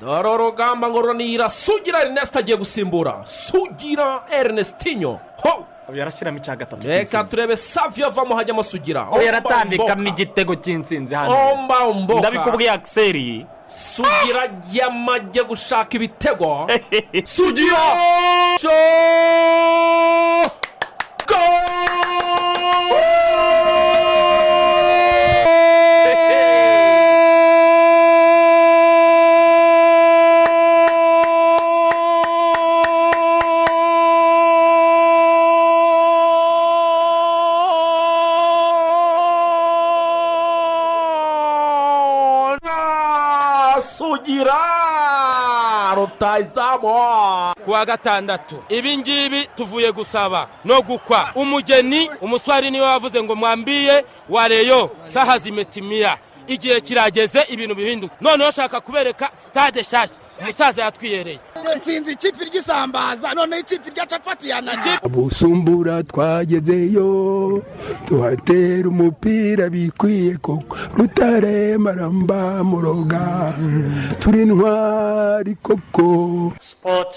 dore urugamba ngo runira sugira erineste agiye gusimbura. Sugira erinestinyo ho! Yarashyiramo icya gatatu reka turebe saviyo avamo hajyamo sugira. We yaratambikamo igitego cy'insinzi hano. Ndabikubwiye akiseri sugira yamajye gushaka ibitego. Sugira! Ku wa gatandatu. Ibi ngibi tuvuye gusaba no gukwa. Umugeni umuswari ni we wavuze ngo mwambiye wareyo saha zimetimiya igihe kirageze ibintu bihinduka. Noneho ushaka kubereka sitade nshyashya. Umusaza yatwiyereye. Nsinzi ikipe ry'isambaza noneho ikipe rya capati yanajye busumbura twagezeyo tuhatera umupira bikwiye koko. Rutare maramba muroga turi intwari koko. Sport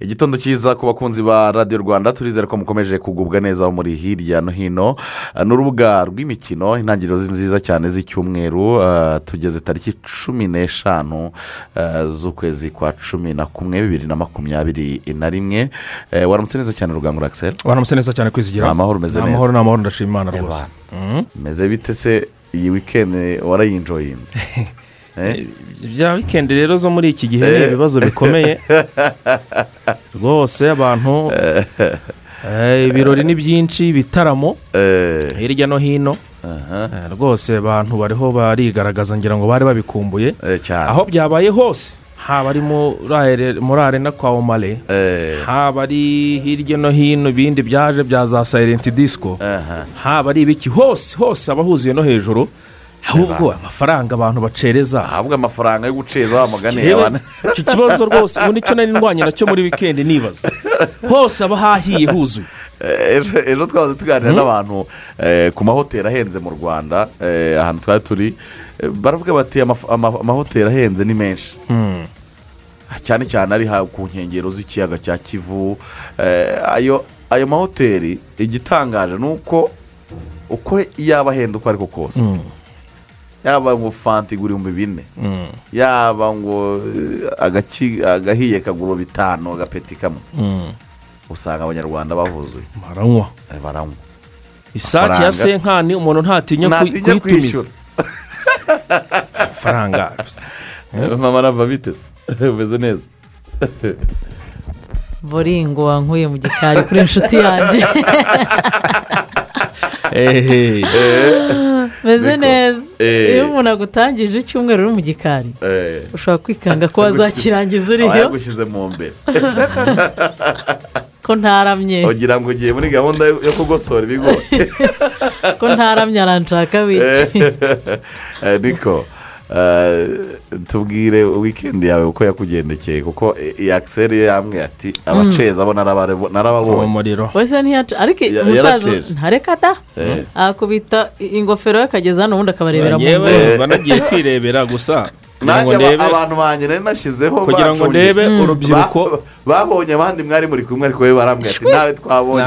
Igitondo cyiza ku bakunzi ba radiyo rwanda turizere ko mukomeje kugubwa neza aho muri hirya no hino. Uh, ni urubuga rw'imikino intangiriro zi- nziza cyane z'icyumweru uh, tugeze tariki cumi n'eshanu uh, z'ukwezi kwa cumi na kumwe bibiri na makumyabiri na rimwe. Waramutse neza cyane rugangura akiseri waramutse neza cyane kwizigira. Ni amahoro umeze neza. amahoro ni amahoro ndashima imana rwose. Meze bite se iyi wikendi warayinjoyinze? Eh? bya wikendi rero zo muri iki gihe ni ibibazo bikomeye. Rwose abantu eh, ibirori ni byinshi ibitaramo Eh, hirya no hino. Eh, rwose abantu bariho barigaragaza ngira ngo bari babikumbuye. Eh, aho byabaye hose haba ari muri are- muri arena kwa omare Eh, haba ari hirya no hino ibindi byaje bya za sayirenti disiko haba ari ibiki. Hose hose aba huzuye no hejuru. Ahubwo amafaranga abantu bacereza. Ahabwa amafaranga yo guceza wa mugani Yewe, abantu icyo kibazo rwose ubu ni cyo nari ndwanya na cyo muri wikendi nibaza. Hose aba hahiye huzuye. Eh, ejo twahoze tuganira n'abantu eh, ku mahoteli ahenze mu rwanda eh, ahantu twari turi baravuga bati "Amaf- ama- amahoteli ahenze ni menshi. Cyane cyane ari ku nkengero z'ikiyaga cya kivu ayo ayo mahoteli igitangaje ni uko uko yaba ahenda uko ariko kose. Yaba ngo fanta igura ibihumbi bine. Yaba ngo eh, agahiye kagura bitanu agapeti kamwe. Usanga abanyarwanda bahuzuye. Baranywa. Eh, baranywa. Isake ya senkani umuntu ntatinya ku- ntatinya kuyitumiza amafaranga. Mama nava biteze. Umeze neza. Boringo wankuye mu gikari kuri inshuti yanjye meze Niko. neza. Eh. iyo umuntu agutangije icyumweru uri mu gikari Eh, ushobora kwikanga ko wazakirangiza aba uriyo yagushyize mu mbere ko ntaramye. Ugira ngo ugiye muri gahunda yo kugosora ibigori ko ntaramye aranshaka wiki Eh, niko. eh, tubwire wikendi yawe uko yakugendekeye kuko iyi akiseri yambwiye ati abaceza abo narabare- narababonye. Umuriro wese ntiyaca ariko umusaza ntareka da. Eh. akubita ingofero ye akageza hano ubundi akabarebera mu yewe ngoro mba nagiye kwirebera gusa. Abantu banjye nari nashyizeho kugira ngo ndebe urubyiruko. Ba- babonye abandi mwari muri kumwe ariko we barambwira ati nawe twabonye.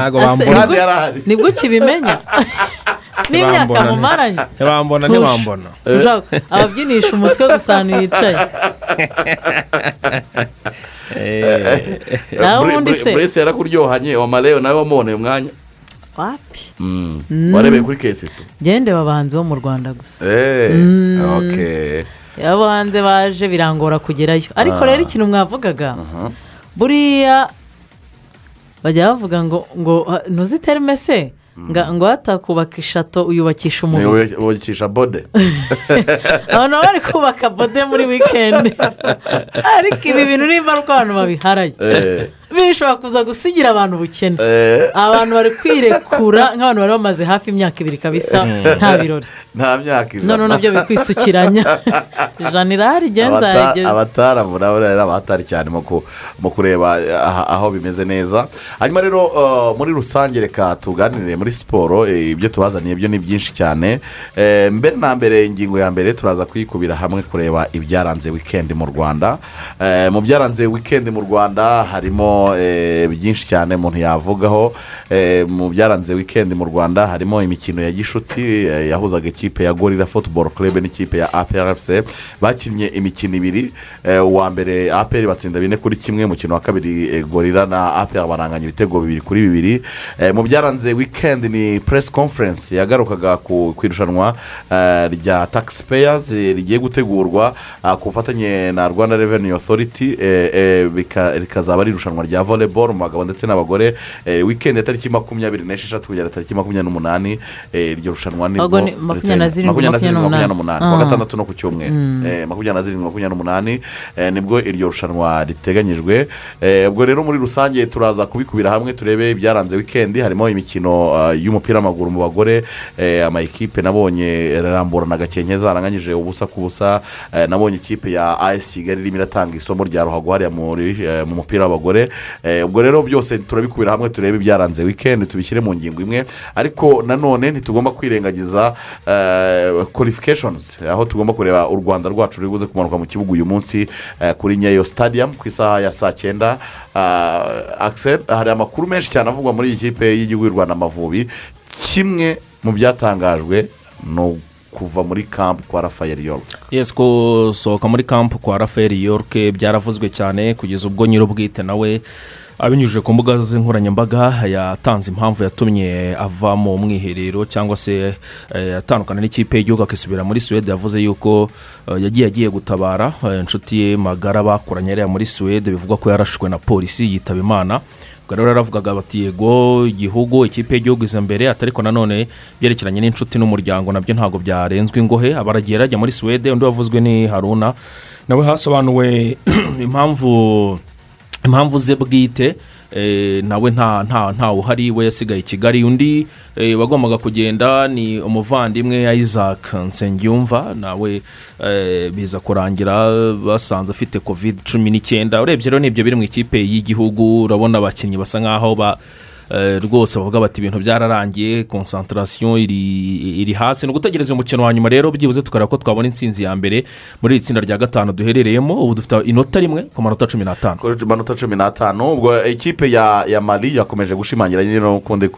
Ntabwo yarahari. Nibwo ukibimenya n'imyaka mumaranye ntibambona ntibambona ababyinisha umutwe gusa ahantu yicaye Eh, nawe ubundi buri- se? Burese yarakuryohanye wamareo nawe wamuboneye umwanya. Wapi? Mm. warebeye kuri kesitu gende abahanzi bo mu rwanda gusa. Eee oke abo hanze baje birangora kugerayo. Ariko rero ikintu mwavugaga buriya bajya bavuga ngo ngo ntuzitereme se? Ngo hatakubaka ishato uyubakisha umubiri. Wubakisha bode. Abantu baba bari kubaka bode muri wikendi ariko ibi bintu nimba ari uko abantu babiharaye Eh, bishobora kuza gusigira abantu ubukene. Eh. abantu bari kwirekura nk'abantu bari bamaze hafi imyaka ibiri kabisa nta birori. Nta myaka ijana none na byo biri kwisukiranya ijana irahari igenza Abata- yageze abataramu nabo rero abatari cyane mu ku- mu kureba aho bimeze neza. Hanyuma rero uh, muri rusange reka tuganire muri siporo eh, ibyo tubazaniye byo ni byinshi cyane. Eh, mbere na mbere ingingo ya mbere turaza kuyikubira hamwe kureba ibyaranze wikendi mu rwanda. Eh, mu byaranze wikendi mu rwanda harimo eh, byinshi cyane umuntu yavugaho. Eh, mu byaranze wikendi mu rwanda harimo imikino ya gishuti eh, yahuzaga ikipe ya gorira futuboro club n'ikipe ya aprfc bakinnye imikino ibiri. Uwa mbere apr batsinda bine kuri kimwe umukino wa kabiri gorira na apr baranganya ibitego bibiri kuri bibiri. Mu byaranze wikendi ni press conference yagarukaga ku irushanwa rya taxpayers eh, rigiye gutegurwa ku bufatanye na rwanda eh, bika- rikazaba ari irushanwa rya volleyball mu bagabo ndetse n'abagore Eh, wikendi ya tariki makumyabiri n'esheshatu kugera tariki makumyabiri n'umunani eh, iryo rushanwa ni makumyabiri na zirindwi, makumyabiri n'umunani. n'umunani. kuwa gatandatu no ku cyumweru. Eh, makumyabiri na zirindwi makumyabiri n'umunani ni bwo iryo rushanwa riteganyijwe. Ubwo rero muri rusange turaza kubikubira hamwe turebe ibyaranze wikendi harimo imikino ah, y'umupira w'amaguru mu bagore amayikipe nabonye rambura na gakenke zaranganyije ubusa ku busa. Nabonye ikipe ya as kigali irimo iratanga isomo rya ruhago hariya mu mupira w'abagore. Ubwo rero byose turabikubira hamwe turebe ibyaranze. Wikendi tubishyire mu ngingo imwe. Ariko nanone ntitugomba kwirengagiza qualifications. Aho tugomba kureba u rwanda rwacu ruri buze kumanuka mu kibuga uyu munsi eh, kuri nyayo stadium ku isaha ya saa cyenda. Hari amakuru menshi cyane avugwa muri iyi kipe y'igihugu y'u rwanda amavubi. Kimwe mu byatangajwe ni kuva muri kampu kwa rafael york. Yesi gusohoka muri kampu kwa rafael yorke byaravuzwe cyane kugeza ubwo nyir'ubwite nawe abinyujije ku mbuga nkoranyambaga yatanze impamvu yatumye ava mu mwiherero cyangwa se eh, atandukana n'ikipe y'igihugu akisubira muri suwede yavuze yuko eh, yagiye agiye gutabara eh, inshuti ye magara bakoranye hariya muri suwede bivugwa ko yarashwe na polisi yitaba imana. Rero yaravugaga bati yego igihugu ikipe y'igihugu iza mbere ati ariko nanone byerekeranye n'inshuti n'umuryango na byo ntabwo byarenzwe ingohe abaragiye arajya muri suwede undi wavuzwe ni haruna. Nawe hasobanuwe impamvu impamvu ze bwite nawe nta nta ntawe uhari we yasigaye i kigali. Undi eh, wagombaga kugenda ni umuvandimwe isaac nsengiyumva. Nawe eh, biza kurangira basanze afite covid cumi n'icyenda. Urebye rero ni byo biri mu ikipe y'igihugu. Urabona abakinnyi basa nkaho ba eh, rwose bavuga bati ibintu byararangiye konsantarasiyo iri hasi. Ni ugutegereza umukino wa nyuma rero byibuze tukareba ko twabona intsinzi ya mbere muri iri tsinda rya gatanu duherereyemo. Ubu dufite inota rimwe ku manota cumi n'atanu. Kuri manota cumi n'atanu ubwo ikipe ya ya mari yakomeje gushimangira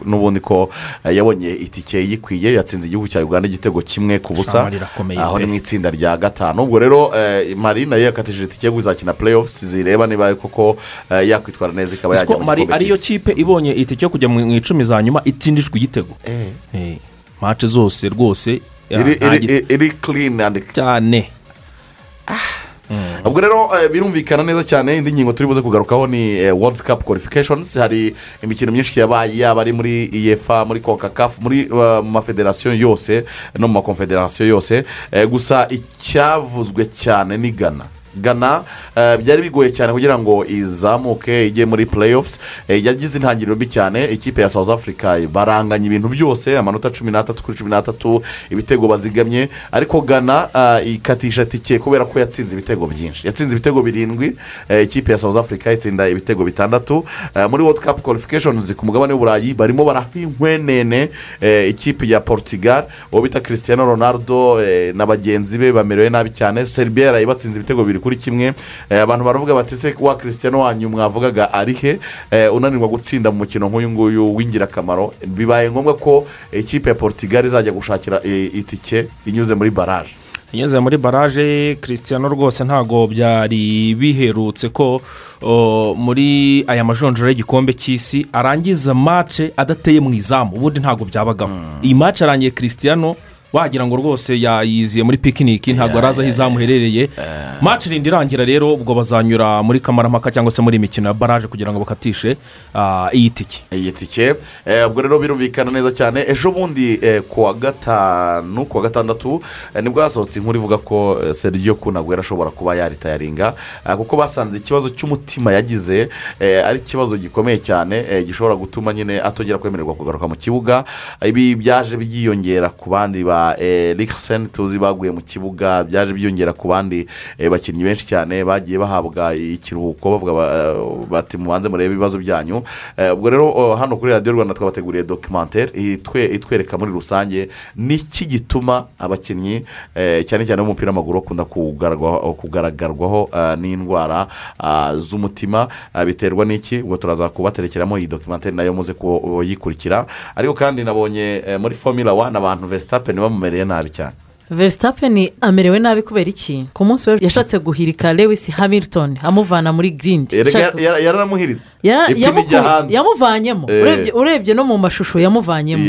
n'ubundi ko eh, yabonye itike yikwiye yatsinze igihugu cya uganda igitego kimwe ku busa. Aho ni mu itsinda rya gatanu. Ubwo rero eh, mari na yo yakatije itike yo kuzakina playoffs zireba niba koko eh, yakwitwara neza ikaba yajya ko mu mari gikombe ariyo kipe ibonye itike yo kujya mu icumi za nyuma itindijwe igitego. Eh. Eh, mace zose rwose iri clean cyane. Ubwo rero eh, birumvikana neza cyane indi ngingo turi buze kugarukaho ni world cup qualifications. Hari imikino myinshi yabaye yaba ari muri efa muri concacaf muri mu mafederasiyo yose no mu makonfederasiyo yose. Gusa icyavuzwe cyane ni gana gana. Eh, byari bigoye cyane kugira ngo izamuke ijye muri playoffs. Eh, yagize intangiriro mbi cyane. Ikipe ya south africa baranganya ibintu byose. Amanota cumi n'atatu kuri cumi n'atatu ibitego bazigamye. Ariko gana eh, ikatisha tike kubera ko yatsinze ibitego byinshi. Yatsinze ibitego birindwi. Ikipe ya south africa itsinda ibitego bitandatu. Muri world cup qualifications ku mugabane w'uburayi barimo baraha inkwenene ikipe ya portugal. Uwo bita cristiano ronaldo na bagenzi be bamerewe nabi cyane. Serbia yaraye batsinze ibitego bibiri kuri kimwe. Eh, abantu baravuga bati se wa cristiano wanyu mwavugaga ari he? Eh, unanirwa gutsinda mu mukino nk'uyu nguyu w'ingirakamaro. Bibaye ngombwa ko ikipe ya portugal izajya gushakira eh, itike inyuze muri baraje inyuze muri baraje christian rwose ntabwo byari biherutse ko muri aya majonjora y'igikombe cy'isi arangiza mace adateye mu izamu. Ubundi ntabwo byabagaho iyi mace arangiye christian wagira ngo rwose yayiziye muri pikiniki ntabwo arazi aho izamu iherereye maci irinda irangira rero ubwo bazanyura muri kamarampaka cyangwa se muri imikino ya baraje kugira ngo bakatishe ah, iyi tike iyi tike eh, ubwo rero birumvikana neza cyane ejo bundi eh, ku wa gatanu ku wa gatandatu eh, ni bwo hasohotse inkuru ivuga ko sergio kunagwera ashobora kuba yaritayaringa. Eh, kuko basanze ikibazo cy'umutima yagize ari ikibazo gikomeye cyane gishobora gutuma nyine atongera kwemererwa kugaruka mu kibuga. Ibi byaje byiyongera ku bandi ba rikiseni tuzi baguye mu kibuga byaje byiyongera ku bandi eh, bakinnyi benshi cyane bagiye bahabwa ikiruhuko bavuga ba- bati mubanze murebe ibibazo byanyu. Eh, ubwo rero oh, hano kuri radiyo rwanda twabateguriye dokimantere itwe- itwereka muri rusange n'iki gituma abakinnyi eh, cyane cyane b'umupira w'amaguru bakunda kugaragarwaho ah, n'indwara z'umutima. Biterwa n'iki? Ubwo turaza kubaterekeramo iyi dokimantere na yo muze kuyikurikira. Ariko kandi nabonye eh, muri fomila wani abantu vesitapeni bamumereye nabi cyane verisitapeni amerewe nabi kubera iki? Ku munsi we yashatse guhirika lewis hamilton amuvana muri girindi yaranamuhiritse yamuvanyemo. Eh. urebye- no mu mashusho yamuvanyemo.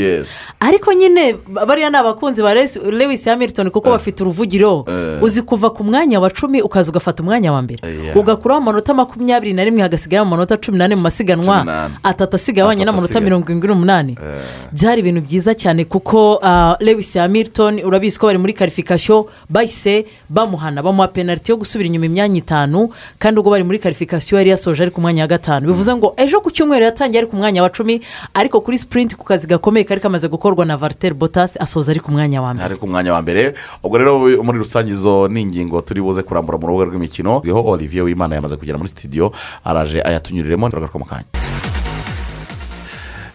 Ariko nyine bariya ni abakunzi ba Lewis- hamilton kuko bafite uruvugiro. Eh. uzi kuva ku mwanya wa cumi ukaza ugafata umwanya wa mbere. Ugakuraho amanota makumyabiri na rimwe hagasigara amanota cumi n'ane mu masiganwa. Atatu asigaye abanye n'amanota mirongo irindwi n'umunani. Byari ibintu byiza cyane kuko ah, lewis hamilton urabizi ko bari muri karifikasiyo bahise bamuhana bamuha penaliti yo gusubira inyuma imyanya itanu kandi ubwo bari muri karifikasiyo yari yasoje ari ku mwanya wa gatanu. Bivuze ngo ejo ku cyumweru yatangiye ari ku mwanya wa cumi ariko kuri sipurinti ku kazi gakomeye kari kamaze gukorwa na variteri botasi asoza ari ku mwanya wa mbere. Ari ku mwanya wa mbere ubwo rero muri rusange izo ni ingingo turi buze kurambura mu rubuga rw'imikino rweho olivier wimana yamaze kugera muri sitidiyo araje ayatunyuriremo mu kanya.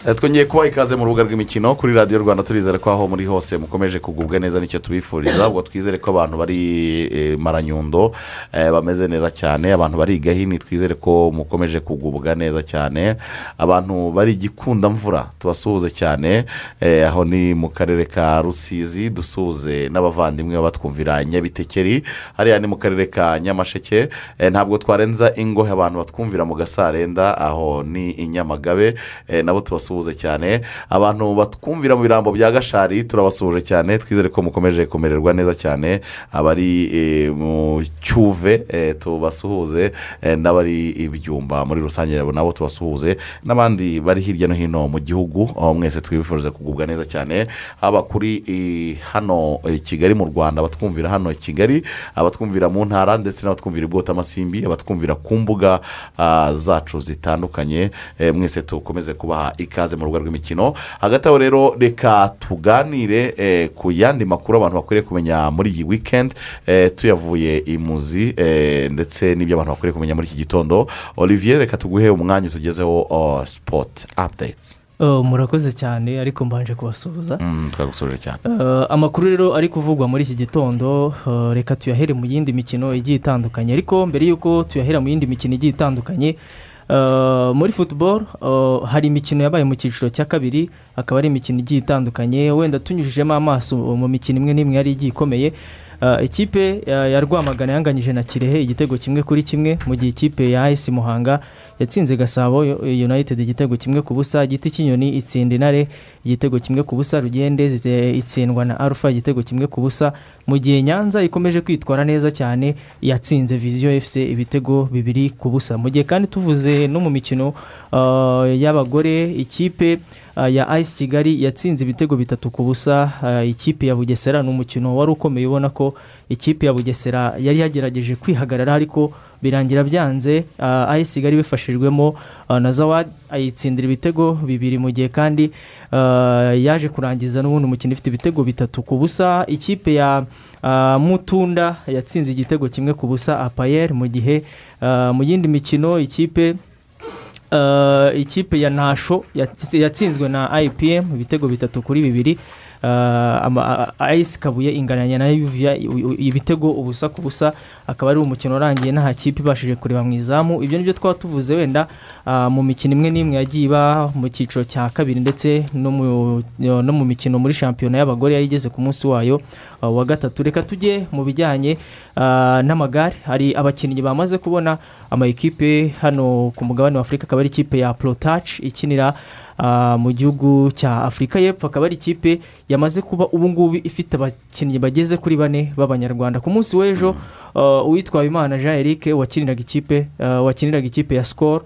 Twongeye kubaha ikaze mu rubuga rw'imikino kuri radiyo rwanda turizere ko aho muri hose mukomeje kugubwa neza ni cyo tubifuriza. Ubwo twizere ko abantu bari eh, maranyundo eh, bameze neza cyane. Abantu bari i gahini twizere ko mukomeje kugubwa neza cyane. Abantu bari gikunda mvura tubasuhuze cyane. Eh, aho ni mu karere ka rusizi dusuhuze n'abavandimwe batwumvira nyabitekeri. Hariya ni mu karere ka nyamasheke. Eh, ntabwo twarenza ingohe abantu batwumvira mu gasarenda aho ni i nyamagabe. Eh, nabo tubasuhuze cyane. Abantu batwumvira mu birambo bya gashari turabasuhuje cyane. Twizere ko mukomeje kumererwa neza cyane. Abari eh, mu cyuve eh, tubasuhuze eh, n'abari ibyumba. Muri rusange nabo tubasuhuze n'abandi bari hirya no hino mu gihugu. Aho mwese twifuriza kugubwa neza cyane. Haba kuri hano kigali mu rwanda abatwumvira hano kigali abatwumvira mu ntara ndetse n'abatwumvira i bwotamasimbi abatwumvira ku mbuga ah, zacu zitandukanye. Mwese tukomeze kubaha ikaze. Mu rubuga rw'imikino. Hagati aho rero reka tuganire eh, ku yandi makuru abantu bakwiriye kumenya muri iyi wikendi eh, tuyavuye imuzi eh, ndetse n'ibyo abantu bakwiriye kumenya muri iki gitondo. Olivier reka tuguhe umwanya utugezeho oh, sipoti apudetsi Oh, murakoze cyane ariko mbanje kubasuhuza. Twagusoje cyane. Amakuru rero ari kuvugwa muri iki gitondo. Reka tuyahere mu yindi mikino igiye itandukanye. Ariko mbere y'uko tuyahera mu yindi mikino igiye itandukanye muri futuboro hari imikino yabaye mu cyiciro cya kabiri akaba ari imikino igiye itandukanye. Wenda tunyujijemo amaso mu mikino imwe n'imwe yari igiye ikomeye. Eh, ikipe ya ya rwamagana yanganyije na kirehe igitego kimwe kuri kimwe mu gihe ikipe ya ayisi muhanga yatsinze gasabo united igitego kimwe ku busa giti cy'inyoni itsinda intare igitego kimwe ku busa rugende itsindwa na arufa igitego kimwe ku busa. Mu gihe nyanza ikomeje kwitwara neza cyane yatsinze viziyo efuse ibitego bibiri ku busa. Mu gihe kandi tuvuze no mu mikino eh, y'abagore ikipe ya ayisi kigali yatsinze ibitego bitatu ku busa. Uh, ikipe ya bugesera ni umukino wari ukomeye ubona ko ikipe ya bugesera yari yagerageje kwihagarara ariko birangira byanze. Ayisi kigali bifashijwemo na zawadi ayitsindira ibitego bibiri mu gihe kandi yaje kurangiza n'ubundi umukino ifite ibitego bitatu ku busa. Ikipe ya mutunda yatsinze igitego kimwe ku busa apayeri mu gihe mu yindi mikino ikipe ikipe ya nasho yatsi- yatsinzwe na ipm ibitego bitatu kuri bibiri. Ayisi kabuye ingananya na yuviya ibitego ubusa ku busa akaba ari umukino urangiye nta kipe ibashije kureba mu izamu. Ibyo ni byo twaba tuvuze wenda uh, mu mikino imwe n'imwe yagiye iba mu cyiciro cya kabiri ndetse no mu, no mu mikino muri shampiyona y'abagore yari igeze ku munsi wayo uh, wa gatatu. Reka tujye mu bijyanye n'amagare. Hari abakinnyi bamaze kubona ama ekipe hano ku mugabane wa afurika akaba ari ikipe ya porotaci ikinira mu gihugu cya afurika y'epfo akaba ari ikipe yamaze kuba ubu ngubu ifite abakinnyi bageze kuri bane b'abanyarwanda. Ku munsi w'ejo ah, uwitwa Habimana jean eric wakiniraga ikipe ah, wakiniraga ikipe ya sikoro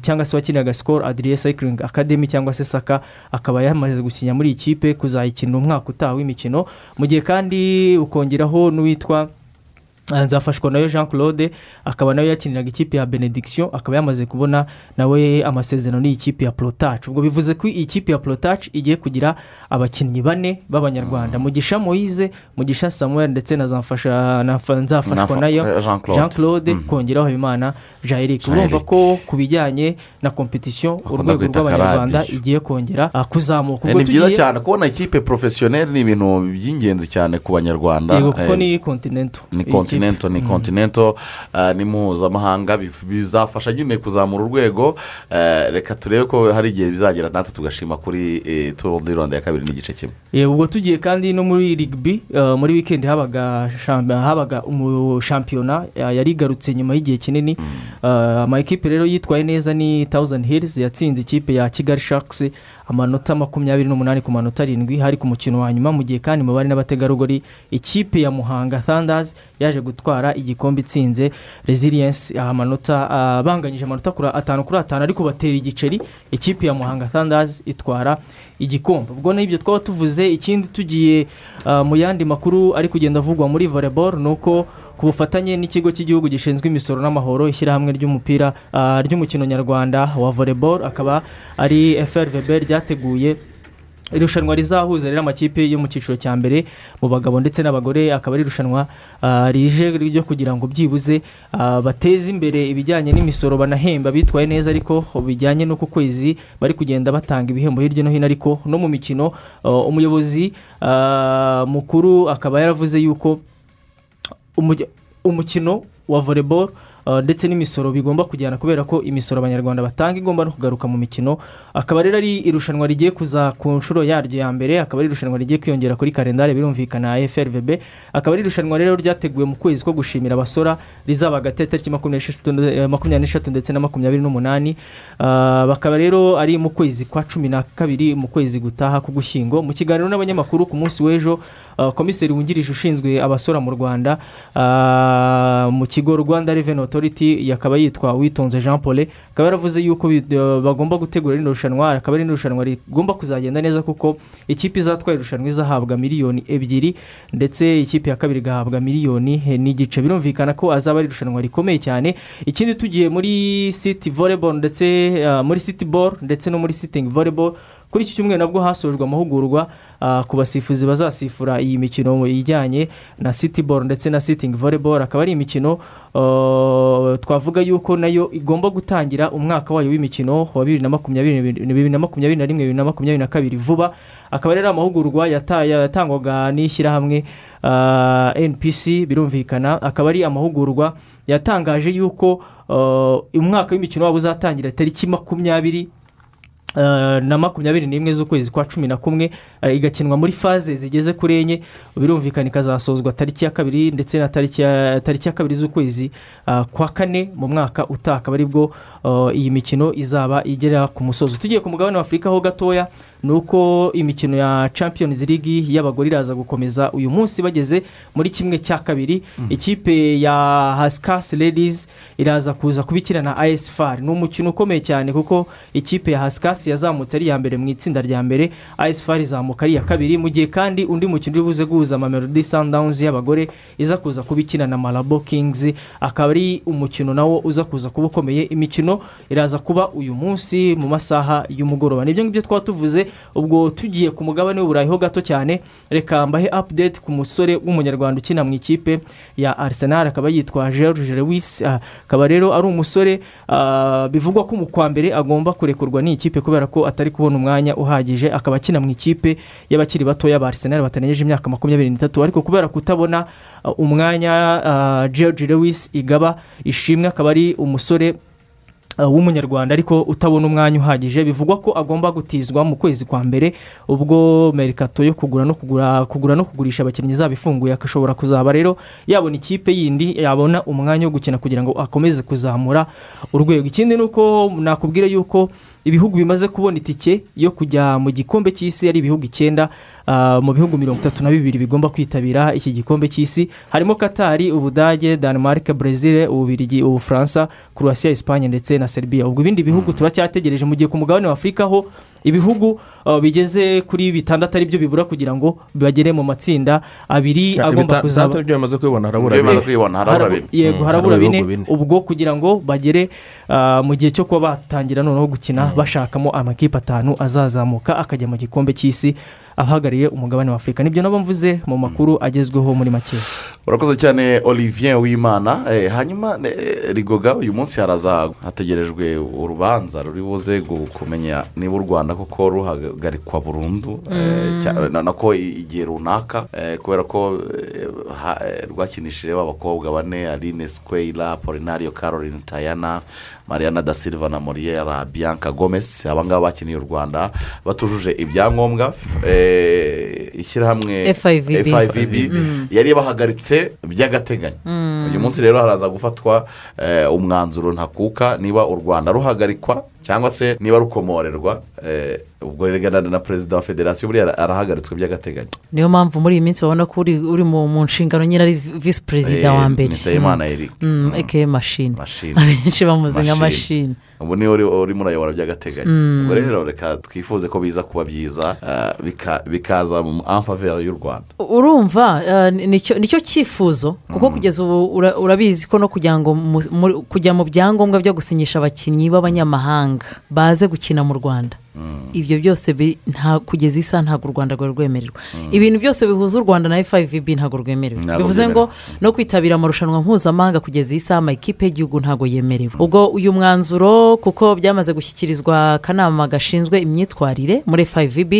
cyangwa se wakiniraga sikoro adiriye sayikiringi akademi cyangwa se saka akaba yamaze gusinya muri iyi kipe kuzayikinira umwaka utaha w'imikino. Mu gihe kandi ukongeraho n'uwitwa nzafashwa na yo jean claude akaba nawe yakiniraga ikipe ya benediction akaba yamaze kubona nawe amasezerano n'iyi kipe ya porotaci ubwo bivuze ko iyi kipe ya porotaci igiye kugira abakinnyi bane b'abanyarwanda. Mugisha moyize mugisha samuel ndetse na nzafashwa na yo eh, Jean Claude. claude kongeraho habimana jean eric. Urumva ko ku bijyanye na kompetisiyo urwego rw'abanyarwanda igiye kongera ah, kuzamuka. Eh, ni byiza cyane kubona ikipe porofesiyoneri ni ibintu by'ingenzi cyane ku banyarwanda. Yego kuko Eh, ni kontinento kontinento ni kontinento eh, ni mpuzamahanga bizafasha nyine kuzamura urwego eh, reka turebe ko hari igihe bizagera natwe tugashima kuri eh, turu di rwanda ya kabiri n'igice kimwe. Ubwo tugiye kandi no muri rigbi uh, muri wikendi habaga sham- habaga shampiyona yari igarutse nyuma y'igihe kinini. Uh, amakipe rero yitwaye neza ni tawuzani hirizi yatsinze ikipe ya kigali shakisi amanota makumyabiri n'umunani ku manota arindwi hari ku mukino wa nyuma mu gihe kandi mu bari n'abategarugori ikipe ya muhanga thandazi yaje gutwara igikombe itsinze resiliyensi amanota ah, banganyije amanota atanu kuri atanu ariko batera igiceri. Ikipe ya muhanga thandazi itwara igikombe. Ubwo n'ibyo twaba tuvuze ikindi tugiye ah, mu yandi makuru ari kugenda avugwa muri volleyball ni uko ku bufatanye n'ikigo cy'igihugu gishinzwe imisoro n'amahoro ishyirahamwe ry'umupira ah, ry'umukino nyarwanda wa volleyball akaba ari frvb ryateguye irushanwa rizahuza rero amakipe yo mu cyiciro cya mbere mu bagabo ndetse n'abagore akaba ari irushanwa ah, rije ryo kugira ngo byibuze ah, bateze imbere ibijyanye n'imisoro banahemba bitwaye neza ariko bijyanye n'uko kwezi bari kugenda batanga ibihembo hirya no hino ariko no mu mikino ah, umuyobozi mukuru akaba yaravuze yuko umukino wa uh, ndetse n'imisoro bigomba kujyana kubera ko imisoro abanyarwanda batanga igomba no kugaruka mu mikino. Akaba rero ari irushanwa rigiye kuza ku nshuro yaryo ya mbere akaba ari irushanwa rigiye kwiyongera kuri kalendari birumvikana frvb akaba ari irushanwa rero ryateguwe mu kwezi ko gushimira abasora rizaba hagati tariki makumyabiri n'eshatu eh, ndetse na makumyabiri n'umunani. Ah, bakaba rero ari mu kwezi kwa cumi na kabiri mu kwezi gutaha k'ugushyingo mu kiganiro n'abanyamakuru ku munsi w'ejo ah, komiseri wungirije ushinzwe abasora mu rwanda mu kigo rwanda reveni otoriti yakaba yitwa witonze jean paul akaba yaravuze yuko eh, bagomba gutegura rino rushanwa akaba ari irushanwa rigomba kuzagenda neza kuko ikipe izatwara irushanwa izahabwa miliyoni ebyiri ndetse ikipe ya kabiri igahabwa miliyoni eh, n'igice. Birumvikana ko azaba ari irushanwa rikomeye cyane. Ikindi tugiye muri siti volleyball ndetse ah, muri siti ball ndetse no muri sitingi volleyball kuri iki cyumweru nabwo hasojwe amahugurwa ah, ku basifuzi bazasifura iyi mikino ijyanye na siti ball ndetse na sitingi volleyball. Akaba ari imikino ah, twavuga yuko na yo igomba gutangira umwaka wayo w'imikino wa bibiri na makumyabiri na rimwe bibiri na makumyabiri na kabiri vuba. Akaba rero amahugurwa yata- yatangwaga n'ishyirahamwe ah, npc birumvikana. Akaba ari amahugurwa yatangaje yuko ah, umwaka w'imikino wabo uzatangira tariki makumyabiri na makumyabiri n'imwe z'ukwezi kwa cumi na kumwe uh, igakinwa muri faze zigeze kuri enye birumvikana ikazasozwa tariki ya kabiri ndetse na tariki ya kabiri z'ukwezi uh, kwa kane mu mwaka utaha akaba ari bwo iyi mikino izaba igera ku musozo. Tugiye ku mugabane wa afurika ho gatoya ni uko imikino ya champions league y'abagore iraza gukomeza uyu munsi bageze muri kimwe cya kabiri. Ikipe ya hasikasi ladies iraza kuza kubikina na as far ni umukino ukomeye cyane kuko ikipe ya hasikasi yazamutse ari iya mbere mu itsinda rya mbere. As far izamuka ari iya kabiri. Mu gihe kandi undi mukino uri buze guhuza amamelodi sundowns y'abagore iza kuza kubikina na marabo kings akaba ari umukino nawo uza kuza kuba ukomeye. Imikino iraza kuba uyu munsi mu masaha y'umugoroba. Nibyo ngibyo twaba tuvuze ubwo tugiye ku mugabane w'uburayi ho gato cyane reka mbahe update ku musore w'umunyarwanda ukina mu ikipe ya arsenal akaba yitwa george lewis. Ah, akaba rero ari umusore ah, bivugwa ko mu kwa mbere agomba kurekurwa n'iyi kipe kubera ko atari kubona umwanya uhagije. Akaba akina mu ikipe y'abakiri batoya ba arsenal batarengeje imyaka makumyabiri n'itatu ariko kubera kutabona ah, umwanya george lewis igaba ishimwe akaba ari umusore w'umunyarwanda ariko utabona umwanya uhagije bivugwa ko agomba gutizwa mu kwezi kwa mbere ubwo merikato yo kugura no kugura kugura no kugurisha abakinnyi izaba ifunguye akashobora kuzaba rero yabona ikipe yindi yabona umwanya wo gukina kugira ngo akomeze kuzamura urwego. Ikindi ni uko nakubwira yuko ibihugu bimaze kubona itike yo kujya mu gikombe cy'isi ari ibihugu icyenda ah, mu bihugu mirongo itatu na bibiri bigomba kwitabira iki gikombe cy'isi. Harimo katari ubudage denmark brezil ububirigi ubufaransa croatia espagne ndetse na serbia. Ubwo ibindi bihugu turacyategereje mu gihe ku mugabane wa afurika ho ibihugu ah, bigeze kuri bitandatu ari byo bibura kugira ngo bagere mu matsinda abiri agomba kuzaba. ibyo bimaze kubibona harabura bine. yego Mm, harabura bine. ubwo kugira ngo bagere ah, mu gihe cyo kuba batangira noneho gukina bashakamo amakipe atanu azazamuka akajya mu gikombe cy'isi. Ahagarariye umugabane wa afurika. Nibyo nabo mvuze mu makuru agezweho muri make. Urakoze cyane olivier w'imana Eh, hanyuma eh, rigoga uyu munsi haraza hategerejwe urubanza ruri buze kumenya niba u rwanda koko ruhagarikwa burundu eh, na- nako igihe runaka kubera ko rwakinishije abakobwa bane aline squeira polinario caroline tayana mariana da silva na moriera bianca gomez. Abangaba bakiniye u rwanda batujuje ibyangombwa ishyirahamwe FIVB. FIVB yari yabahagaritse by'agateganyo. Uyu munsi rero haraza gufatwa eh, umwanzuro ntakuka. Niba u rwanda ruhagarikwa cyangwa se niba rukomorerwa eh, ubwo rero na perezida wa federasiyo buriya arahagaritswe by'agateganyo. Niyo mpamvu muri iyi minsi babona ko uri mu nshingano nyine ari visi perezida wa Eh, mbere. Ni Nsabimana Eric. Mm, aka mashini abenshi bamuzi nka Mashini. ubu uri- urimo urayobora by'agateganyo. Ubwo rero reka twifuze ko biza kuba byiza eh, bika- bikaza mu amfaveri y'u rwanda. Urumva ni cyo cyifuzo? Kuko kugeza ubu ura- urabizi ko no kugira ngo kujya mu byangombwa byo gusinyisha abakinnyi b'abanyamahanga. Baze gukina mu rwanda. Ibyo byose bi- kugeza isa ntabwo u rwanda rwari rwemererwa ibintu byose bihuza u rwanda na fivb ntabwo rwemerewe. Bivuze ngo no kwitabira amarushanwa mpuzamahanga kugeza iyi saha amakipe y'igihugu ntabwo yemerewe. Ubwo uyu mwanzuro kuko byamaze gushyikirizwa akanama gashinzwe imyitwarire muri fivb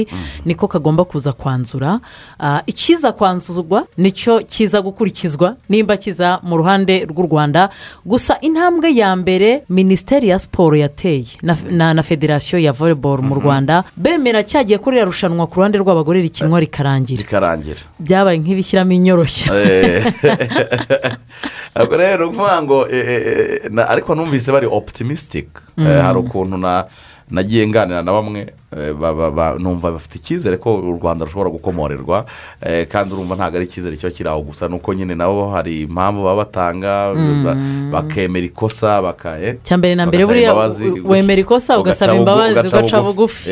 niko kagomba kuza kwanzura. Ah, ikiza kwanzurwa ni cyo kiza gukurikizwa nimba kiza mu ruhande rw'u rwanda. Gusa intambwe ya mbere minisiteri ya siporo yateye na, federasiyo ya volleyball mu rwanda bemera cyagiye kuri rushanwa ku ruhande rw'abagore rikinwa rikarangira. rikarangira. Byabaye nk'ibishyiramo inyoroshya Eh, rero ni ukuvuga ngo eh, eh, eh, ariko numvise bari optimistic. Eh, hari ukuntu na nagiye nganira na bamwe eh, ba- ba- ba- numva bafite icyizere ko u rwanda rushobora gukomorerwa kandi urumva ntabwo ari icyizere kiba kiri aho gusa nuko nyine nabo hari impamvu baba batanga ba- bakemera ikosa cya mbere na mbere buriya wemera ikosa ugasaba imbabazi ugaca bugufi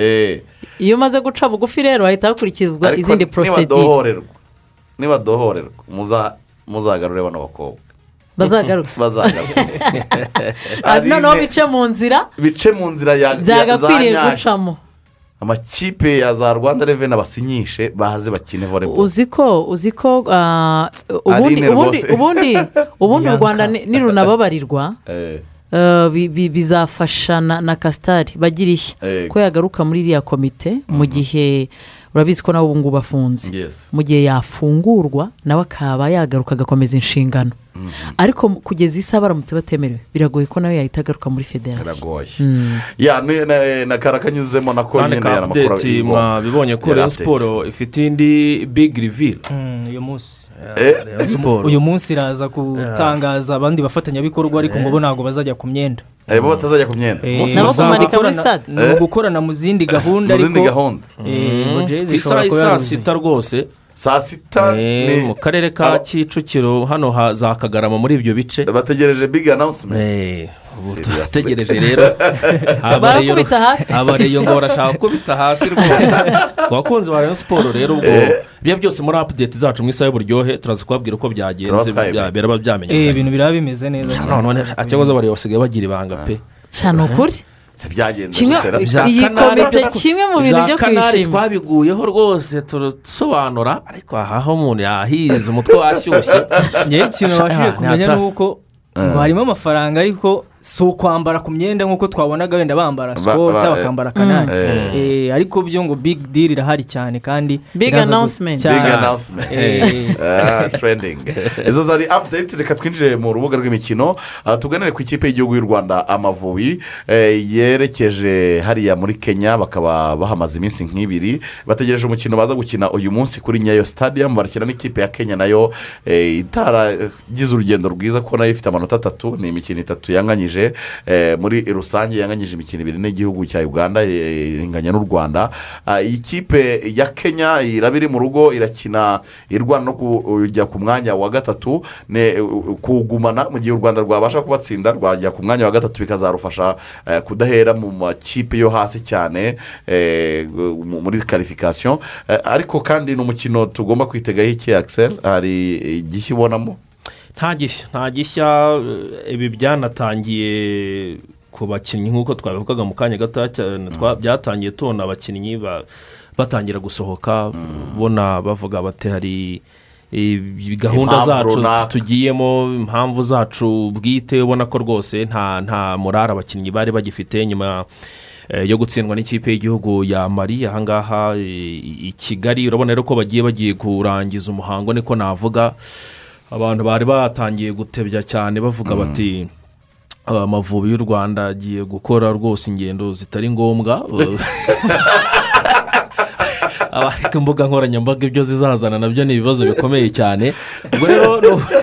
iyo umaze guca bugufi rero hahita hakurikizwa izindi porosedire nibadohorerwa muza- muzagarure bano bakobwa bazagaruka bazagaruka noneho bice mu nzira bice mu nzira byagakwiriye gucamo amakipe ya za rwanda reveni abasinyishe baze bakine volleyball. Uzi ko uzi ko ah, ubundi ubundi rwose. ubundi ubundi u rwanda ni- nirunababarirwa Eh, eh, bi- bi- bizafasha na na kasitari bagira ishya. Eh. ko yagaruka muri iriya komite mu gihe urabizi ko nawe ubu ngubu afunze mu gihe yafungurwa nawe akaba yagaruka agakomeza inshingano. Ariko mu- kugeza isa baramutse batemerewe. Biragoye ko nawe yahita agaruka muri federasiyo. Ni- na- na kara kanyuzemo nako kandi nyine ka aya makuru apudeti igomba. mwabibonye ko Yari update. siporo ifite indi bigi rivire Mm, uyu munsi. Uyu munsi iraza gutangaza abandi bafatanyabikorwa ariko ngo bo ntabwo bazajya ku myenda. Eh, bo batazajya ku myenda. Eh, Nabo kumanika muri stade? ni ugukorana mu zindi gahunda ariko eh, ku isaha kuba isaa yaruzuye. sita rwose. Saa sita eh, ni mu karere ka kicukiro hano ha- za kagarama muri ibyo bice. Bategereje big announcement. Eh, turategereje rero. Abareyo- ngo barashaka gukubita hasi rwose. Ku bakunzi ba rayon siporo rero ubwo ibyo byose muri apudeti zacu mu isaha y'uburyohe turaza kubabwira uko byagenze biraba Eh, byamenyekanye. Ibintu biraba bimeze neza cyane. none ikibazo bariyo basigaye bagira ibanga pe. Cyane ukuri? se byagenze kimwe bitera- Bya iyi kanari komite kimwe mu bintu bya byo kanari kwishima twabiguyeho rwose turasobanura ariko aha ho umuntu yahize umutwe washyushye. Ikintu babashije Ah, kumenya ni uko ngo harimo amafaranga ariko si ukwambara ku myenda nk'uko twabonaga wenda bambara Ba- sikoro cyangwa eh, bakambara kanari. mm. Eh, ariko byo ngo big deal irahari cyane kandi Big announcement. cyane. big announcement. Eh, Ah, trending. Izo zari update reka twinjire mu rubuga rw'imikino. Ah, tuganire ku ikipe y'igihugu y'u rwanda amavubi. Eh, yerekeje hariya muri kenya bakaba bahamaze iminsi nk'ibiri. Bategereje umukino baza gukina uyu munsi kuri nyayo stadium. Barakina n'ikipe ya kenya na yo. Eh, itaragize urugendo rwiza kuko na yo ifite amanota atatu. Ni imikino itatu yanganyije. Eh, muri rusange yanganyije imikino ibiri n'igihugu cya uganda eh, inganya n'u rwanda. Ah, iyi kipe ya kenya iraba iri mu rugo irakina irwana no kujya ku mwanya wa gatatu. Kuwugumana mu gihe u rwanda rwabasha kubatsinda rwajya ku mwanya wa gatatu bikazarufasha eh, kudahera mu makipe yo hasi cyane mu- muri karifikasiyo ariko kandi ni umukino tugomba kwitegaho iki akiseri hari igishya ubonamo? Nta gishya nta gishya eh, ibi byanatangiye ku bakinnyi nk'uko twabivugaga mu kanya gato cyane twa- byatangiye tubona abakinnyi ba- batangira gusohoka ubona bavuga bati hari eh, gahunda zacu tugiyemo impamvu zacu bwite ubona ko rwose nta nta morari abakinnyi bari bagifite nyuma eh, yo gutsindwa n'ikipe y'igihugu ya mari ahangaha eh, i kigali urabona rero ko bagiye bagiye kurangiza umuhango niko navuga. Abantu bari batangiye gutebya cyane bavuga bati amavubi y'u rwanda agiye gukora rwose ingendo zitari ngombwa. ariko imbuga nkoranyambaga ibyo zizazana na byo ni ibibazo bikomeye cyane. Ubwo rero ni uku-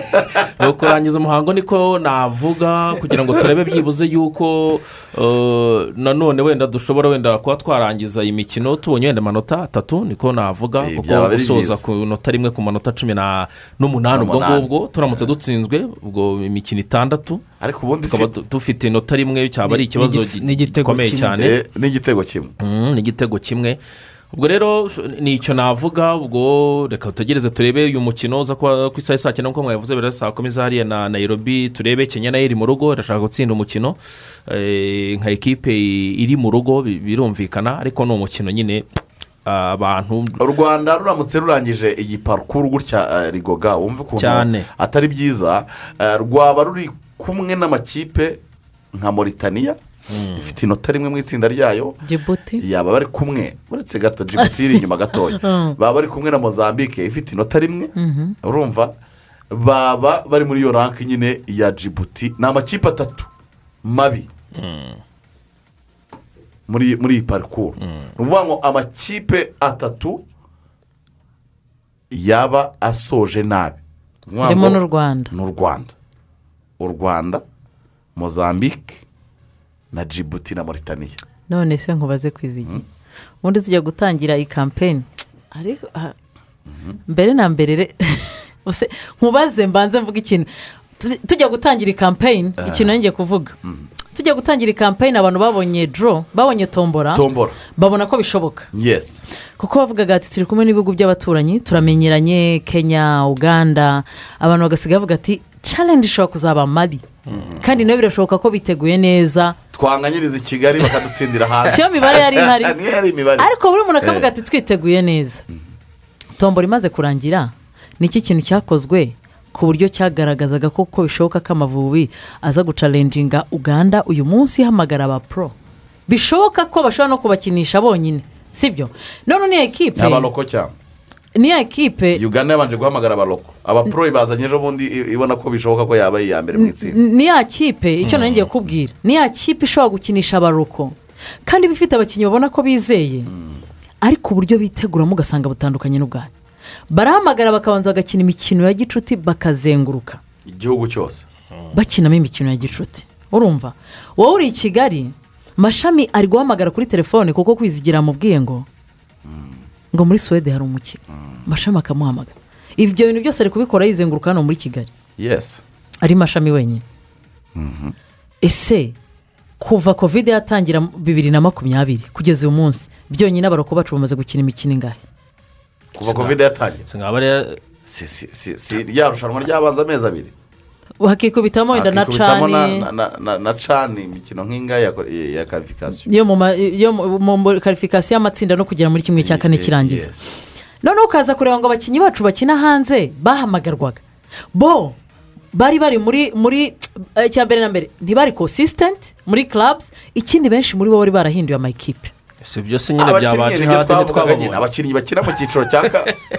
ni ukurangiza umuhango niko navuga kugira ngo turebe byibuze yuko eh, nanone wenda dushobora wenda kuba twarangiza iyi mikino tubonye wenda amanota atatu niko navuga Eh, kuko gusoza ku nota rimwe ku manota cumi na- n'umunani ubwo ngubwo turamutse dutsinzwe ubwo imikino itandatu. Ariko ubundi si tukaba du- dufite inota rimwe cyaba ari Ni- ikibazo gikomeye cyane. Eh, n'igitego kimwe. Mm, ni igitego kimwe. Ubwo rero ni icyo navuga ubwo reka tutegereze turebe uyu mukino uza kuba ku isaha saa cyenda nk'uko mwabivuze birasa saa kumi zahariya na nayirobi turebe kenya na yo iri mu rugo irashaka gutsinda umukino. Eh, nka ekipe iri mu rugo bi- birumvikana ariko ni umukino nyine abantu u rwanda ruramutse rurangije iyi parukuru gutya eh, rigoga wumva ukuntu atari byiza. Eh, rwaba ruri kumwe n'amakipe nka moritaniya ifite inota rimwe mu itsinda ryayo. Jibuti yaba bari kumwe. Uretse gato jibuti iri inyuma gatoya. Baba bari kumwe na mozambique. Ifite inota rimwe. Urumva? Baba bari muri iyo ranke nyine ya jibuti ni amakipe atatu mabi. Muri muri iyi parikuru ni ukuvuga ngo amakipe atatu yaba asoje nabi. Ni harimo n'u rwanda. n'u rwanda. U rwanda mozambique na jibuti na moritaniya none se nkubaze kwizigira ubundi tujya gutangira iyi kampeni ariko ah, mbere na mbere nkubaze mbanze mvuga ikintu. Tujya gutangira iyi kampeni ikintu nari ngiye kuvuga. Tujya gutangira iyi kampeni abantu babonye doro babonye tombora babona ko bishoboka. Kuko bavugaga ati turi kumwe n'ibihugu by'abaturanyi turamenyeranye kenya uganda. Abantu bagasigaye bavuga ati challenge ishobora kuzaba mari kandi na yo birashoboka ko biteguye neza twanganyiriza i kigali bakadutsindira hanze siyo mibare yari ihari. Ariko buri muntu akavuga Eh. ati twiteguye neza. Tombora imaze kurangira. Ni iki kintu cyakozwe ku buryo cyagaragazaga ko ko bishoboka ko amavubi aza gucalenjinga uganda uyu munsi ihamagara aba pro. Bishoboka ko bashobora no kubakinisha bonyine sibyo? None niyo ekipe. Niyo ekipe uganda yabanje guhamagara abaroko abapuro ibazanye ejo bundi ibona ko bishoboka ko yaba iya mbere mu itsinda. Ni ya kipe icyo nari ngiye kubwira. Ni ya kipe ishobora gukinisha abaroko kandi iba ifite abakinnyi babona ko bizeye. Ariko uburyo biteguramo ugasanga butandukanye n'ubwanyu. Barahamagara bakabanza bagakina imikino ya gicuti bakazenguruka. Igihugu cyose. Bakinamo imikino ya gicuti. Urumva? Wowe uri i kigali mashami ari guhamagara kuri telefone kuko kwizigira amubwiye ngo. Ngo muri suwede hari umukino. Mashami akamuhamagara. Ibyo bintu byose ari kubikora yizenguruka hano muri kigali. Yesi ari mashami wenyine. Ese kuva kovide yatangira bibiri na makumyabiri kugeza uyu munsi byonyine abaroko bacu bamaze gukina imikino ingahe? Kuva kovide yatangiye si rya rushanwa ryabanza amezi abiri. Hakikubitamo wenda na cani na- na- na- na cani imikino nk'ingahe ya karifikasiyo yo mu karifikasiyo y'amatsinda no kugera muri kimwe cya kane kirangiza. noneho ukaza kureba ngo abakinnyi bacu bakina hanze bahamagarwaga. Bo bari bari muri muri eh, icya mbere na mbere ntibari konsisitenti muri clubs ikindi benshi muri bo bari barahinduye amakipe si ibyo se nyine byabaje hadi ntitwababonye abakinnyi bakina mu cyiciro cya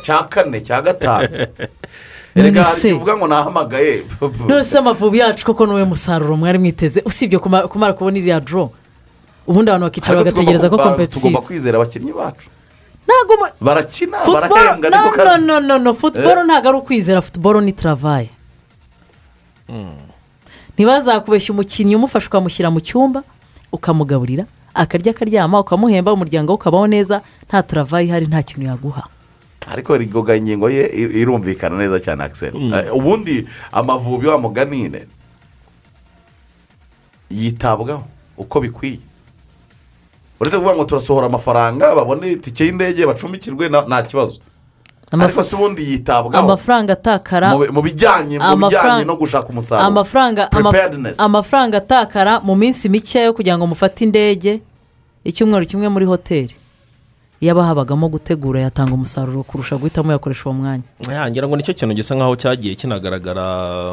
cya kane cya gatanu. erega hari uvuga ngo nahamagaye. Nose amavubi yacu koko ni we musaruro mwari mwiteze. Usibye kuma- kumara kubona iriya doro ubundi abantu bakicara bagategereza ko ba- tugomba kompetisiyo kwizera abakinnyi bacu. Barakina barahembwa niko kazi. no no no futuboro ntabwo ari ukwizera. Futuboro ni taravaye ntibazakubeshya umukinnyi umufasha ukamushyira mu cyumba ukamugaburira akarya akaryama ukamuhemba umuryango we ukabaho neza nta taravaye ihari nta kintu yaguha. Ariko rigoga ingingo ye ir- irumvikana neza cyane akiseri ubundi amavubi wa muganire yitabwaho uko bikwiye. Uretse kuvuga ngo turasohora amafaranga babone itike y'indege bacumbikirwe na- nta kibazo. Ariko se ubundi yitabwaho amafaranga atakara mu bi- mu bijyanye no gushaka umusaruro. amafaranga atakara mu minsi mike yo kugira ngo mufate indege icyumweru kimwe muri hoteli. Iyo aba habagamo gutegura yatanga umusaruro kurusha guhitamo yakoresha uwo mwanya. Ya, ngira ngo ni cyo kintu gisa nkaho cyagiye kinagaragara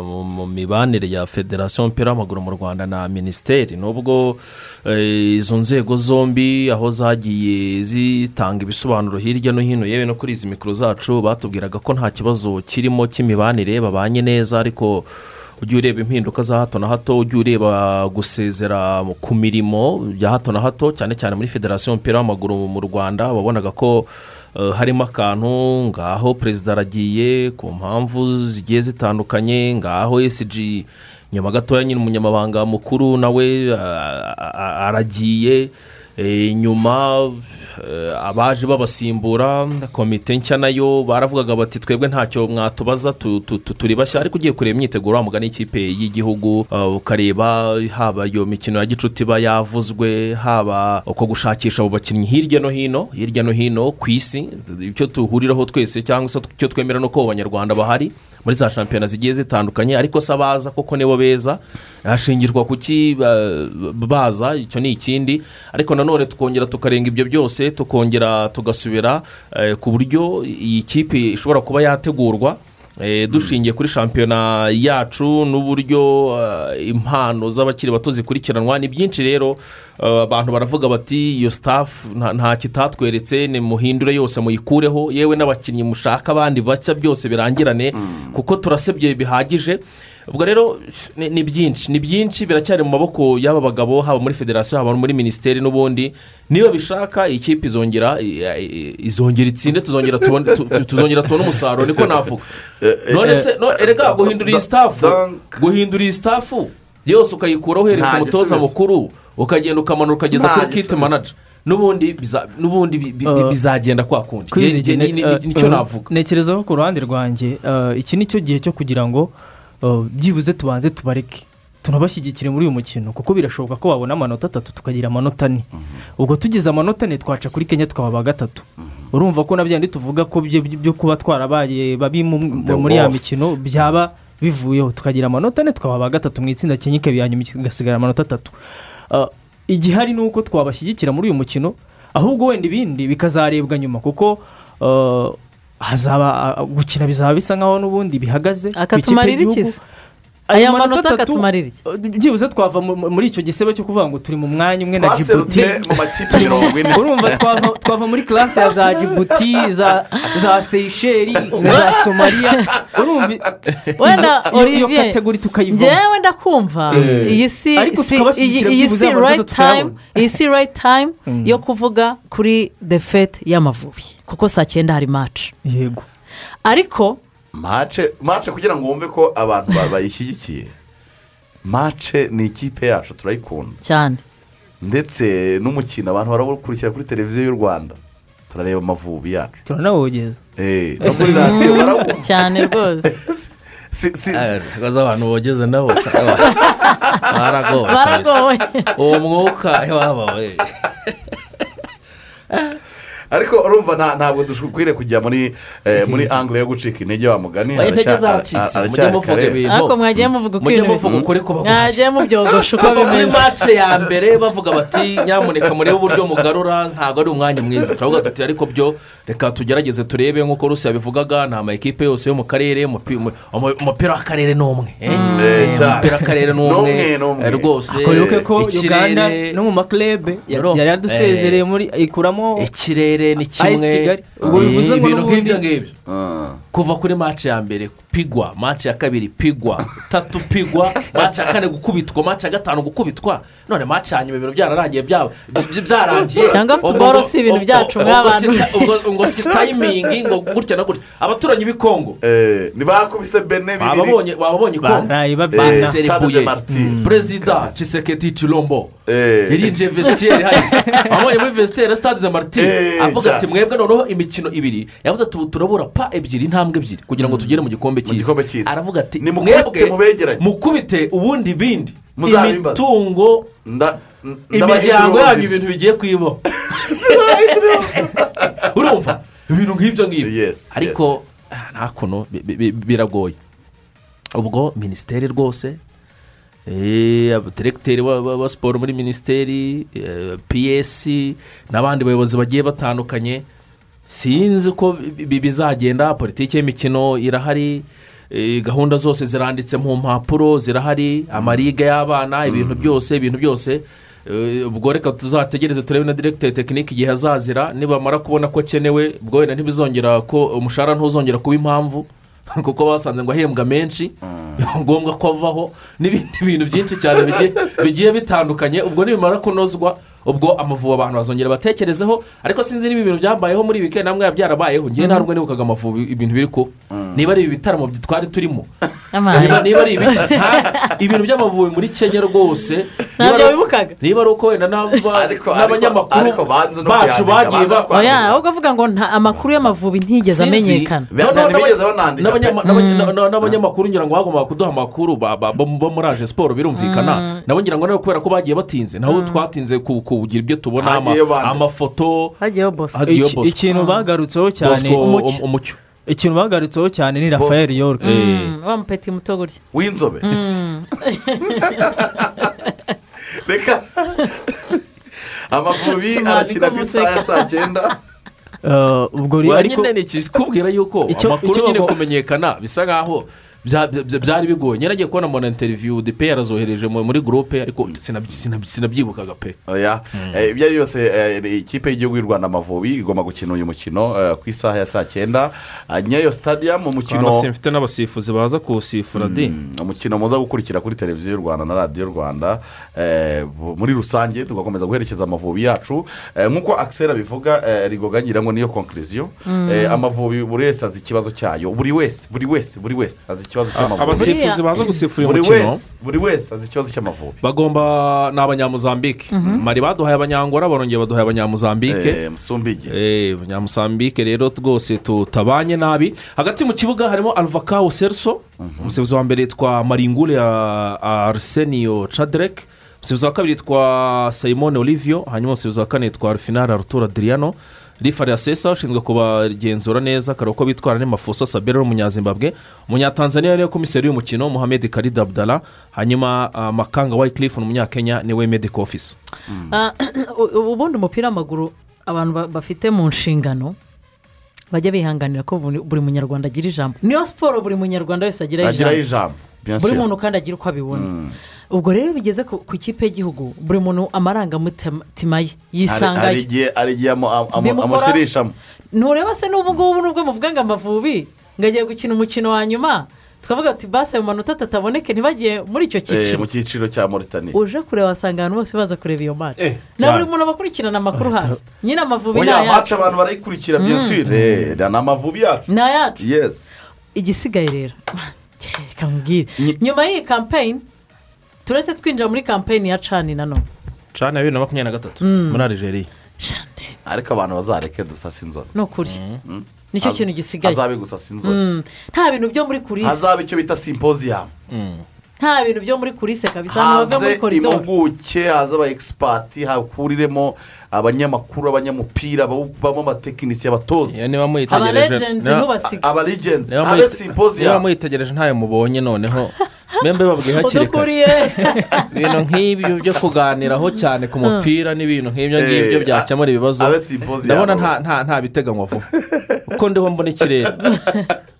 mu mibanire ya federasiyo y'umupira w'amaguru mu rwanda na minisiteri. Nubwo eh, izo nzego zombi aho zagiye zitanga ibisobanuro hirya no hino yewe no kuri izi mikoro zacu batubwiraga ko nta kibazo kirimo cy'imibanire babanye neza ariko ujye ureba impinduka za hato na hato ujye ureba gusezera ku mirimo bya hato na hato cyane cyane muri federasiyo y'umupira w'amaguru mu rwanda wabonaga ko eh, harimo akantu ngaho perezida aragiye ku mpamvu zigiye zitandukanye ngaho esiji nyuma gatoya nyine umunyamabanga mukuru nawe ah, aragiye. Eh, nyuma eh, abaje babasimbura komite nshya na yo baravugaga bati twebwe ntacyo mwatubaza tu- tu- tu- turi bashya ariko ugiye kureba imyiteguro wa mugani y'ikipe y'igihugu uh, ukareba haba iyo mikino ya gicuti iba yavuzwe haba uko gushakisha abo bakinnyi hirya no hino hirya no hino ku isi icyo tuhuriraho twese cyangwa se icyo twemera ni uko abo banyarwanda bahari. Muri za shampiyona zigiye zitandukanye ariko se abaza koko nibo beza hashingirwa ku ki ba- baza icyo ni ikindi ariko nanone tukongera tukarenga ibyo byose tukongera tugasubira eh, ku buryo iyi kipe ishobora kuba yategurwa eh, dushingiye kuri shampiyona yacu n'uburyo eh, impano z'abakiri bato zikurikiranwa. Ni byinshi rero eh, abantu baravuga bati iyo sitafu nta nta kitatweretse ni muhindure yose muyikureho. Yewe n'abakinnyi mushaka abandi bashya byose birangirane. Kuko turasebye bihagije. Ubwo rero ni byinshi ni byinshi biracyari mu maboko y'aba bagabo haba muri federasiyo haba muri minisiteri n'ubundi niba bishaka iyi kipe izongera izongera itsinde tuzongera tuzongera tubone umusaruro niko navuga none se erega guhindura iyi sitafu guhindura iyi sitafu yose ukayikuraho uhereye ku mutoza mukuru ukagenda ukamanuka ukageza kuri kiti manaja n'ubundi biza- n'ubundi bi- bi- Uh, bizagenda kwa kundi ni cyo uh, navuga ntekereza ko ku ruhande rwanjye uh, iki ni cyo gihe cyo kugira ngo uh, byibuze tubanze tubareke. Tunabashyigikire muri uyu mukino kuko birashoboka ko babona amanota atatu tukagira amanota ane. Ubwo tugize amanota ane twaca kuri kenya tukaba ba gatatu. Urumva ko na byandi tuvuga ko byo kuba twarabaye babi muri ya mikino byaba bivuyeho. Tukagira amanota ane tukaba ba gatatu mu itsinda iya nyuma igasigara amanota atatu. Uh, igihari ni uko twabashyigikira muri uyu mukino ahubwo wenda ibindi bikazarebwa nyuma kuko uh, hazaba uh, gukina bizaba bisa nkaho n'ubundi bihagaze. Ku ikipe aya manota akatumarira byibuze twava mu- mu- muri icyo gisebe cyo kuvuga ngo turi mu mwanya umwe na jibuti urumva twava, muri classe ya za jibuti za, za seyisheri za somaliya urumva iyo- kategori tukayivamo ngewe ndakumva. Iyi si iyi- si tukayabona. time iyi si right time yo kuvuga kuri the fete y'amavubi. Kuko saa cyenda hari maci yego. Ariko mace mace kugira ngo wumve ko abantu ba- bayishyigikiye. Mace ni ikipe yacu turayikunda. Cyane. Ndetse n'umukino abantu barawukurikira kuri televiziyo y'u rwanda turareba amavubi yacu. Turanawogeza Eh, no muri radiyo barawumva. cyane rwose. Si- si- ibibazo abantu bogeze nabo baragowe. Baragowe. Uwo mwuka waba we ariko urumva nta- ntabwo dukwiriye kujya muri eh, muri angire yo gucika intege wa mugani. Oya, intege ara- mujye muvuga ibintu. ariko mwagiye muvuga uko mujye muvuga ukuri ko baguhaye mwagiye mubyogosha uko bimeze. mace ya mbere bavuga bati nyamuneka murebe uburyo mugarura ntabwo ari umwanya mwiza. Turavuga tuti ariko byo reka tugerageze turebe nk'uko rusi yabivugaga ni amakipe yose yo mu karere umupi- umu- umu- umupira w'akarere ni umwe eh? Eh, Eh, umupira w'akarere ni umwe rwose ikirere no mu Ro- yari yadusezereye muri ikuramo ikirere ni Ice kimwe Eh, ibintu nk'ibyo ngibyo. Ah. kuva kuri mace ya mbere pigwa mace ya kabiri pigwa. Tatu pigwa. Mace ya kane gukubitwa. Mace ya gatanu gukubitwa. None mace ya nyuma ibintu byararangiye byarangiye. Cyangwa Ubwo- si ibintu byacu ubwo- ngo si tayimingi ngo gutya na gutya. Abaturanyi b'i kongo Eh, ntibakubise bene bibiri. Bababonye bababonye kongo Eh, baserebuye Martyrs. perezida ciseketi cirombo Eh. Yarinjiye vesitiyeri hari abonye muri vesitiyeri stade de martin. Eh, avuga ati mwebwe noneho imikino ibiri. Yavuze ati ubu turabura pa ebyiri intambwe ebyiri. Kugira ngo tugere mu gikombe cy'isi. aravuga ati mubegeranye." mukubite ubundi bindi. Imitungo imiryango yanyu ibintu bigiye kuyibaho urumva? Ibintu nk'ibyo ngibyo. Ariko ah, nta kuntu bi- bi- bi- biragoye. Ubwo minisiteri rwose abaderegiteri wa- wa wa siporo muri minisiteri eh, piyesi n'abandi bayobozi bagiye batandukanye. Sinzi bi- bizagenda politiki y'imikino irahari eh, gahunda zose ziranditse mu mpapuro zirahari amariga y'abana ibintu byose ibintu byose. Ubwo reka tuzategereze turebe na diregiteri tekinike igihe azazira nibamara kubona ko akenewe ubwo wenda ntibizongera ko umushahara ntuzongera kuba impamvu. kuko basanze ngo ahembwa menshi biba ngombwa ko avaho n'ibindi bintu byinshi cyane bigiye- bigiye bitandukanye ubwo nibimara kunozwa ubwo amavubi abantu bazongera batekerezeho ariko sinzi niba ibintu byambayeho muri wikendi namwe byarabayeho ngewe nta rubwo nibukaga amavubi ibintu biri ko. Niba ari ibi bitaramo twari turimo. Niba ari ibiki ibintu by'amavubi muri kenya rwose. Niba ari- uko wenda n'abanyamakuru bacu bagiye oya ahubwo avuga ngo amakuru y'amavubi ntigeze amenyekana. N'abanyamakuru ngira ngo bagombaga kuduha amakuru ba- ba- bo muri aje siporo birumvikana. Nabo ngira ngo nawe kubera ko bagiye batinze. Naho twatinze ku- kugira ibyo tubona amafoto. Ikintu bagarutseho cyane Umucyo. um- ikintu bagarutseho cyane ni rafael york. Mm, wa mupeti muto gutya. W'inzobe. Reka. Amavubi arakina ku isaha ya saa cyenda. Eh, ubwo Wa ariko nyine ni ikikubwira yuko Icyo- amakuru icyo nyine bago- kumenyekana bisa nkaho byari bigoye. Nyine nagiye kubona mbona interiviyu de pe yarazohereje mu- muri gurupe ariko sinab- sinabyibukaga pe. Oya Eh, ibyo ari byo byose eh, ikipe y'igihugu y'u rwanda amavubi igomba gukina uyu mukino eh, ku isaha ya saa cyenda nyayo stadium umukino simfite n'abasifuzi baza kuwusifura di. Mm, umukino muza gukurikira kuri televiziyo y'u rwanda na radiyo rwanda muri rusange tugakomeza guherekeza amavubi yacu. Nk'uko akisera bivuga rigoga ngira ngo niyo konkiriziyo amavubi buri wese azi ikibazo cyayo. Buri wese buri wese buri wese azi ikibazo cy'amavubi abasifuzi baza gusifura uyu buri mukino wese buri wese azi ikibazo cy'amavubi bagomba ni abanyamuzambike. Mari baduhaye abanyangora barongera baduhaye abanyamuzambike. Eh, Eh, abanyamuzambike rero rwose tutabanye nabi. Hagati mu kibuga harimo alvakawo seriso umusifuzi wa mbere yitwa maringure ya arsenio caderek umusifuzi wa kabiri yitwa simone olivio hanyuma umusifuzi wa kane yitwa rufinara rutura adriano. Rifari asesa ushinzwe kubagenzura neza akareba uko bitwara n'amafuso sabera w'umunyazimbabwe umunyatanzaniya ni we komiseri y'umukino muhammed karida abdala hanyuma ah, makanga ni umunyakenya ni we medical office Ah, u- ubundi umupira w'amaguru abantu ba- bafite mu nshingano bajya bihanganira ko buri munyarwanda agira ijambo. Niyo siporo buri munyarwanda wese agiraho ijambo. ijambo bien buri muntu kandi agira uko abibona. Ubwo rero bigeze ku ikipe y'igihugu buri muntu amarangamutima ye yisangayo. Igihe hari igihe amushyirishamo ntureba se n'ubu ngubu nubwo muvuga ngo amavubi? Ngo agiye gukina umukino wa nyuma. Twavuga ati basi ayo manota ataboneke ntibagiye muri icyo Eh, cyiciro mu cyiciro cya moritani uje kureba wasanga abantu bose baza kureba iyo mari Eh, na buri muntu aba akurikirana amakuru hano nyine amavubi ni ayacu. abantu barayikurikira bien sûr Eh, ni amavubi yacu. Ni ayacu yesi igisigaye rero. Reka nkubwire Nyi- nyuma y'iyi kampeyini turetse twinjira muri kampeyini ya cani nanone cana ya bibiri na makumyabiri na gatatu. Muri arigeria Shande, ariko abantu bazareke dusasa inzobe ni ukuri ni cyo Haz- kintu gisigaye. hazabe gusasa inzobe Mm, nta bintu byo muri kurisi hazabe icyo bita simpoziyamu nta bintu byo muri kurise kabisa bava muri haze koridoro impuguke haze aba egisipati hakuriremo abanyamakuru abanyamupira bamo amatekinisiye abatoza. Iyo niba muyitegereje Aba-legends niba- ntubasige. aba legends. Niba abe simposium niba muyitegereje ntayo mubonye noneho. Mwembe babwiye hakiri kare. Ibintu nk'ibyo byo kuganiraho cyane ku mupira n'ibintu nk'ibyo Eh, ngibyo byakemura ibibazo. ndabona nta biteganywa vuba. kuko ndiho mbona ikirere.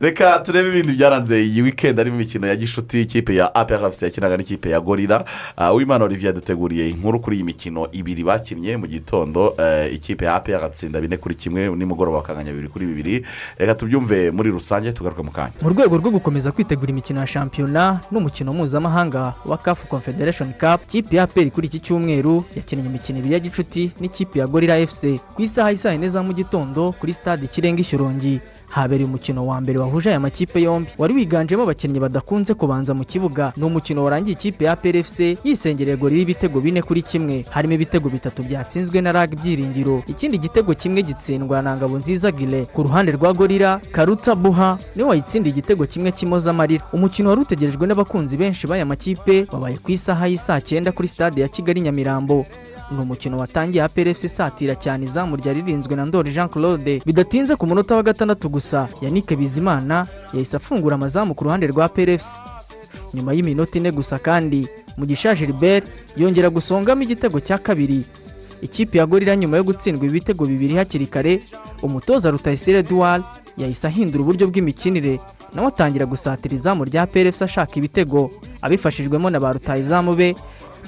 Reka turebe ibindi byaranze iyi wikendi harimo imikino ya gishuti ikipe ya apr yakinaga n'ikipe ya gorira Uh, uwimana olivier yaduteguriye inkuru kuri iyi mikino ibiri bakinnye mu gitondo. Eh, ikipe ya apr atsinda bine kuri kimwe nimugoroba bakanganya bibiri kuri bibiri. Reka tubyumve muri rusange tugaruke mu kanya. Mu rwego rwo gukomeza kwitegura imikino ya shampiyona n'umukino mpuzamahanga wa kafu confederation cup ikipe ya peri kuri iki cyumweru yakinnye imikino ibiri ya gicuti n'ikipe ya gorira fc ku isaha y'i saa yine za mu gitondo kuri stade ikirenga ishyorongi habereye umukino wa mbere wahuje aya makipe yombi. Wari wiganjemo abakinnyi badakunze kubanza mu kibuga. Ni umukino warangiye ikipe ya PRFC yisengereye gorira ibitego bine kuri kimwe. Harimo ibitego bitatu byatsinzwe na rag byiringiro ikindi gitego kimwe gitsindwa na ngabo nziza gile. Ku ruhande rwa gorira karuta buha ni we wayitsindiye igitego kimwe kimoza amarira. Umukino wari utegerejwe n'abakunzi benshi b'aya makipe wabaye ku isaha y'i saa cyenda kuri stade ya kigali nyamirambo. Ni umukino watangiye APRFC isatira cyane izamu ririnzwe na ndori jean claude. Bidatinze ku munota wa gatandatu gusa yannick bizimana yahise afungura amazamu ku ruhande rwa APRFC nyuma y'iminota ine gusa kandi mugisha gilbert yongera gusongamo igitego cya kabiri. Ikipe ya gorira nyuma yo gutsindwa ibitego bibiri hakiri kare umutoza rutayisire eduard yahise ahindura uburyo bw'imikinire nawe atangira gusatira izamu rya PRFC ashaka ibitego. Abifashijwemo na ba rutayizamu be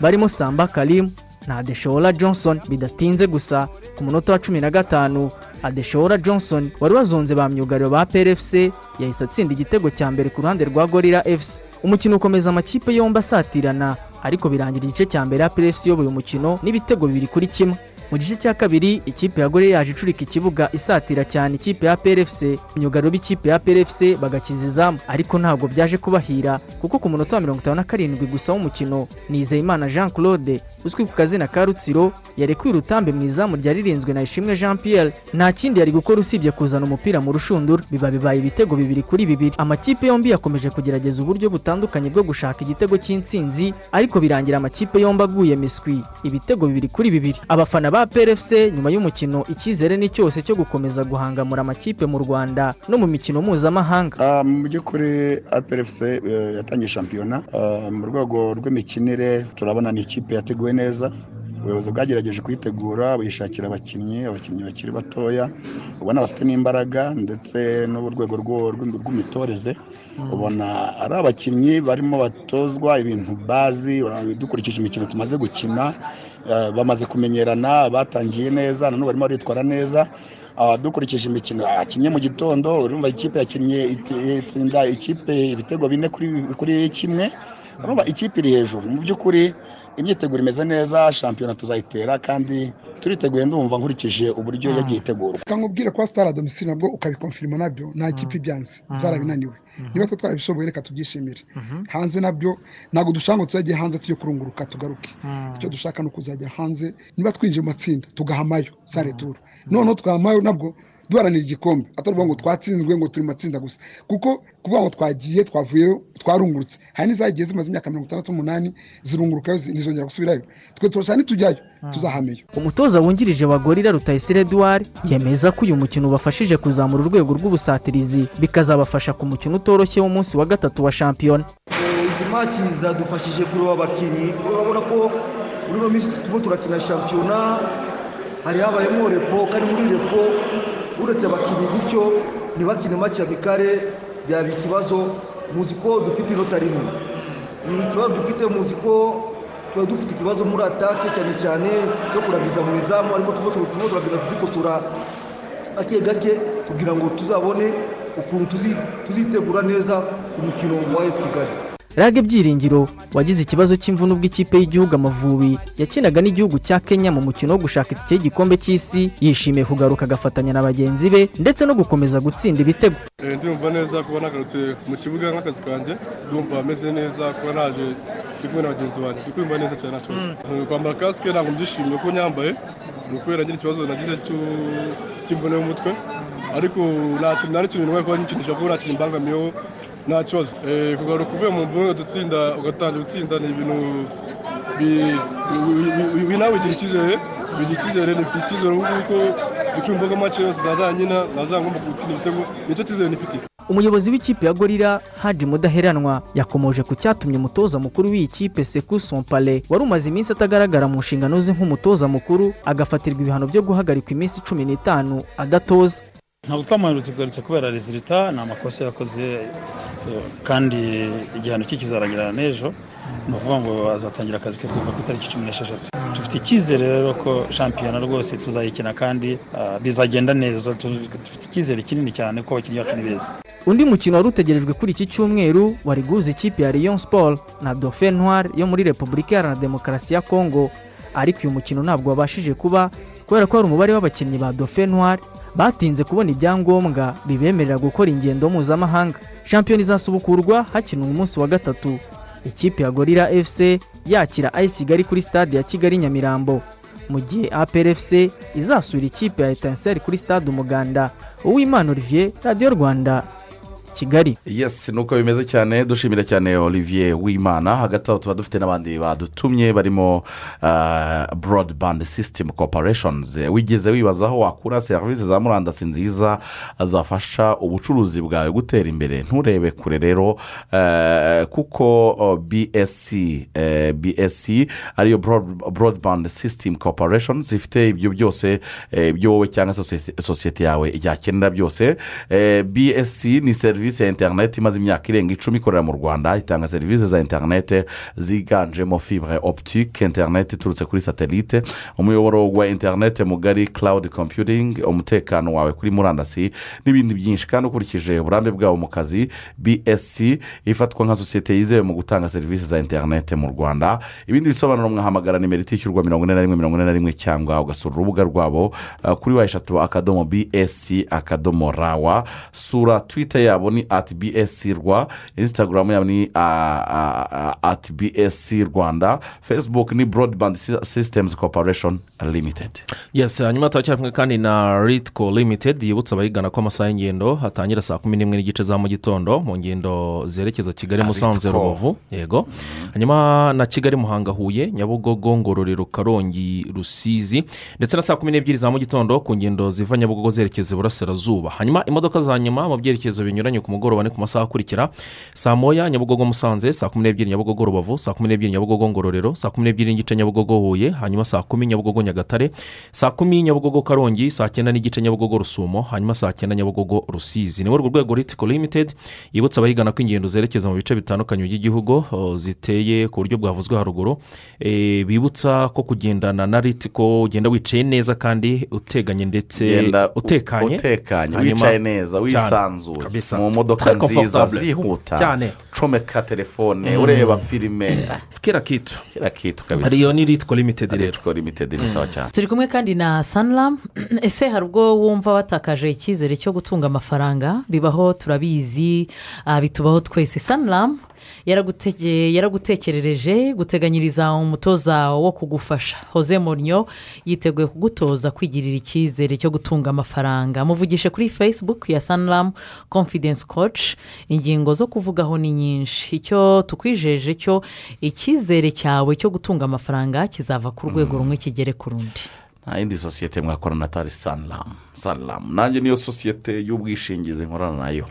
barimo samba karimu na adeshora johnson bidatinze gusa ku munota wa cumi na gatanu adeshora johnson wari wazonze ba myugariro ba PRFC yahise atsinda igitego cya mbere ku ruhande rwa gorira fc umukino ukomeza amakipe yombi asatirana ariko birangira igice cya mbere ya PRFC iyoboye umukino n'ibitego bibiri kuri kimwe. Mu gice cya kabiri ikipe ya gore yaje icurika ikibuga isatira cyane ikipe ya PRFC myugariro b'ikipe ya PRFC bagakiza izamu. Ariko ntabwo byaje kubahira kuko ku munota wa mirongo itanu na karindwi gusa w'umukino nizeyimana jean claude uzwi ku kazina ka rutsiro yarekuye urutambe mu izamu ryari ririnzwe na ishimwe jean pierre nta kindi yari gukora usibye kuzana umupira mu rushundura. Biba bibaye ibitego bibiri kuri bibiri. Amakipe yombi yakomeje kugerageza uburyo butandukanye bwo gushaka igitego cy'intsinzi ariko birangira amakipe yombi aguye miswi. Ibitego bibiri kuri bibiri. Abafana ba PRFC nyuma y'umukino icyizere ni cyose cyo gukomeza guhangamura amakipe mu rwanda no mu mikino mpuzamahanga. Ah, mu by'ukuri APRFC eh, yatangiye shampiyona. Ah, mu rwego rw'imikinire turabona ni ikipe yateguwe neza. Ubuyobozi bwagerageje kuyitegura buyishakira abakinnyi abakinnyi bakiri batoya. Ubona bafite n'imbaraga ndetse n'urwego rw'imitoreze. Ubona ari abakinnyi barimo batozwa ibintu bazi dukurikije imikino tumaze gukina eh, bamaze kumenyerana batangiye neza nanone barimo baritwara neza. Ah, dukurikije imikino yakinnye mu gitondo urumva ikipe yakinnye itsinda ikipe ibitego bine kuri kimwe. Urumva ikipe iri hejuru. Mu by'ukuri imyiteguro imeze neza shampiyona tuzayitera kandi turiteguye ndumva nkurikije uburyo yagiye itegurwa. Ukangubwira ko sitara domisili nabwo ukabikonfirima na byo nta kipe ibyanze zarabinaniwe. Niba twe twarabishoboye reka tubyishimire. Hanze na byo ntabwo dushaka ngo tuzajye hanze tujye kurunguruka tugaruke. Icyo dushaka ni ukuzajya hanze niba twinjiye mu matsinda tugahamayo sare turu noneho twahamayo nabwo duharanira igikombe. Atari ngo twatsinzwe ngo turi mu matsinda gusa. Kuko kuvuga ngo twagiye twavuyeyo twarungurutse. Hari n'izagiye zimaze imyaka mirongo itandatu n'umunani zirungurukayo zi- ntizongera gusubirayo. Twe turashaka nitujyayo tuzahameyo umutoza wungirije wa gorira rutayisire eduard yemeza ko uyu mukino ubafashije kuzamura urwego rw'ubusatirizi bikazabafasha ku mukino utoroshye w'umunsi wa gatatu wa shampiyona. Izi maki zadufashije kureba abakinnyi urabona ko muri ino minsi turimo turakina shampiyona hari habayemo repo kandi muri repo uretse abakinnyi gutyo ntibakine maki ya mikare byaba ikibazo. Muzi ko dufite inota rimwe. Ibi kibazo dufite muzi ko tuba dufite ikibazo muri atake cyane cyane cyo kuragiza mu izamu ariko turimo turagenda tudikosora gake gake kugira ngo tuzabone ukuntu tuzi- tuzitegura neza ku mukino wa esi kigali. Rage byiringiro wagize ikibazo cy'imvune ubwo ikipe y'igihugu amavubi yakinaga n'igihugu cya kenya mu mukino wo gushaka itike y'igikombe cy'isi. Yishimiye kugaruka agafatanya na bagenzi be ndetse no gukomeza gutsinda ibitego. Eh, ndumva neza kuba nagarutse mu kibuga nk'akazi kanjye ndumva ameze neza kuba naje ndi kumwe na bagenzi banjye ndi kumva neza cyane nta kibazo Eh, kwambara kasike ntabwo mbyishimiye ko nyambaye. Ni ukubera ngira ikibazo nagize cy'imvune y'umutwe ariko nta kintu nta n'ikintu nwaye kuba nyikinisha kuko nta kintu mbangamiyeho. Nta kibazo. Eh, kugaruka uvuye mu mvune udutsinda ugatangira gutsinda ni ibintu bi- bi- bi- bi- bi- nawe bigira icyizere. Bigira icyizere nifite icyizere ubu ngubu ko bikwimboga make yose nazanyina nazangomba gutsinda ibitego ni cyo cyizere nifitiye. Umuyobozi w'ikipe ya gorira haji mudaheranwa yakomoje ku cyatumye umutoza mukuru w'iyi kipe seku sompale wari umaze iminsi atagaragara mu nshingano ze nk'umutoza mukuru agafatirwa ibihano byo guhagarikwa iminsi cumi n'itanu adatoza. Ntabwo twamuherutse kugarutse kubera rezilita ni amakosa yakoze eh, kandi igihano cye kizarangira n'ejo. Ni ukuvuga ngo azatangira akazi ke kuva ku itariki cumi n'esheshatu. Dufite icyizere rero ko shampiyona rwose tuzayikina kandi ah, bizagenda neza. Dufite icyizere kinini cyane ko abakinnyi bacu ni beza. Undi mukino wari utegerejwe kuri iki cyumweru wari guhuza ikipe ya Rayon Sport na Dauphin Noir yo muri Repubulika Iharanira Demokarasi ya Kongo ariko uyu mukino ntabwo wabashije kuba kubera ko hari umubare w'abakinnyi ba Dauphin Noir batinze kubona ibyangombwa bibemerera gukora ingendo mpuzamahanga. Shampiyona izasubukurwa hakinwa umunsi wa gatatu. Ikipe ya Gorilla FC yakira AS Kigali kuri stade ya Kigali Nyamirambo. Mu gihe APR FC izasura ikipe ya Etincelle kuri stade Umuganda. Uwimana Olivier Radio Rwanda. Kigali. Yes nuko bimeze cyane dushimira cyane olivier wimana hagati aho tuba dufite n'abandi badutumye barimo uh, broadband system corporations. Wigeze wibaza aho wakura serivisi za murandasi nziza zafasha ubucuruzi bwawe gutera imbere? Nturebe kure rero uh, kuko bsc uh, bsc ariyo broad- broadband system corporations ifite ibyo byose ibyo wowe cyangwa sosiyete- yawe yakenera byose. Bsc ni serivisi ya interineti imaze imyaka irenga icumi ikorera mu rwanda itanga serivisi za interineti ziganjemo fibre optique interineti iturutse kuri satelite umuyoboro wa interineti mugari cloud computing umutekano wawe kuri murandasi n'ibindi byinshi. Kandi ukurikije uburambe bwabo mu kazi bsc ifatwa nka sosiyete yizewe mu gutanga serivisi za interineti mu rwanda. Ibindi bisobanuro mwahamagara nimero itishyurwa mirongo ine na rimwe mirongo ine na rimwe cyangwa ugasura urubuga rwabo uh, kuri wa eshatu akadomo bsc akadomo rawa sura twita yabo ni ati bsc rwa instagram yabo ni ati bsc rwanda facebook ni broadband Sy- systems corporation limited. Yes hanyuma turacyari kandi na ritco limited yibutsa abayigana ko amasaha y'ingendo atangira saa kumi n'imwe n'igice za mu gitondo mu ngendo zerekeza kigali Ah, musanze rubavu. Yego. Hanyuma na kigali muhanga huye nyabugogo ngororero karongi rusizi ndetse na saa kumi n'ebyiri za mu gitondo ku ngendo ziva nyabugogo zerekeza iburasirazuba. Hanyuma imodoka za nyuma mu byerekezo binyuranye ku mugoroba ni ku masaha akurikira. Saa moya nyabugogo musanze saa kumi n'ebyiri nyabugogo rubavu saa kumi n'ebyiri nyabugogo ngororero saa kumi n'ebyiri n'igice nyabugogo huye hanyuma saa kumi nyabugogo nyagatare saa kumi nyabugogo karongi saa cyenda n'igice nyabugogo rusumo hanyuma saa cyenda nyabugogo rusizi. Ni urwo rwego ritiko limited yibutsa abayigana ko ingendo zerekeza mu bice bitandukanye by'igihugu ziteye ku buryo bwavuzwe haruguru Eh, bibutsa ko kugendana na ritiko ugenda wicaye neza kandi uteganye ndetse utekanye. utekanye wicaye neza wisanzuye. mu modoka Très nziza zihuta. Cyane. Comeka telefone Mm. ureba filime. Kera kitu. Kera kitu kabisa. Ariyo ni ritiko limited rero. Ritiko limited ni sawa cyane. Turi kumwe kandi na saniramu ese hari ubwo wumva watakaje icyizere cyo gutunga amafaranga? Bibaho turabizi ah, bitubaho twese. Saniramu yaragutekerereje guteganyiriza umutoza wo kugufasha. Jose Mourinho yiteguye kugutoza kwigirira icyizere cyo gutunga amafaranga. Muvugishe kuri facebook ya saniramu confidence coach. Ingingo zo kuvugaho ni nyinshi. Icyo tukwijeje cyo icyizere cyawe cyo gutunga amafaranga kizava ku rwego rumwe kigere ku rundi. Nta yindi sosiyete mwakorana atari saniramu saniramu nanjye niyo sosiyete y'ubwishingizi nkorana na yo.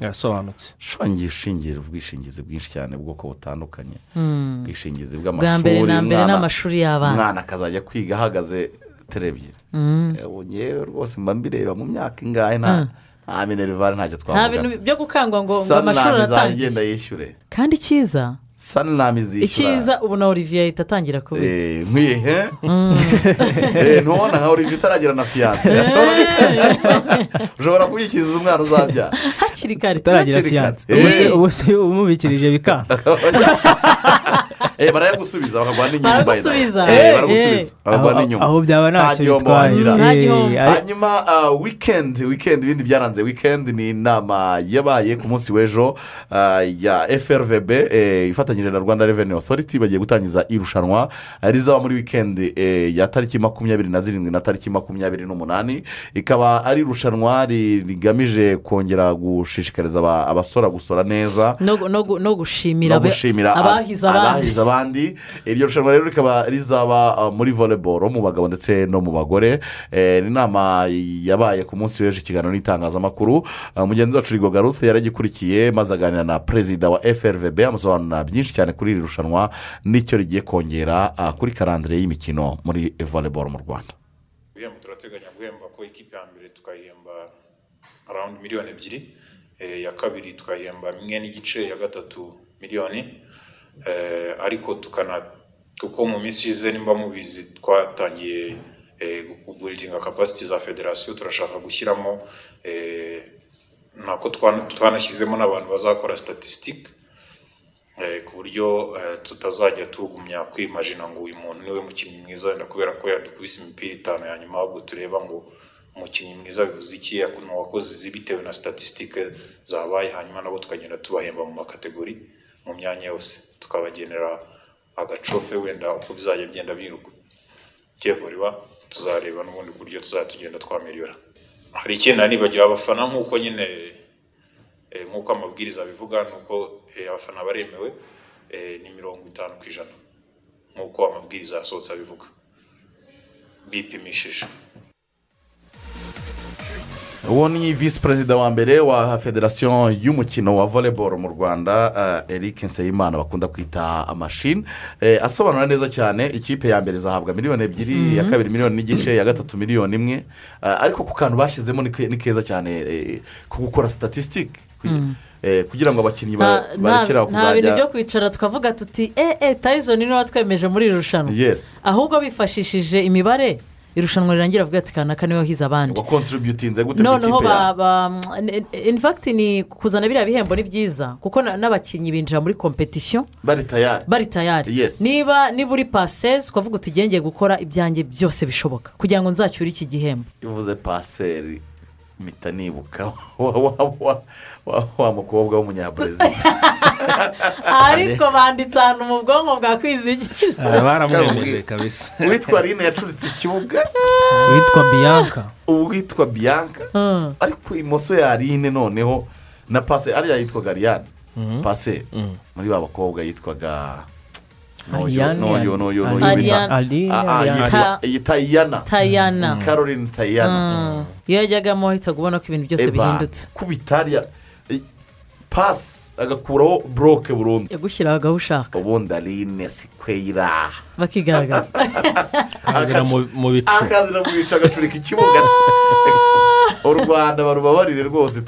Yasobanutse shongi ishingira ubwishingizi bwinshi cyane bw'ubwoko butandukanye Mm. ubwishingizi Bwa bw'amashuri mbere na mbere umwana- n'amashuri y'abana. umwana akazajya kwiga ahagaze terebye Mm. yewe rwose mba mbireba mu myaka ingahe Mm. nta nta minerivare ntacyo nta twavuga bintu byo gukangwa ngo amashuri yishyure kandi icyiza saniramu izishyura. Icyiza ubu na olivier ahita atangira kubita Eh, nkwiye he Mm. Eh, ntubona nka olivier utaragira na fiyanse ushobora kubikiriza umwana uzabyara hakiri kare. Utaragira fiyanse ubu se- Eh. ubu se umubikirije bikanga. Eh, barayagusubiza bakaguha n'inyungu Baragusubiza. Eh, Eh, baragusubiza eh. bakaguha n'inyungu aho byaba bitwaye. Nta gihombo. Eh, hanyuma ah, weekend weekend ibindi byaranze weekend ni inama yabaye ku munsi w'ejo ah, ya frvb eh, ifatanyije na rwanda revenue authority bagiye gutangiza irushanwa ah, rizaba muri weekend eh, ya tariki makumyabiri na zirindwi na tariki makumyabiri n'umunani ikaba ari irushanwa ri- rigamije kongera gushishikariza aba- abasora gusora neza. No gu- no gu- no gushimira abahize abandi abandi. Iryo rushanwa rero rikaba rizaba uh, muri voleboro mu bagabo ndetse no mu bagore. Eh, ni inama yabaye ku munsi w'ejo ikiganiro n'itangazamakuru. Uh, mugenzi wacu rigo garuthe yaragikurikiye maze aganira na perezida wa frvb amusobanurira byinshi cyane kuri iri rushanwa n'icyo rigiye kongera uh, kuri karandire y'imikino muri voleboro mu rwanda. Ibihembo turateganya guhemba ko ikipe ya mbere tukayihemba arawundi miliyoni ebyiri eh, iya kabiri tukayihemba imwe n'igice iya gatatu miliyoni. eh, ariko tukana kuko mu minsi ishize nimba mubizi twatangiye eh, kuburidinga kapasiti za federasiyo turashaka gushyiramo eh, nako twana- twanashyizemo n'abantu bazakora statisitike Eh, ku buryo eh, tutazajya tugumya kwimajina ngo uyu muntu ni we mukinnyi mwiza wenda kubera ko yadukubise imipira itanu ya nyuma ahubwo tureba ngo umukinnyi mwiza bivuze iki ni uwakoze izi bitewe na statisitike zabaye hanyuma nabo tukagenda tubahemba mu makategori. Mu myanya yose. Tukabagenera agacofe wenda uko bizajya bigenda biruka kevuriwa tuzareba n'ubundi buryo tuzajya tugenda twamiriyora hari icyenda nibagiwe abafana nk'uko nyine eh, nk'uko amabwiriza abivuga ni uko eh, abafana baremewe eh, ni mirongo itanu ku ijana nk'uko amabwiriza yasohotse abivuga. Bipimishije. Uwo ni visi perezida wa mbere wa federasiyo y'umukino wa voleboro mu rwanda uh, eric nseyimana bakunda kwita amashini eh, asobanura neza cyane ikipe ya mbere izahabwa miliyoni ebyiri Mhm. iya kabiri miliyoni n'igice iya gatatu miliyoni imwe. Uh, ariko ku kantu bashyizemo ni ke- ni keza cyane eh, ko gukora statisitike Mm. eh, kugira ngo abakinnyi nta ba- barekere aho nta bintu byo kuzajya kwicara tukavuga tuti e e tayizoni ni we watwemeje muri iri rushanwa. Ahubwo bifashishije imibare. Irushanwa rirangira avuga ati kanaka ni we wahize abandi. Wakontributinze gute mu noneho ikipe ba yawe ba in fact ni kuzana biriya bihembo ni byiza kuko na- n'abakinnyi binjira muri kompetisiyo bari tayari. Bari tayari. Yes. niba niba uri pasezi ukavuga uti ngiye gukora ibyanjye byose bishoboka. Kugira ngo nzacyure iki gihembo. Ivuze paseri mpita nibuka wa wa wa wa wa mukobwa w'umunyabrazil. Ariko banditse ahantu mu bwonko bwa kwizigira baramwemeje kabisa. Uwitwa rine yacuritse ikibuga. Witwa biyanka uwitwa biyanka ariko imoso ya rine noneho na pase ariya yitwaga riyane pase muri ba bakobwa yitwaga Tayana. caroline tayana. Mm. iyo yajyagamo wahitaga ubona ko ibintu byose bihindutse kubitariya pasi agakuraho buroke burundu. Yagushyiraho aho ushaka. Ubundi arine sikweyira bakigaragaza. Akazira mu bicu. Akazira mu bicu agacurika ikibuga u rwanda barubabarire rwose.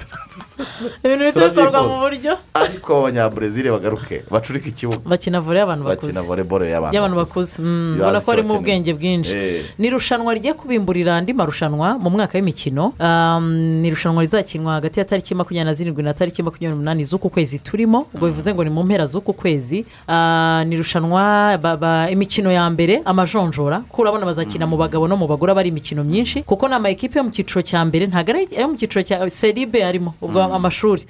Ibintu bihita bikorwa mu buryo. Ariko abanyaburezile bagaruke bacurike ikibuga bakina vore y'abantu bakuze. Bakina voleboro y'abantu y'abantu bakuze. Mm, ubona ko harimo ubwenge bwinshi. Eh. ni irushanwa rigiye kubimburira andi marushanwa mu mwaka w'imikino. Um, ni irushanwa rizakinwa hagati ya tariki makumyabiri na zirindwi na tariki makumyabiri n'umunani z'uku kwezi turimo ubwo bivuze ngo ni mu mpera z'uku kwezi Ah, ni irushanwa imikino ya mbere amajonjora kuko urabona bazakina mu bagabo no mu bagore aba ari imikino myinshi kuko ni ama ekipe yo mu cyiciro cya mbere ntabwo ari ayo mu cyiciro cya seribe arimo ubwo amashuri.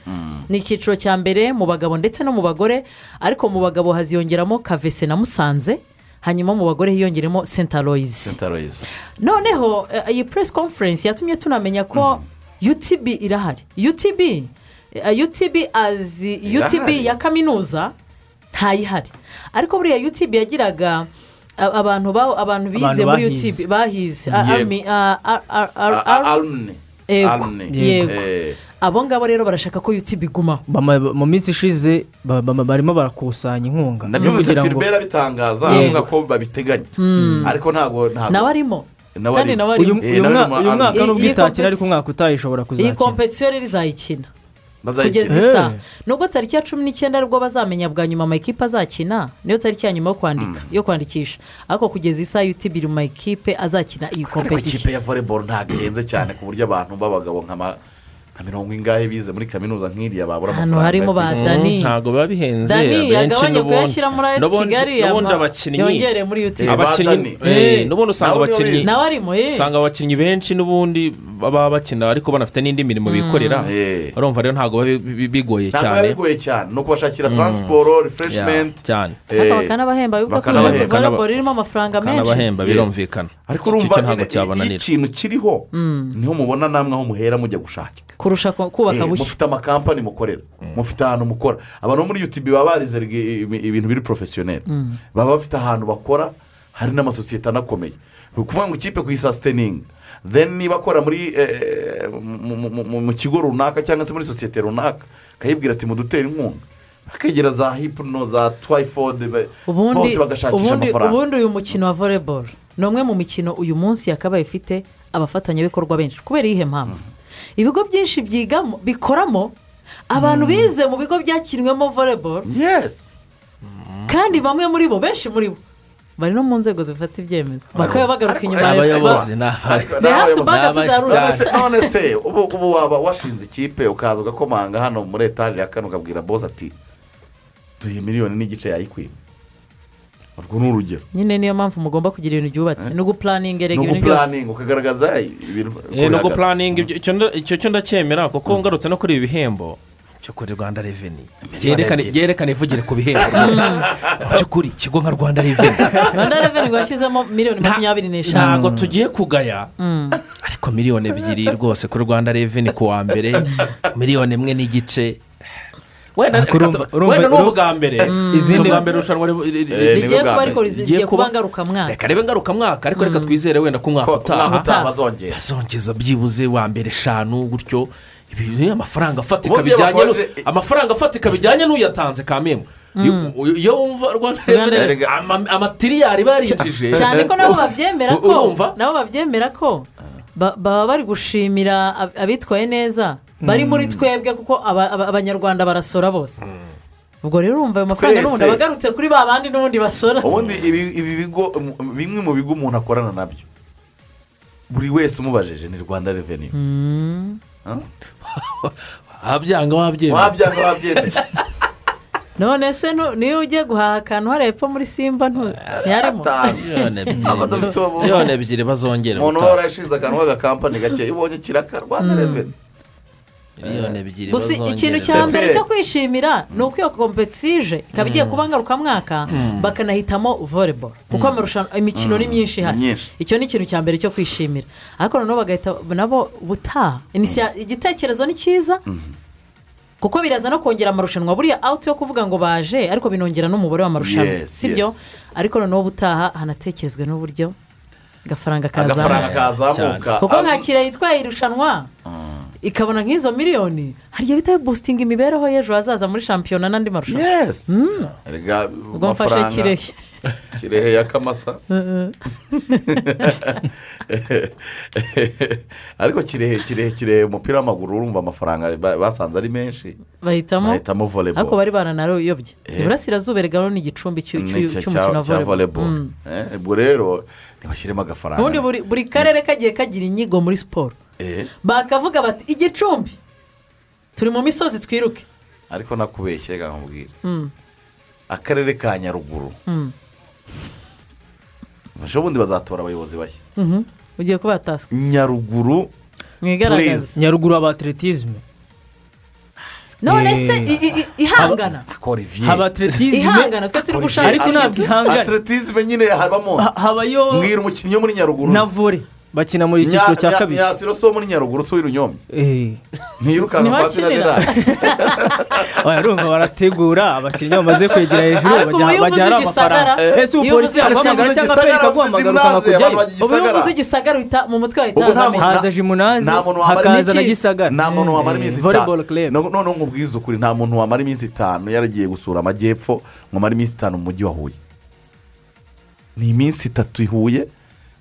Ni icyiciro cya mbere mu bagabo ndetse no mu bagore ariko mu bagabo haziyongeramo kavese na musanze hanyuma mu bagore hiyongeremo sentaroyizi noneho eh, iyi press conference yatumye tunamenya ko utb irahari. Utb utb azi utb Irahari. ya kaminuza ntayihari. Ariko buriya utb yagiraga abantu ba- abantu bize muri utb bahize. Yego. Eh, abo ngabo rero barashaka ko utb igumaho mu minsi ishize ba- ba- barimo barakusanya inkunga. Ngo filibert abitangaza Yego. avuga ko babiteganya. Hmm. ariko ntabwo ntabwo. Nawe arimo uyu Eh, uyu mwaka nubwo itakina ariko competition- umwaka utaha ishobora iyi kuzakina kompetisiyo rero izayikina kugeza isa nubwo tariki ya cumi n'icyenda ari bwo bazamenya bwa nyuma amakipe azakina niyo tariki ya nyuma yo kwandika yo kwandikisha. Ariko kugeza isa utb iri mu makipe azakina iyi ariko kompetisiyo ikipe ya voleboro ntabwo ihenze cyane ku buryo abantu b'abagabo nka ma- nka mirongo ingahe bize muri kaminuza nk'iriya babura Ahantu amafaranga harimo yo ba. Dani. ntabwo biba bihenze. Yagabanye n'ubundi- abakinnyi abakinnyi Eh, eh, n'ubundi usanga abakinnyi eh. usanga abakinnyi benshi n'ubundi baba bakina ariko banafite n'indi mirimo Mm. bikorera. Urumva rero ntabwo biba bi- bi- bigoye ntabwo cyane. biba bigoye cyane. Ni ukubashakira Mm. taransiporo refureshimenti cyane. Bakanabahemba. Bivuga ko Bakanabahemba. iyo volleyball irimo amafaranga menshi. Bakanabahemba birumvikana. Ariko urumva ntabwo iyo cyabananira ikintu kiriho Mm. ni ho mubona namwe aho muhera mujya gushakira. Kurusha ku- kubaka Eh, bushya. mufite amakampani mukorera. Mufite ahantu mukora. Abantu bo muri yutube baba barize ibintu biri porofesiyoneri Mm. baba bafite ahantu bakora hari n'amasosiyete anakomeye. Ni ukuvuga ngo ikipe kuyisasiteninga then niba akora muri eh, mu- kigo runaka cyangwa se muri sosiyete runaka akayibwira ati mudutere inkunga. Bakegera za hipuno za twayifode ubundi bose bagashakisha amafaranga. ubundi uyu mukino wa volleyball ni umwe mu mikino uyu munsi yakabaye ifite abafatanyabikorwa benshi. Kubera iyihe mpamvu? Ibigo byinshi byigamo bikoramo abantu bize mu bigo byakinwemo volleyball. Yesi kandi bamwe muri bo benshi muri bo bari no mu nzego zifata ibyemezo. Bakaba bagaruka inyuma ya abayobozi ni roots. none se ubu ubu waba washinze ikipe ukaza ugakomanga hano muri etaje ya kane ukabwira bose ati duhe miliyoni n'igice yayikwiye urwo ni urugero nyine niyo mpamvu mugomba kugira ibintu byubatse. Ni ugupuraninga ni erega ibintu byose. ugupuraninga ukagaragaza ibintu Eh, no bihagaze. gupuraninga ibyo- icyo cyo ndacyemera kuko ngarutse no kuri ibi bihembo cyo kuri rwanda reveni byerekane ivugire ku bihembo. Rwose mu by'ukuri ikigo nka rwanda reveni rwanda reveni ngo yashyizemo miliyoni makumyabiri n'eshanu. ntabwo tugiye kugaya. Mm. ariko miliyoni ebyiri rwose kuri rwanda reveni ku wa mbere miliyoni imwe n'igice. Wenda urumva- ubwa mbere Mm. izindi bwa mbere irushanwa ri- ri- ri- rigiye kuba ariko rigiye kuba ngarukamwaka. Reka rebe ngarukamwaka ariko reka twizere wenda ko umwaka utaha. Umwaka utaha. Bazongera. bazongeza byibuze wa mbere eshanu gutyo amafaranga afatika bijyanye amafaranga afatika bijyanye n'uyatanze kamemwe. Mm. Iyo- iyo wumva rwanda ama- amatiriyari barinjije cyane ko nabo babyemera ko nabo babyemera ko ba- baba bari gushimira ab- abitwaye neza. Bari muri twebwe kuko aba- aba- abanyarwanda barasora bose. Ubwo rero urumva ayo mafaranga n'ubundi aba agarutse kuri ba bandi n'ubundi basora. Ubundi ibi ibi bigo bimwe mu bigo umuntu akorana na byo. Buri wese umubajije ni rwanda reveni Mm. wabyanga wabyemera. Wabyanga wabyemera. None se niyo ugiye guhaha akantu hariya epfo muri simba ntiyarimo miliyoni ebyiri. Bazongera umuntu uhora yashinze akantu k'agakampani gake iyo ubonye kiraka rwanda reveni miliyoni ebyiri gusa ikintu cya mbere cyo kwishimira ni uko iyo kompetije ikaba igiye kuba ngarukamwaka Mm. bakanahitamo volleyball. Kuko amarushanwa imikino ni myinshi ihari. Icyo ni ikintu cya mbere cyo kwishimira. Ariko noneho bagahita nabo Inisia- igitekerezo ni cyiza kuko biraza no kongera amarushanwa. Buriya awuti yo kuvuga ngo baje ariko binongera n'umubare w'amarushanwa Yes, si byo yes. ariko noneho ubutaha hanatekerezwe n'uburyo. Agafaranga kazamuka. Kazamuka. Kuko nka yitwaye irushanwa. Ikabona nk'izo miliyoni. Hari igihe bihita bibusitinga imibereho y'ejo hazaza muri shampiyona n'andi marushanwa? Yesi Mm. Erega ubwo mfashe kirehe kirehe ya kamasa ariko kirehe kirehe kirehe umupira w'amaguru urumva amafaranga ba- basanze ari menshi. Bahitamo? Bahitamo ariko volleyball bari baranaruyobye Eh. iburasirazuba erega ni igicumbi cy'umukino wa. Eh, ubwo rero ntibashyiremo agafaranga. Ubundi buri- karere kagiye kagira inyigo muri siporo Eh, bakavuga bati igicumbi turi mu misozi twiruke. Ariko nakubeshye reka nkubwire. Mm. akarere ka nyaruguru. Mm. Ejo bundi bazatora abayobozi bashya. Mhm. ugiye kuba tasika nyaruguru mwigaragaze. Nyaruguru aba atletisme none se i- i- ihangana? Ihangana twe turi gushaka ariko ntabwo ihangana. Atletisme nyine habamo. Ha- habayo mbwira umukinnyi wo muri nyaruguru. na vore. Bakina muri icyiciro cya kabiri. nyasiro so muri nyaruguru so w'irunyombye Eh. ntiyirukanka Niho pasi na akinira. gerard Oya, urumva barategura abakinnyi bamaze kwegera hejuru Ariko bajya- ubu iyo bajya hari uvuze amafaranga igisagara, ese ubu polisi yaguhamagara igisagara, cyangwa aperi ikaguhamagara ukanga kujyayo ubu iyo uvuze igisagara uhita mu mutwe wahita hazamo haza jimunazi hakaza na iminsi- gisagara. nta muntu wamara iminsi volleyball itanu. club. No- noneho nkubwize ukuri nta muntu wamara iminsi itanu yaragiye gusura amajyepfo ngo amare iminsi itanu mu mujyi wa huye. Ni iminsi itatu i huye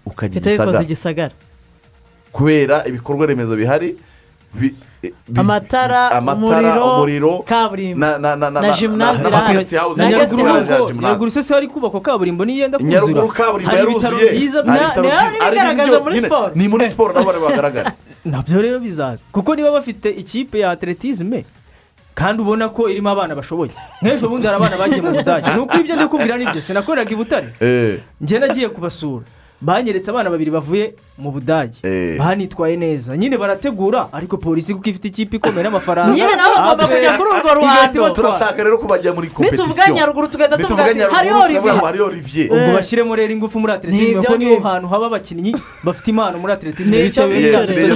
ukajya igisagara igisagara kubera ibikorwa remezo bihari bi- bi- amatara umuriro kaburimbo. na na na nyaruguru nyaruguru se hari kubakwa kaburimbo niyenda kuzura hari ibitaro byiza bigaragaza byose muri siporo. ni muri siporo nabo bagaragara. Nabyo rero bizaza. Kuko niba bafite ikipe ya atletisme kandi ubona ko irimo abana bashoboye. Nk'ejo bundi hari abana bagiye mu budage. Ni uko ibyo ndi kubwira ni byo sinakoreraga i butare. Eh, njye nagiye kubasura. Banyeretse abana babiri bavuye mu budage. Eh. banitwaye neza. Nyine barategura ariko polisi kuko ifite ikipe ikomeye n'amafaranga. Nyine nabo bagomba kujya kuri urwo ruhando. turashaka rero ko bajya muri nituvuga kompetisiyo nyaruguru tugahita tuvuga ati ngo olivier. olivier. Ubwo bashyiremo rero ingufu muri atletisme kuko ngibyo. hantu haba abakinnyi bafite impano muri atletisme ni byo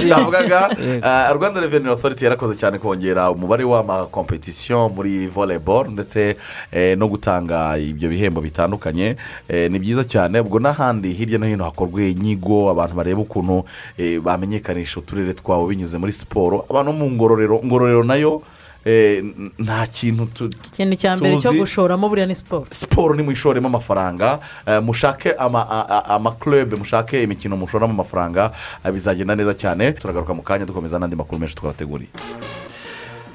twavugaga. Ah, rwanda reveni otoriti yarakoze cyane kongera umubare w'amakompetisiyo muri volleyball ndetse eh, no gutanga ibyo bihembo bitandukanye. Eh, ni byiza cyane ubwo n'ahandi hirya no hino hakorwa inyigo abantu bareba ukuntu eh, bamenyekanisha uturere twabo binyuze muri siporo. Abantu mu ngororero ngororero na yo eh, nta kintu tu- ikintu cya mbere cyo tuzi. gushoramo buriya ni siporo. Siporo ni mwishoremo amafaranga eh, mushake ama- a- a- amakurebe mushake imikino mushoramo amafaranga bizagenda neza cyane. Turagaruka mu kanya dukomeza n'andi makuru menshi twabateguriye.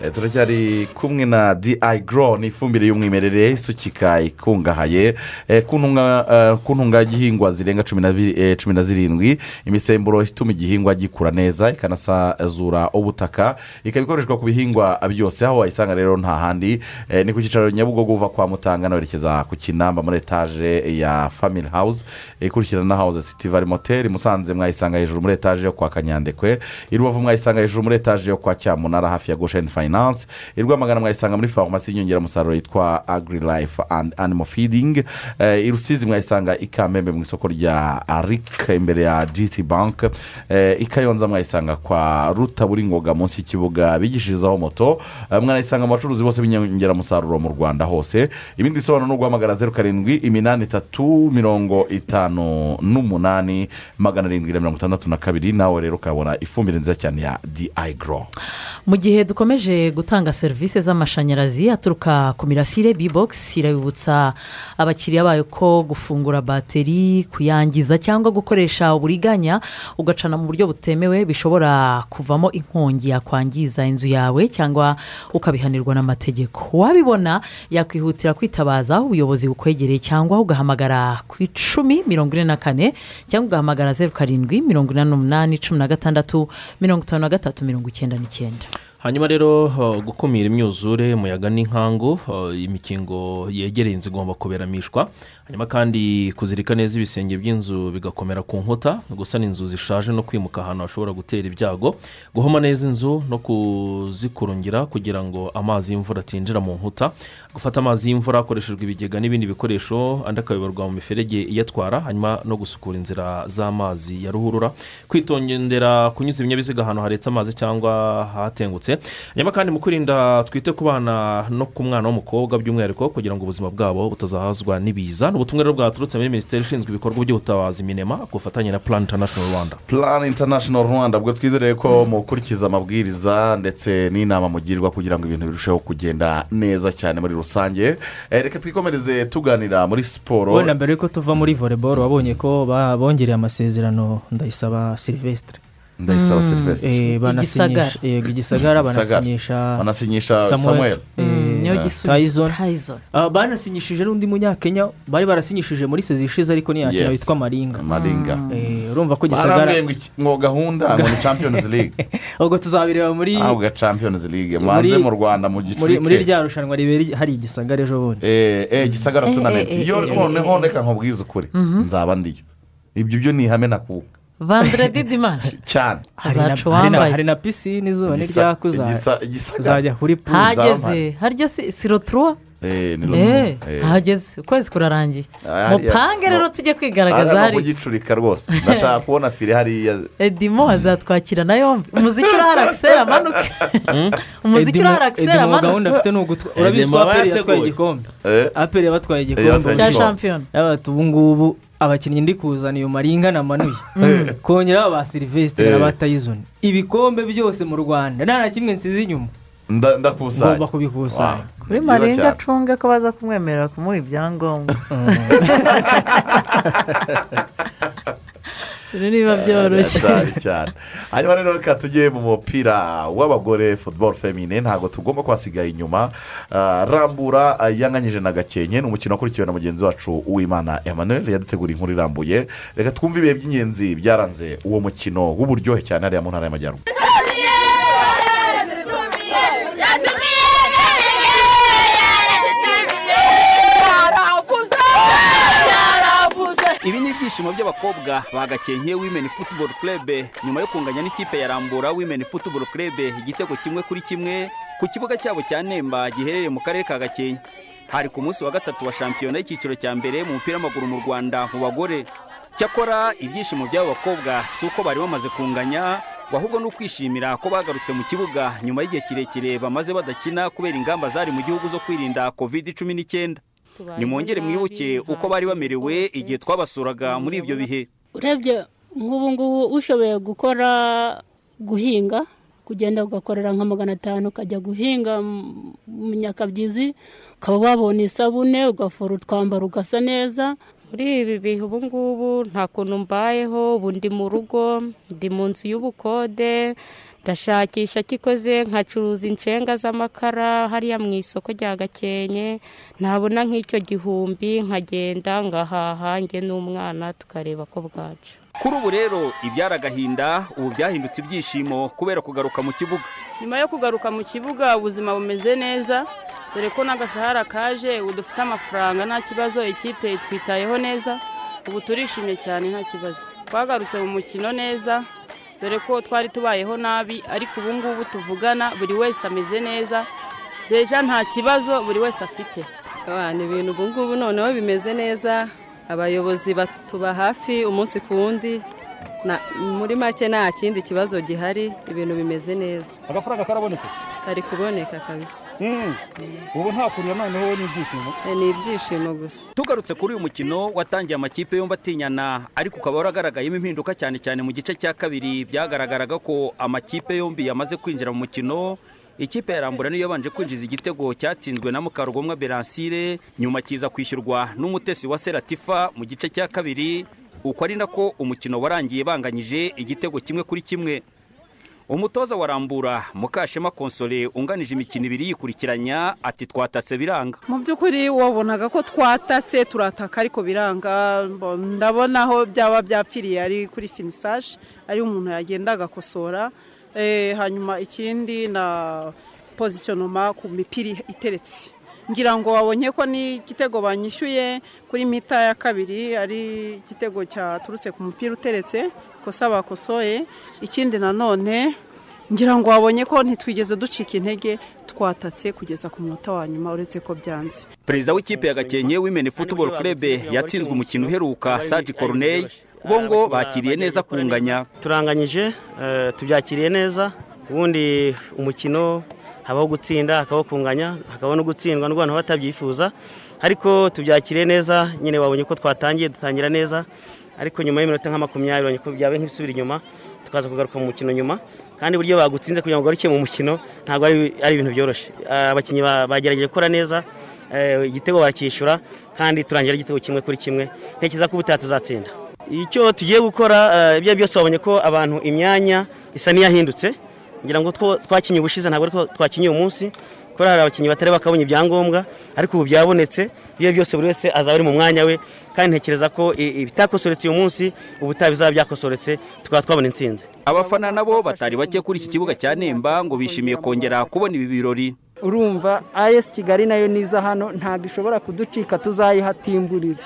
Turacyari kumwe na di gro ni ifumbire y'umwimerere isukika ikungahaye eh, ku ntunga- eh, ntungagihingwa zirenga cumi na eh, zirindwi. Imisemburo ituma igihingwa gikura neza ikanasazura ubutaka ikaba ikoreshwa ku bihingwa byose. Aho wayisanga rero nta handi eh, ni ku cyicaro nyabugogo uva kwa mutanga werekeza ku kinamba muri etaje ya family house. Ikurikirana na house city valley motel. Musanze mwayisanga hejuru muri etaje yo kwa kanyandekwe. I rubavu mwayisanga hejuru muri etaje yo kwa cyamunara hafi ya gosheni finance. I rwamagana mwayisanga muri farumasi y'inyongeramusaruro yitwa agri life and animal feeding. Eh, i rusizi mwayisanga i kamembe mu isoko rya arik imbere ya gt bank. Eh, i kayonza mwayisanga kwa rutaburingoga munsi y'ikibuga bigishirizaho moto. Eh, mwanayisanga mu bacuruzi bose b'inyongeramusaruro mu rwanda hose. Ibindi bisobanuro ni uguhamagara zeru karindwi iminani itatu mirongo itanu n'umunani magana arindwi na mirongo itandatu na kabiri. Nawe rero ukabona ifumbire nziza cyane ya di gro mu gihe dukomeje gutanga serivisi z'amashanyarazi aturuka ku mirasire bibogisi irabibutsa abakiriya bayo ko gufungura bateri kuyangiza cyangwa gukoresha uburiganya ugacana mu buryo butemewe bishobora kuvamo inkongi yakwangiza inzu yawe cyangwa ukabihanirwa n'amategeko. Wabibona yakwihutira kwitabaza ubuyobozi bukwegereye cyangwa ugahamagara ku icumi mirongo ine na kane cyangwa ugahamagara zeru karindwi mirongo inani n'umunani cumi na gatandatu mirongo itanu na gatatu mirongo icyenda n'icyenda. Hanyuma rero gukumira imyuzure umuyaga n'inkangu imikingo yegereye inzu igomba kuberamishwa. Hanyuma kandi kuzirika neza ibisenge by'inzu bigakomera ku nkuta gusana inzu zishaje no kwimuka ahantu hashobora gutera ibyago. Guhoma neza inzu no kuzikurungira kugira ngo amazi y'imvura atinjira mu nkuta. Gufata amazi y'imvura hakoreshejwe ibigega n'ibindi bikoresho andi akayoborwa mu miferege iyatwara hanyuma no gusukura inzira z'amazi ya ruhurura. Kwitondera kunyuza ibinyabiziga ahantu haretse amazi cyangwa hatengutse hanyuma kandi mu kwirinda twite ku bana no ku mwana w'umukobwa by'umwihariko kugira ngo ubuzima bwabo butazahazwa n'ibiza ni ubutumwa rero bwaturutse muri minisiteri ishinzwe ibikorwa by'ubutabazi minema ku bufatanye na plan international rwanda. Plan international rwanda ubwo twizere ko mukurikiza amabwiriza ndetse n'inama mugirwa kugira ngo ibintu birusheho kugenda neza cyane muri rusange. Eh, reka twikomereze tuganira muri siporo. Wenda mbere yuko tuva muri voleboro wabonye ko bongereye amasezerano ndayisaba silvestre Ndayisaba Mm. Sylvestre. Eh, banasinyisha Igisagara. yego igisagara Gisagara. banasinyisha Banasinyisha Samuel. Mm, Eh, Tyson. Tyson. Ah, banasinyishije n'undi munyakenya bari barasinyishije muri sezi ishize ariko ntiyakira witwa maringa Maringa. Eh, urumva ko gisagara ngo gahunda ngo ni champions league ubwo tuzabireba muri ahubwo champions league muri- mubanze mu rwanda mu muri muri gicurike rya rushanwa ribera hari igisagara ejo bundi eh eh, gisagara Eh, tunamenti eh, eh, iyo eh, noneho eh, reka nkubwize ukuri Mhm. nzaba ndiyo ibyo byo ni ihame nakuka vanderedi dimanshi cyane hari na- pisine izuba igisagara. uzajya kuri pool hageze harya si siroturuwa eh ni eee rutu eh. hageze ukwezi kurarangiye mupange rero tujye kwigaragaza hariya hari mu gicurika rwose ndashaka kubona fire hariya edimo azatwakira na yombi umuziki urahari akisera amanuke umuziki Edimo- urahari akisera Edimo amanuke gahunda afite ni ugutwa urabizi ko Edimo aperi yatwaye igikombe aperi yabatwaye igikombe cya shampiyona ubu ngubu abakinnyi ndi kuzana iyo maringa na manuye kongeraho ba silvestre Eh. na ba tayizoni ibikombe byose mu rwanda nta na kimwe nsize inyuma ndakusanya ngomba kubikusanya kuri marenga acunge ko baza kumwemerera kumuha ibyangombwa. Niba byoroshye. Cyane cyane. Hanyuma rero reka tujye mu mupira w'abagore futuboro femine ntabwo tugomba kuhasigaye inyuma. Ah, rambura ah, yanganyije na gakenke ni umukino wakurikiwe na mugenzi wacu uwimana emmanuel yaduteguriye inkuru irambuye. Reka twumve ibihe by'ingenzi byaranze uwo mukino w'uburyohe cyane hariya mu ntara y'amajyaruguru. Ibi ni ibyishimo by'abakobwa ba gakenke wimeni futuboro kurebe nyuma yo kunganya n'ikipe ya rambura wimeni futuboro kurebe igitego kimwe kuri kimwe ku kibuga cyabo cya nemba giherereye mu karere ka gakenke. Hari ku munsi wa gatatu wa shampiyona y'icyiciro cya mbere mu mupira w'amaguru mu rwanda mu bagore. Cyakora ibyishimo by'abo bakobwa si uko bari bamaze kunganya ahubwo ni ukwishimira ko bagarutse mu kibuga nyuma y'igihe kirekire bamaze badakina kubera ingamba zari mu gihugu zo kwirinda kovide cumi n'icyenda. Nimwongere mwibuke uko bari bamerewe igihe twabasuraga muri ibyo bihe. Urebye nk'ubu ngubu ushoboye gukora guhinga kugenda ugakorera nka magana atanu ukajya guhinga mu nyakabyizi ukaba wabona isabune ugafura utwambaro ugasa neza. Muri ibi bihe ubu ngubu nta kuntu mbayeho ubu ndi mu rugo ndi mu nzu y'ubukode ndashakisha kikoze nkacuruza inshenga z'amakara hariya mu isoko rya gakenke. Ntabona nk'icyo gihumbi nkagenda ngahaha njye n'umwana tukareba ko bwacu kuri ubu rero ibyari agahinda ubu byahindutse ibyishimo kubera kugaruka mu kibuga. Nyuma yo kugaruka mu kibuga ubuzima bumeze neza. Dore ko n'agashahara kaje ubu dufite amafaranga nta kibazo ikipe twitayeho neza. Ubu turishimye cyane nta kibazo. Twagarutse mu mukino neza. Dore ko twari tubayeho nabi ariko ubu ngubu tuvugana buri wese ameze neza. Deja nta kibazo buri wese afite. Ni ibintu ubu ngubu noneho bimeze neza. Abayobozi batuba hafi umunsi ku wundi. Muri make nta kindi kibazo gihari ibintu bimeze neza. Agafaranga karabonetse? Kari kuboneka kabisa. Ubu nta kuntu noneho ni ibyishimo? Ni ibyishimo gusa. Tugarutse kuri uyu mukino watangiye amakipe yombi atinyana ariko ukaba waragaragayemo impinduka cyane cyane mu gice cya kabiri. Byagaragaraga ko amakipe yombi yamaze kwinjira mu mukino. Ikipe ya rambura niyo yabanje kwinjiza igitego cyatsinzwe na mukarugomwa beransire nyuma kiza kwishyurwa n'umutesi wa seratifa mu gice cya kabiri. Uko ari nako umukino warangiye banganyije igitego kimwe kuri kimwe. Umutoza wa rambura mukashema konsole unganije imikino ibiri yikurikiranya ati twatatse biranga. Mu by'ukuri wabonaga ko twatatse turataka ariko biranga. Ndabona aho byaba byapfiriye ari kuri finisaje ari umuntu yagenda agakosora. Hanyuma ikindi na pozisiyonoma ku mipira iteretse. Ngira ngo wabonye ko n'igitego banyishyuye kuri mita ya kabiri ari igitego cyaturutse ku mupira uteretse ikosa bakosoye ikindi nanone ngira ngo wabonye ko ntitwigeze ducika intege twatatse kugeza ku munota wa nyuma uretse ko byanze. Perezida w'ikipe ya gakenke wimeni futuboro kurebe yatsinzwe umukino uheruka saji koruneye bo ngo bakiriye neza kunganya turanganyije tubyakiriye neza. Ubundi umukino habaho gutsinda hakabaho kunganya hakabaho no gutsindwa n'abantu batabyifuza. Ariko tubyakiriye neza nyine wabonye ko twatangiye dutangira neza. Ariko nyuma y'iminota nka makumyabiri byabaye nk'ibisubira inyuma tukaza kugaruka mu mukino nyuma. Kandi uburyo bagutsinze kugira ngo ugaruke mu mukino ntabwo ari ibintu byoroshye. Abakinnyi bagerageje gukora neza igitego barakishyura kandi turangira igitego kimwe kuri kimwe. Ntekereza ko ubutaha tuzatsinda. Icyo tugiye gukora ibyo byose wabonye ko abantu imyanya isa n'iyahindutse. Ngira ngo twakinye ubushize ntabwo ariko twakinye uyu munsi kubera hari abakinnyi batari bakabonye ibyangombwa ariko ubu byabonetse ibyo byose buri wese azaba ari mu mwanya we kandi ntekereza ko ibitakosoretse uyu munsi ubutaha bizaba byakosoretse tukaba twabona intsinzi. Abafana nabo batari bake kuri iki kibuga cya nemba ngo bishimiye kongera kubona ibi birori. Urumva ayesi kigali na yo niza hano ntabwo ishobora kuducika tuzayihatimburira.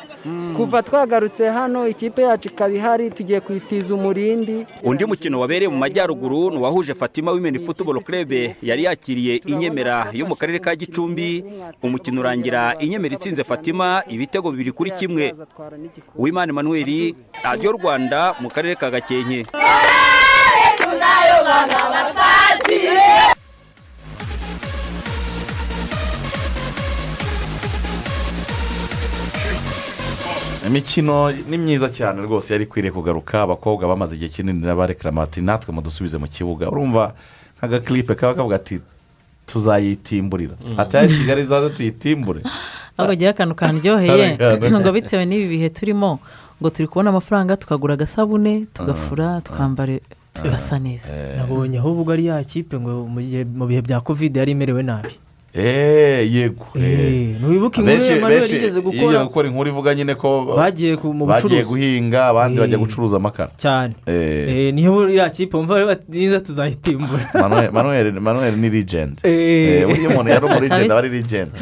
Kuva twagarutse hano ikipe yacu ikaba ihari tugiye kuyitiza umurindi. Undi mukino wabereye mu majyaruguru ni uwahuje fatima wimeni futuboro kurebe yari yakiriye inyemera yo mu karere ka gicumbi. Umukino urangira inyemera itsinze fatima ibitego bibiri kuri kimwe. Wimana emanuweli radiyo rwanda mu karere ka gakenke. Imikino ni myiza cyane rwose yari ikwiriye kugaruka abakobwa bamaze igihe kinini n'abarekarama ati natwe mudusubize mu kibuga urumva nk'agakilipe kaba kavuga ati tuzayitimburira. Atari kigali zaze tuyitimbure. Ahubwo agira akantu karyoheye ngo bitewe n'ibi bihe turimo ngo turi kubona amafaranga tukagura agasabune tugafura twambare tugasa neza. Nabonye ahubwo ari ya kipe ngo mu bihe bya kovide yari imerewe nabi. Eee yego Eh, ntiwibuke inkuru Emmanuel benshi yigeze gukora- gukora inkuru ivuga nyine ko Bagiye ku- mu bagiye bucuruzi. guhinga abandi Eh. bajya gucuruza amakara cyane Eh. Eh, niyo ya kipe bati, niza tuzayitimbura Manuel- ni legend Eh. Eh, burya umuntu yari umu Kabisa. aba ari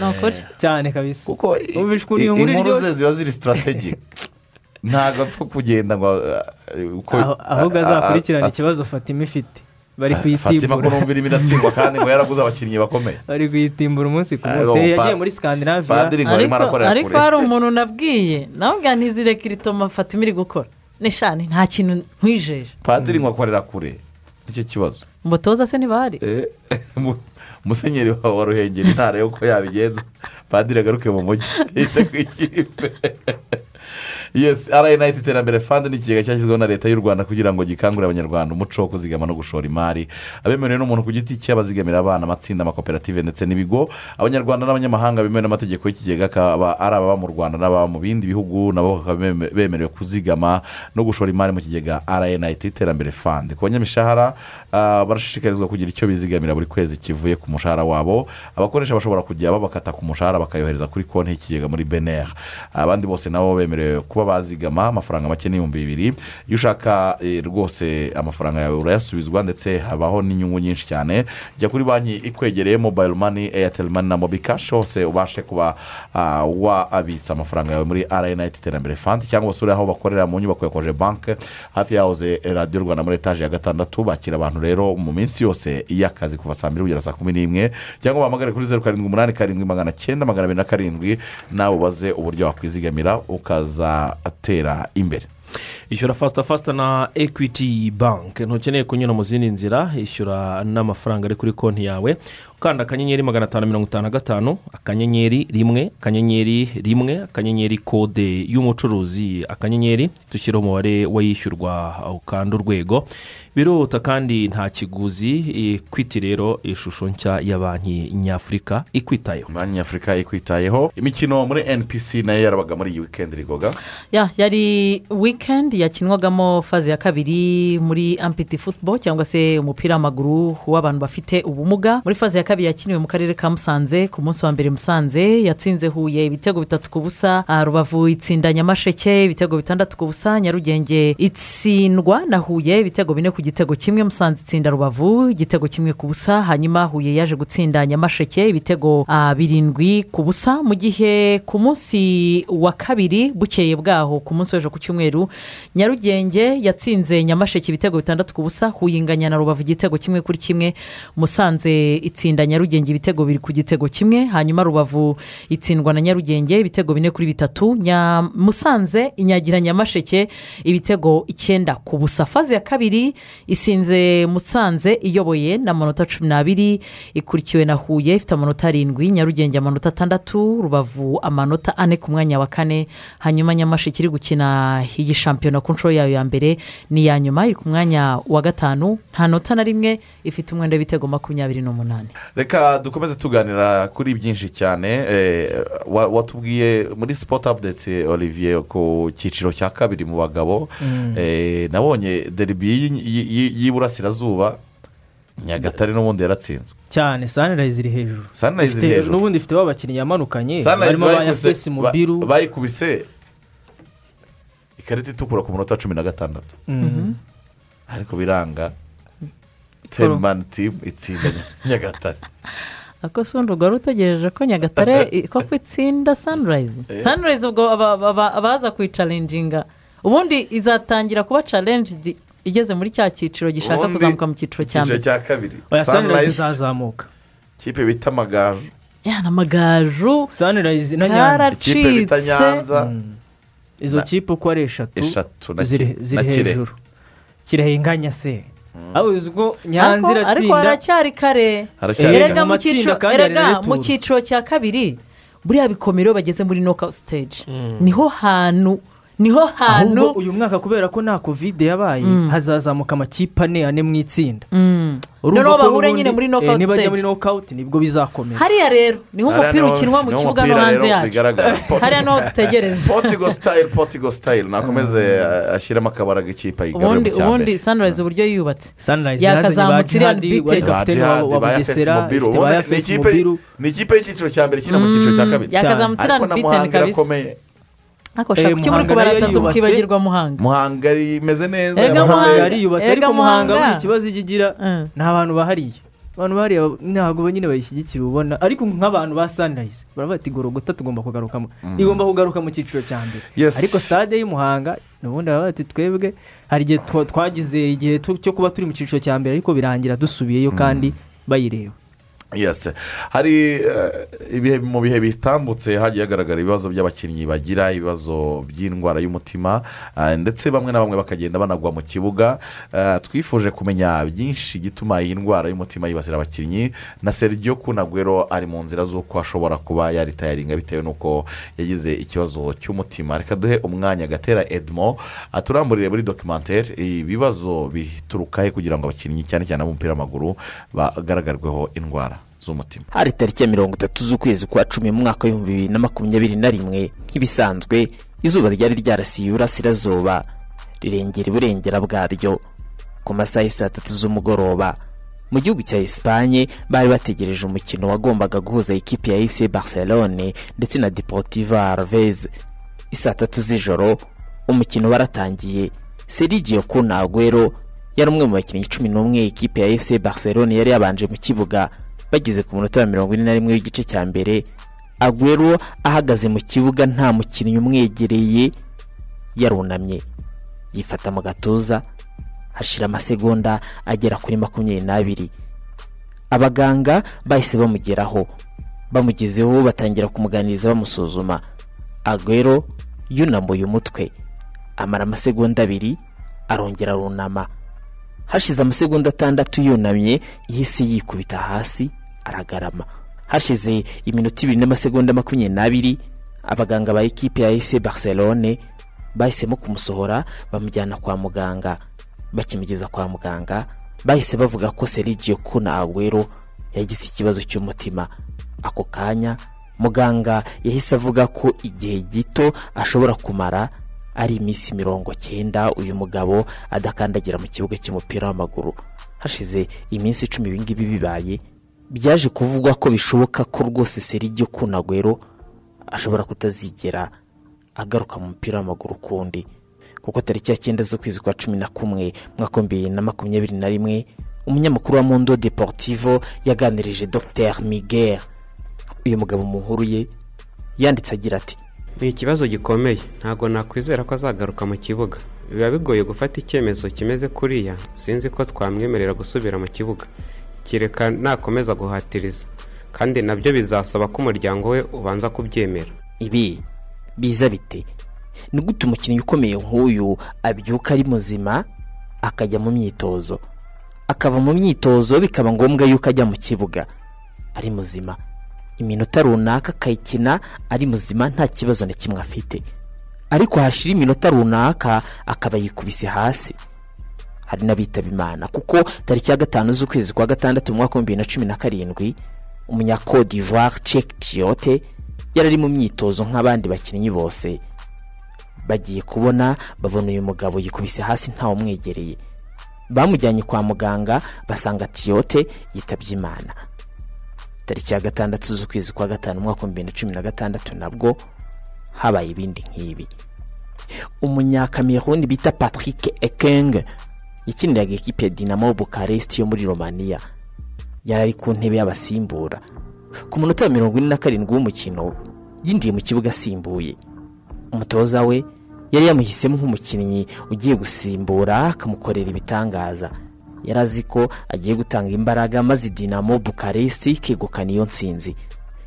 ukuri. cyane kabisa kuko inkuru ze ziba ziri strategic ntabwo apfa kugenda ngo uh, Aho- ahubwo azakurikirana ikibazo fatima ifite bari Fatima ko kuyitimbura numva irimo iratsindwa kandi ngo yaraguze abakinnyi bakomeye bari kuyitimbura umunsi ku munsi yagiye muri arimo ariko hari umuntu nabwiye nawe ntizireke iritoma fatima iri gukora nishani nta kintu nkwijeje padiri ngo akorera kure ni cyo kibazo mutoza se ntibahari mu- musenyeri wa ruhengeri ntarebe uko yabigenza padiri agaruke mu mujyi yite ku ikipe yes rnit iterambere fund ni ikigega cyashyizweho na leta y'u rwanda kugira ngo gikangurire abanyarwanda umuco wo kuzigama no gushora imari. Abemerewe n'umuntu ku giti cye abazigamira abana amatsinda amakoperative ndetse n'ibigo. Abanyarwanda n'abanyamahanga bemewe n'amategeko y'ikigega akaba ari ababa mu rwanda n'ababa mu bindi bihugu nabo bakaba beme- bemerewe kuzigama no gushora imari mu kigega rnit iterambere fund. Ku banyamishahara ah, barashishikarizwa kugira icyo bizigamira buri kwezi kivuye ku mushahara wabo. Abakoresha bashobora kujya babakata ku mushahara bakayohereza kuri konti y'ikigega muri beneri abandi bose nabo bemerewe kuba bazigama amafaranga make n'ibihumbi bibiri. Iyo ushaka eh, rwose amafaranga yawe urayasubizwa ndetse habaho n'inyungu nyinshi cyane. Jya kuri banki ikwegereye mobayiro mani eyateri mani na mobi kashi hose ubashe kuba ah, wabitsa amafaranga yawe muri rnit iterambere fandi cyangwa se uri aho bakorera mu nyubako ya koje banke hafi yahoze radiyo rwanda muri etaje ya gatandatu bakira abantu rero mu minsi yose y'akazi kuva saa mbiri kugera saa kumi n'imwe. Cyangwa bahamagare kuri zeru karindwi umunani karindwi magana cyenda magana abiri na karindwi nawe ubaze uburyo wakwizigamira ukazatera imbere. Ishyura fasita fasita na ekwiti banki ntukeneye kunyura mu zindi nzira ishyura n'amafaranga ari kuri konti yawe. Ukanda akanyenyeri magana atanu mirongo itanu na gatanu akanyenyeri rimwe akanyenyeri rimwe akanyenyeri kode y'umucuruzi. Akanyenyeri dushyiraho umubare wayishyurwa ukanda urwego. Biruta kandi nta kiguzi ekwiti rero ishusho nshya ya banki nyafurika ikwitayeho. Banki nyafurika ikwitayeho. Imikino muri npc na yo yarabaga muri iyi wikendi rigoga? Ya yari wikendi yakinwagamo faze ya kabiri muri ampiti futubo cyangwa se umupira w'amaguru w'abantu bafite ubumuga. Muri faze ya kabiri yakiniwe mu karere ka musanze ku munsi wa mbere musanze yatsinze huye ibitego bitatu ku busa rubavu itsinda nyamasheke ibitego bitandatu ku busa nyarugenge itsindwa na huye ibitego bine ku gitego kimwe musanze itsinda rubavu igitego kimwe ku busa hanyuma huye yaje gutsinda nyamasheke ibitego birindwi ku busa. Mu gihe ku munsi wa kabiri bukeye bwaho ku munsi w'ejo ku cyumweru nyarugenge yatsinze nyamasheke ibitego bitandatu ku busa huye inganya na rubavu igitego kimwe kuri kimwe musanze itsinda nyarugenge ibitego biri ku gitego kimwe hanyuma rubavu itsindwa na nyarugenge ibitego bine kuri bitatu. Musanze inyagira nyamasheke ibitego icyenda ku busa. Faze ya kabiri isinze musanze iyoboye n'amanota cumi n'abiri ikurikiwe na huye ifite amanota arindwi. Nyarugenge amanota atandatu. Rubavu amanota ane ku mwanya wa kane. Hanyuma nyamasheke iri gukina iyi shampiyona ku nshuro yayo ya mbere. Ni iya nyuma iri ku mwanya wa gatanu. Nta nota na rimwe ifite umwenda w'ibitego makumyabiri n'umunani. Reka dukomeze tuganira kuri byinshi cyane. Eh, wa- watubwiye muri sipoti apudeti olivier ku cyiciro cya kabiri mu bagabo. Mm. eh, nabonye deribi y'i- y'i- y'i- y'iburasirazuba nyagatare n'ubundi yaratsinzwe. Cyane sanirayizi iri hejuru. Sunrise iri hejuru. n'ubundi ifite abakinnyi yamanukanye. Barimo ba bayikubise- yafesi ba- mubiru bayikubise ikarita itukura ku munota cumi na gatandatu. Mhm. ariko biranga tenimani timu itsinda Nya- nyagatare ako si undi wari utegereje ko nyagatare koko itsinda sanirayizi sanirayizi ubwo aba- aba- abaza kuyicarenjinga ubundi izatangira kuba carenjidi igeze muri cya cyiciro gishaka kuzamuka mu cyiciro cya mbere. cya kabiri. Sunrise, izazamuka. Kipe bita amagaju ya n'amagaju sanirayizi na nyanza. Ikipe bita Nyanza. Mm. izo kipe uko ari eshatu eshatu na ziri hejuru. Kirehe inganya se. Uzi ko nyanza ariko ariko iratsinda haracyari kare. Erega mu cyiciro erega mu cyiciro cya kabiri buriya bikomero bageze muri nokawuti siteji ni ho hantu ni ho hantu uyu mwaka kubera ko nta kovide yabaye Mm. hazazamuka amakipe ane ane mu itsinda. Mm. Noneho bahure nyine muri eh, knockout nibajya stage. muri knockout ni bwo bizakomeza. Hariya rero ni ho umupira ukinwa mu kibuga no hanze yacu. hariya ni ho dutegereza potigo sitayili potigo sitayili nakomeze eh, ashyiremo akabaraga ikipe yigarure ubundi mu cya ubundi sunrise uburyo yubatse? Sunrise yakazamutse iriya bite. Ba Jihad, ba Yafesi. Ubundi ni ikipe- y'icyiciro cya mbere ikina mu cyiciro cya kabiri. Yakazamutse iriya ariko na bite muhanga kabisa. irakomeye ariko shaka kuki muri kubara atatu mukibagirwa muhanga. Muhanga imeze neza. Muhanga- yariyubatse ariko muhanga buri ikibazo ijya igira ni abantu bahariye. Abantu bahariye ntabwo nyine bayishyigikira ubona. Ariko nk'abantu ba sunrise baravuga ati gorogota tugomba kugarukamo Mm. igomba kugaruka mu cyiciro cya mbere. Yes. ariko stade y'umuhanga ubundi baravuga ati twebwe hari igihe twa- twagize igihe tu- cyo kuba turi mu cyiciro cya mbere ariko birangira dusubiyeyo kandi bayireba. Hari eh, mu bihe bitambutse hagiye hagaragara ibibazo by'abakinnyi bagira ibibazo by'indwara y'umutima eh, ndetse bamwe na bamwe bakagenda banagwa mu kibuga. Eh, twifuje kumenya byinshi gituma iyi ndwara y'umutima yibasira abakinnyi. Na sergio kunagwero ari mu nzira z'uko ashobora kuba yaritayaringa bitewe n'uko yagize ikibazo cy'umutima. Reka duhe umwanya gatera edmo aturamburire muri dokimantere ibibazo bituruka he kugira ngo abakinnyi cyane cyane ab'umupira w'amaguru bagaragarweho indwara. Z'umutima. Hari tariki ya mirongo itatu z'ukwezi kwa cumi mu mwaka w'ibihumbi bibiri na makumyabiri na rimwe nk'ibisanzwe izuba ryari ryarasiye iburasirazuba rirengera iburengera bwaryo. Ku masaha saa tatu z'umugoroba mu gihugu cya esipanye bari bategereje umukino wagombaga guhuza ikipe ya efuse barcelone ndetse na deportivo arvez isaa tatu z'ijoro umukino waratangiye serigio kunagwero yari umwe mu bakinnyi cumi n'umwe ikipe ya efuse barcelone yari yabanje mu kibuga. Bageze ku munota wa mirongo ine na rimwe w'igice cya mbere agwero ahagaze mu kibuga nta mukinnyi umwegereye yarunamye. Yifata mu gatuza hashira amasegonda agera kuri makumyabiri n'abiri. Abaganga bahise bamugeraho. Bamugezeho batangira kumuganiriza bamusuzuma. Agwero yunambuye umutwe. Amara amasegonda abiri arongera arunama. Hashize amasegonda atandatu yunamye yahise yikubita hasi. Aragarama. Hashize iminota ibiri n'amasegonda makumyabiri n'abiri abaganga ba ekipe ya efuse barcelone bahisemo kumusohora bamujyana kwa muganga. Bakimugeza kwa muganga bahise bavuga ko serigio kuna agwero yagize ikibazo cy'umutima. Ako kanya muganga yahise avuga ko igihe gito ashobora kumara ari iminsi mirongo cyenda uyu mugabo adakandagira mu kibuga cy'umupira w'amaguru. Hashize iminsi icumi ibingibi bibaye byaje kuvugwa ko bishoboka ko rwose serigio kunagwero ashobora kutazigera agaruka mu mupira w'amaguru ukundi kuko tariki ya cyenda z'ukwezi kwa cumi na kumwe mwaka bibiri na makumyabiri na rimwe umunyamakuru wa mundo deportivo yaganirije dr miguel. Uyu mugabo mu nkuru ye yanditse agira ati ni ikibazo gikomeye. Ntabwo nakwizera ko azagaruka mu kibuga. Biba bigoye gufata icyemezo kimeze kuriya. Sinzi ko twamwemerera gusubira mu kibuga. Kereka nakomeza guhatiriza kandi na byo bizasaba ko umuryango we ubanza kubyemera. Ibi biza bite? Ni gute umukinnyi ukomeye nk'uyu abyuka ari muzima akajya mu myitozo? Akava mu myitozo bikaba ngombwa yuko ajya mu kibuga. Ari muzima. Iminota runaka akayikina ari muzima nta kibazo na kimwe afite. Ariko hashira iminota runaka akaba yikubise hasi. Hari n'abitaba imana. Kuko tariki ya gatanu z'ukwezi kwa gatandatu mu mwaka w'ibihumbi bibiri na cumi na karindwi umunyakodivuwari ceki tiyote yari ari mu myitozo nk'abandi bakinnyi bose. Bagiye kubona babona uyu mugabo yikubise hasi ntawumwegereye bamujyanye kwa muganga basanga tiyote yitabye imana. Tariki ya gatandatu z'ukwezi kwa gatanu umwaka w'ibihumbi bibiri na cumi na gatandatu nabwo habaye ibindi nk'ibi. Umunyakameruni bita patrick ekeng yakiniraga ekipe dinamo bukaresti yo muri romania. Yari ari ku ntebe y'abasimbura. Ku munota wa mirongo ine na karindwi w'umukino yinjiye mu kibuga asimbuye. Umutoza we yari yamuhisemo nk'umukinnyi ugiye gusimbura akamukorera ibitangaza. Yari azi ko agiye gutanga imbaraga maze dinamo bukaresti ikegukana iyo nsinzi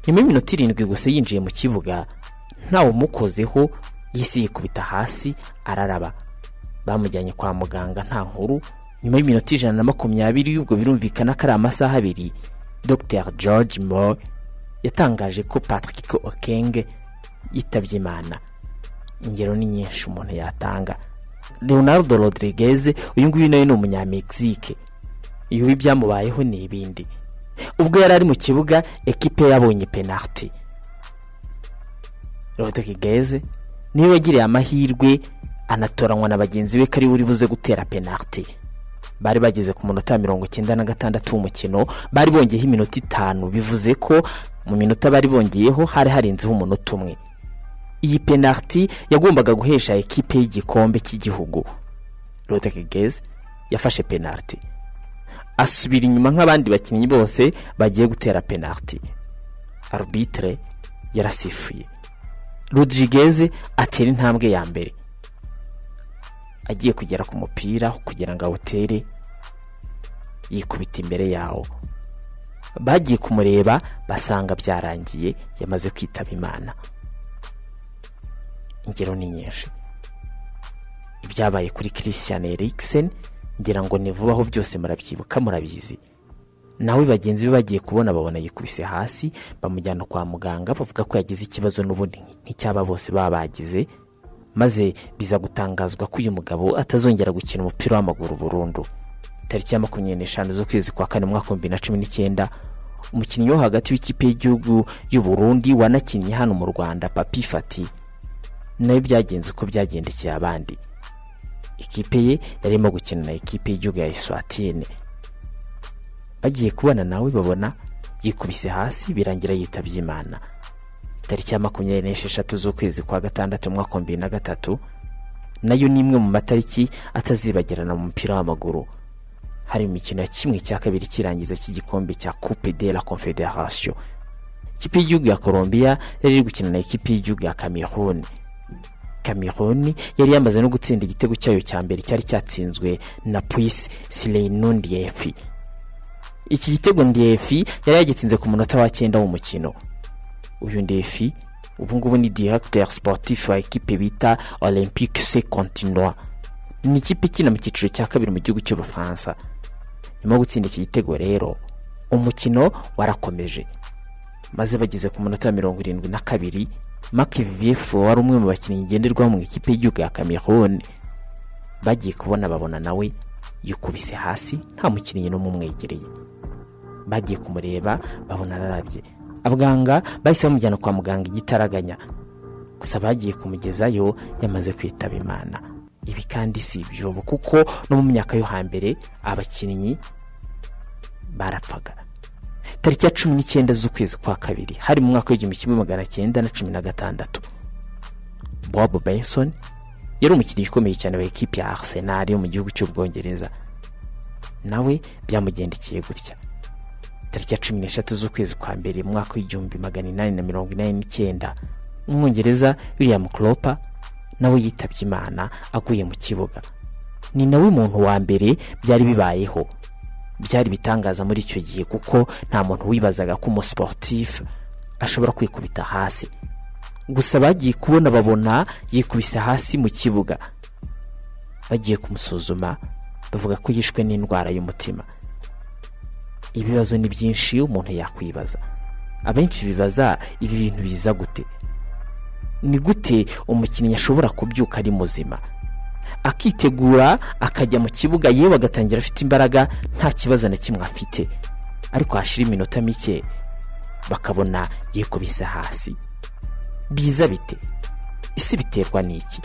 nyuma y'iminota irindwi gusa yinjiye mu kibuga ntawe umukozeho yisi yikubita hasi araraba. Bamujyanye kwa muganga nta nkuru. Nyuma y'iminota ijana na makumyabiri ubwo birumvikana ko ari amasaha abiri dr. George moore yatangaje ko patrick okenge yitabye imana. Ingero ni nyinshi umuntu yatanga. Leonardo rodriguez uyu nguyu nawe ni umunyamegizike ibi ibyamubayeho ni ibindi. Ubwo yari ari mu kibuga ekipe yabonye penaliti rodriguez ni we wagiriye amahirwe anatoranywa na bagenzi be ko ari we uri buze gutera penaliti bari bageze ku munota mirongo icyenda na gatandatu w'umukino bari bongeyeho iminota itanu. Bivuze ko mu minota bari bongeyeho hari harenzeho umunota umwe. Iyi penaliti yagombaga guhesha ekipe y'igikombe cy'igihugu. Rodriguez yafashe penaliti asubira inyuma nk'abandi bakinnyi bose bagiye gutera penaliti arbitre yarasifuye. Rodriguez atera intambwe ya mbere. Agiye kugera ku mupira kugira ngo awutere yikubita imbere yawo. Bagiye kumureba basanga byarangiye yamaze kwitaba imana. Ingero ni nyinshi. Ibyabaye kuri christian eriksen ngira ngo ni vuba aho byose murabyibuka murabizi. Nawe bagenzi be bagiye kubona babona yikubise hasi bamujyana kwa muganga bavuga ko yagize ikibazo n'ubundi nk'icyaba bose baba bagize maze biza gutangazwa ko uyu mugabo atazongera gukina umupira w'amaguru burundu. Tariki ya makumyabiri n'eshanu z'ukwezi kwa kane mwaka bibiri na cumi n'icyenda umukinnyi wo hagati w'ikipe y'igihugu y'u Burundi wanakinnye hano mu rwanda papi fati. Nawe byagenze uko byagendekeye abandi. Ikipe ye yarimo gukina na ikipe y'igihugu ya iswatine bagiye kubona nawe babona yikubise hasi birangira yitabye imana. Tariki ya makumyabiri n'esheshatu z'ukwezi kwa gatandatu mu mwaka wa bibiri na gatatu na yo ni imwe mu matariki atazibagirana mu mupira w'amaguru. Hari imikino ya kimwe cya kabiri kirangiza cy'igikombe cya coupe de la confederation. Ikipe y'igihugu ya colombia yari iri gukina na ikipe y'igihugu ya cameroon cameroon yari yamaze no gutsinda igitego cyayo cya mbere cyari cyatsinzwe na puis sileinundi iki gitego ndefi yari yagitsinze ku munota wa cyenda w'umukino. Uyu ndefi ubu ngubu ni directeur sportif wa ekipe bita olympique se continua. Ni ikipe ikina mu cyiciro cya kabiri mu gihugu cy'ubufaransa nyuma yo gutsinda iki gitego rero umukino warakomeje maze bageze ku munota wa mirongo irindwi na kabiri vivier wari umwe mu bakinnyi ngenderwaho mu ikipe y'igihugu ya cameroon bagiye kubona babona nawe yikubise hasi nta mukinnyi n'umwe umwegereye bagiye kumureba babona ararabye. Abaganga bahise bamujyana kwa muganga igitaraganya. Gusa bagiye kumugezayo yamaze kwitaba imana. Ibi kandi si ibyobo kuko no mu myaka yo hambere abakinnyi barapfaga. Tariki ya cumi n'icyenda z'ukwezi kwa kabiri hari mu mwaka w'igihumbi kimwe magana cyenda na cumi na gatandatu. Bob benson yari umukinnyi ukomeye cyane wa ekipi ya arsenal yo mu gihugu cy'ubwongereza nawe byamugendekeye gutya. Tariki ya cumi n'eshatu z'ukwezi kwa mbere mu mwaka w'igihumbi magana inani na mirongo inani n'icyenda. Umwongereza william clopa nawe yitabye imana aguye mu kibuga. Ni nawe muntu wa mbere byari bibayeho. Byari bitangaza muri icyo gihe kuko nta muntu wibazaga ko umusiporutifu ashobora kwikubita hasi. Gusa bagiye kubona babona yikubise hasi mu kibuga. Bagiye kumusuzuma bavuga ko yishwe n'indwara y'umutima. Ibibazo ni byinshi umuntu yakwibaza. Abenshi bibaza ibi bintu biza gute? Ni gute umukinnyi ashobora kubyuka ari muzima? Akitegura akajya mu kibuga yewe agatangira afite imbaraga nta kibazo na kimwe afite. Ariko hashira iminota mike bakabona yikubise hasi. Biza bite? Isi biterwa n'iki?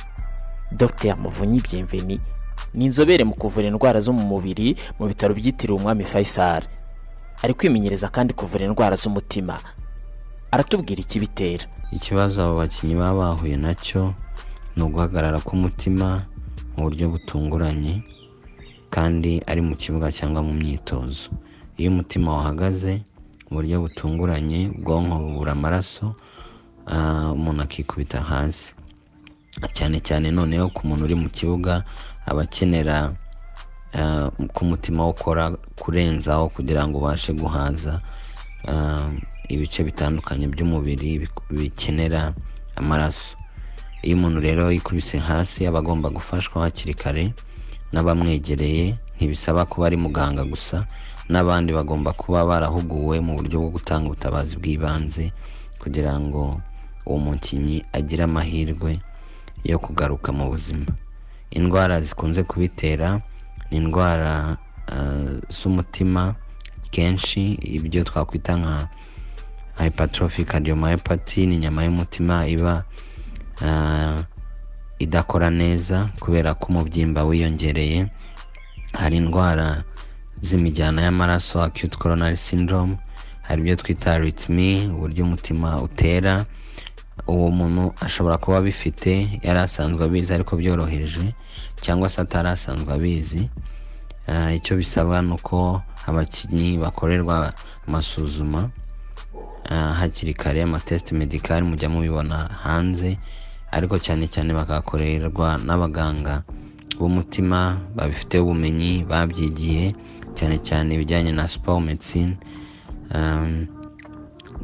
Dr. Muvunyi byemveni ni inzobere mu kuvura indwara zo mu mubiri mu bitaro byitiriwe umwami faisal. Ari kwimenyereza kandi kuvura indwara z'umutima. Aratubwira ikibitera ikibazo abo bakinnyi baba bahuye na cyo ni uguhagarara k'umutima mu buryo butunguranye kandi ari mu kibuga cyangwa mu myitozo. Iyo umutima wahagaze mu buryo butunguranye ubwonko bubura amaraso umuntu akikubita hasi. Cyane cyane noneho ku muntu uri mu kibuga aba akenera ko umutima we ukora kurenzaho kugira ngo ubashe guhaza ibice bitandukanye by'umubiri bikenera amaraso. Iyo umuntu rero yikubise hasi aba agomba gufashwa hakiri kare n'abamwegereye ntibisaba kuba ari muganga gusa n'abandi bagomba kuba barahuguwe mu buryo bwo gutanga ubutabazi bw'ibanze kugira ngo uwo mukinnyi agire amahirwe yo kugaruka mu buzima. Indwara zikunze kubitera indwara ah, z'umutima kenshi ibyo twakwita nka hypertrophic cardiomyopathy ni inyama y'umutima iba ah, idakora neza kubera ko umubyimba wiyongereye. Hari indwara z'imijyana y'amaraso acute coronary syndrome hari ibyo twita arrhythmie uburyo umutima utera uwo muntu ashobora kuba abifite yari asanzwe abizi ariko byoroheje. Cyangwa se atari asanzwe abizi Ah, icyo bisaba ni uko abakinnyi bakorerwa amasuzuma ah, hakiri kare amatesite medikari mujya mubibona hanze ariko cyane cyane bakakorerwa n'abaganga b'umutima babifiteho ubumenyi babyigiye cyane cyane ibijyanye na siporo medicine um,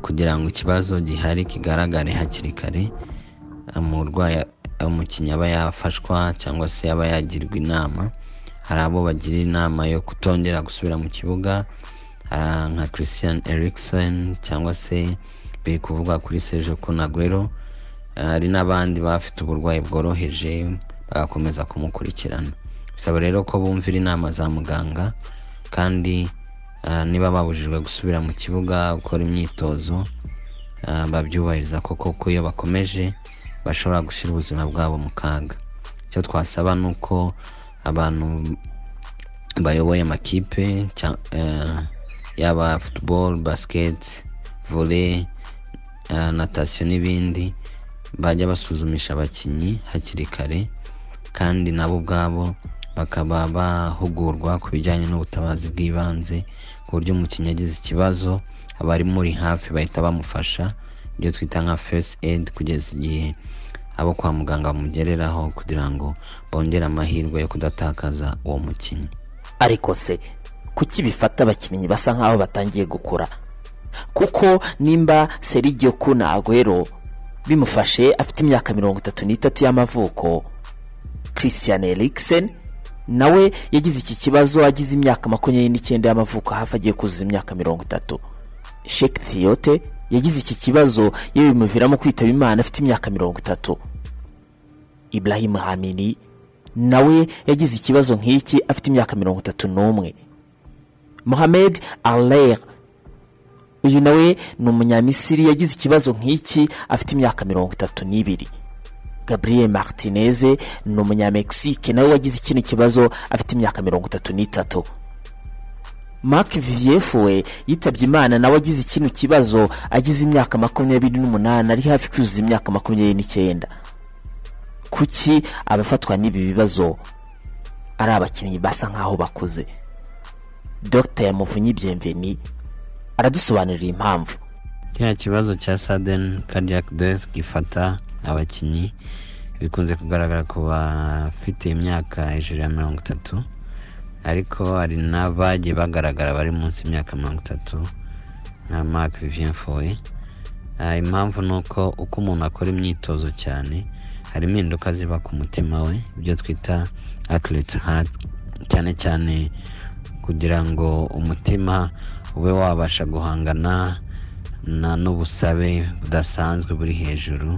kugira ngo ikibazo gihari kigaragare hakiri kare umurwayi umukinnyi aba yafashwa cyangwa se aba yagirwa inama hari abo bagira inama yo kutongera gusubira mu kibuga nka christian erikson cyangwa se biri kuvugwa kuri serge kunagwero hari n'abandi bafite uburwayi bworoheje bagakomeza kumukurikirana. Bisaba rero ko bumvira inama za muganga kandi ah, niba babujijwe gusubira mu kibuga gukora imyitozo ah, babyubahiriza koko ko iyo bakomeje bashobora gushyira ubuzima bwabo mu kaga. Icyo twasaba ni uko abantu bayoboye amakipe eh, yaba football basket volley eh, natation n'ibindi bajya basuzumisha abakinnyi hakiri kare kandi nabo ubwabo bakaba bahugurwa ku bijyanye n'ubutabazi bw'ibanze ku buryo umukinnyi agize ikibazo abari muri hafi bahita bamufasha. Ibyo twita nka first aid kugeza igihe abo kwa muganga bamugereraho kugira ngo bongere amahirwe yo kudatakaza uwo mukinnyi. Ariko se kuki bifata abakinnyi basa nk'aho batangiye gukura? Kuko nimba serigio kuna agwero bimufashe afite imyaka mirongo itatu n'itatu y'amavuko christian eriksen nawe yagize iki kibazo agize imyaka makumyabiri n'icyenda y'amavuko hafi agiye kuzuza imyaka mirongo itatu. Sheke thiyote yagize iki kibazo yewe bimuviramo kwitaba imana afite imyaka mirongo itatu. Ibrahim hamini nawe yagize ikibazo nk'iki afite imyaka mirongo itatu n'umwe. Mohamed aler uyu nawe ni umunyamisiri yagize ikibazo nk'iki afite imyaka mirongo itatu n'ibiri. Gabriel martinez ni umunyamekisike nawe wagize ikindi kibazo afite imyaka mirongo itatu n'itatu. Mark vivieff we yitabye imana nawe agize ikindi kibazo agize imyaka makumyabiri n'umunani ari hafi kuzuza imyaka makumyabiri n'icyenda. Kuki abafatwa n'ibi bibazo ari abakinnyi basa nk'aho bakuze? Dr muvunyi byemveni aradusobanurira impamvu. Kiriya kibazo cya sudden cardiac death gifata abakinnyi bikunze kugaragara ku bafite imyaka hejuru ya mirongo itatu. Ariko hari n'abagiye bagaragara bari munsi y'imyaka mirongo itatu nka mark vivien foye Ah, impamvu ni uko uko umuntu akora imyitozo cyane hari impinduka ziba ku mutima we ibyo twita athlete heart cyane cyane kugira ngo umutima ube wabasha guhangana na n'ubusabe budasanzwe buri hejuru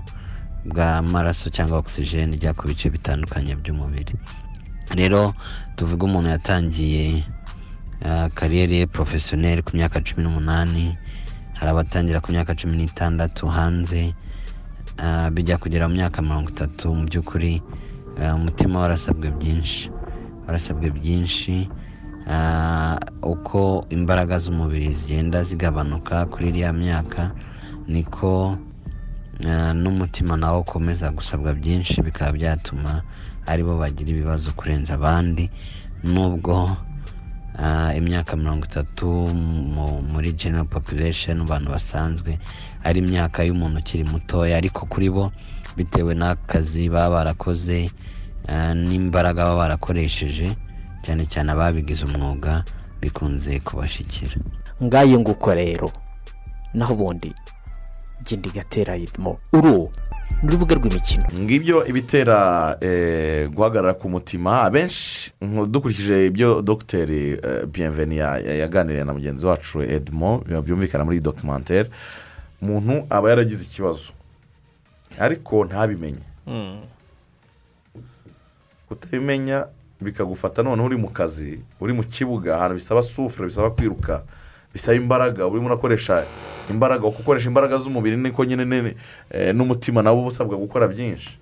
bw'amaraso cyangwa oxygen ijya ku bice bitandukanye by'umubiri. Rero tuvuge umuntu yatangiye ah, kariyeri ye porofesiyoneri ku myaka cumi n'umunani hari abatangira ku myaka cumi n'itandatu hanze ah, bijya kugera mu myaka mirongo itatu mu by'ukuri ah, umutima warasabwe byinshi warasabwe byinshi uko imbaraga z'umubiri zigenda zigabanuka kuri iriya myaka niko n'umutima nawo ukomeza gusabwa byinshi bikaba byatuma ari bo bagira ibibazo kurenza abandi. Nubwo imyaka mirongo itatu mu- muri general population mu bantu basanzwe ari imyaka y'umuntu ukiri mutoya ariko kuri bo bitewe n'akazi baba barakoze n'imbaraga baba barakoresheje cyane cyane ababigize umwuga bikunze kubashikira ngayo nguko rero naho ubundi genda igatera yitmo uru ni urubuga rw'imikino. Ngibyo ibitera eh, guhagarara ku mutima. Abenshi dukurikije ibyo dogiteri eh, ya- yaganiriye na mugenzi wacu edmo byumvikana muri iyi dokimantere umuntu aba yaragize ikibazo. Ariko ntabimenye. Kutabimenya bikagufata. Noneho uri mu kazi uri mu kibuga ahantu bisaba sufure bisaba kwiruka bisaba imbaraga urimo urakoresha imbaraga. Uko ukoresha imbaraga z'umubiri niko nyine ne- eh, n'umutima nawo uba usabwa gukora byinshi.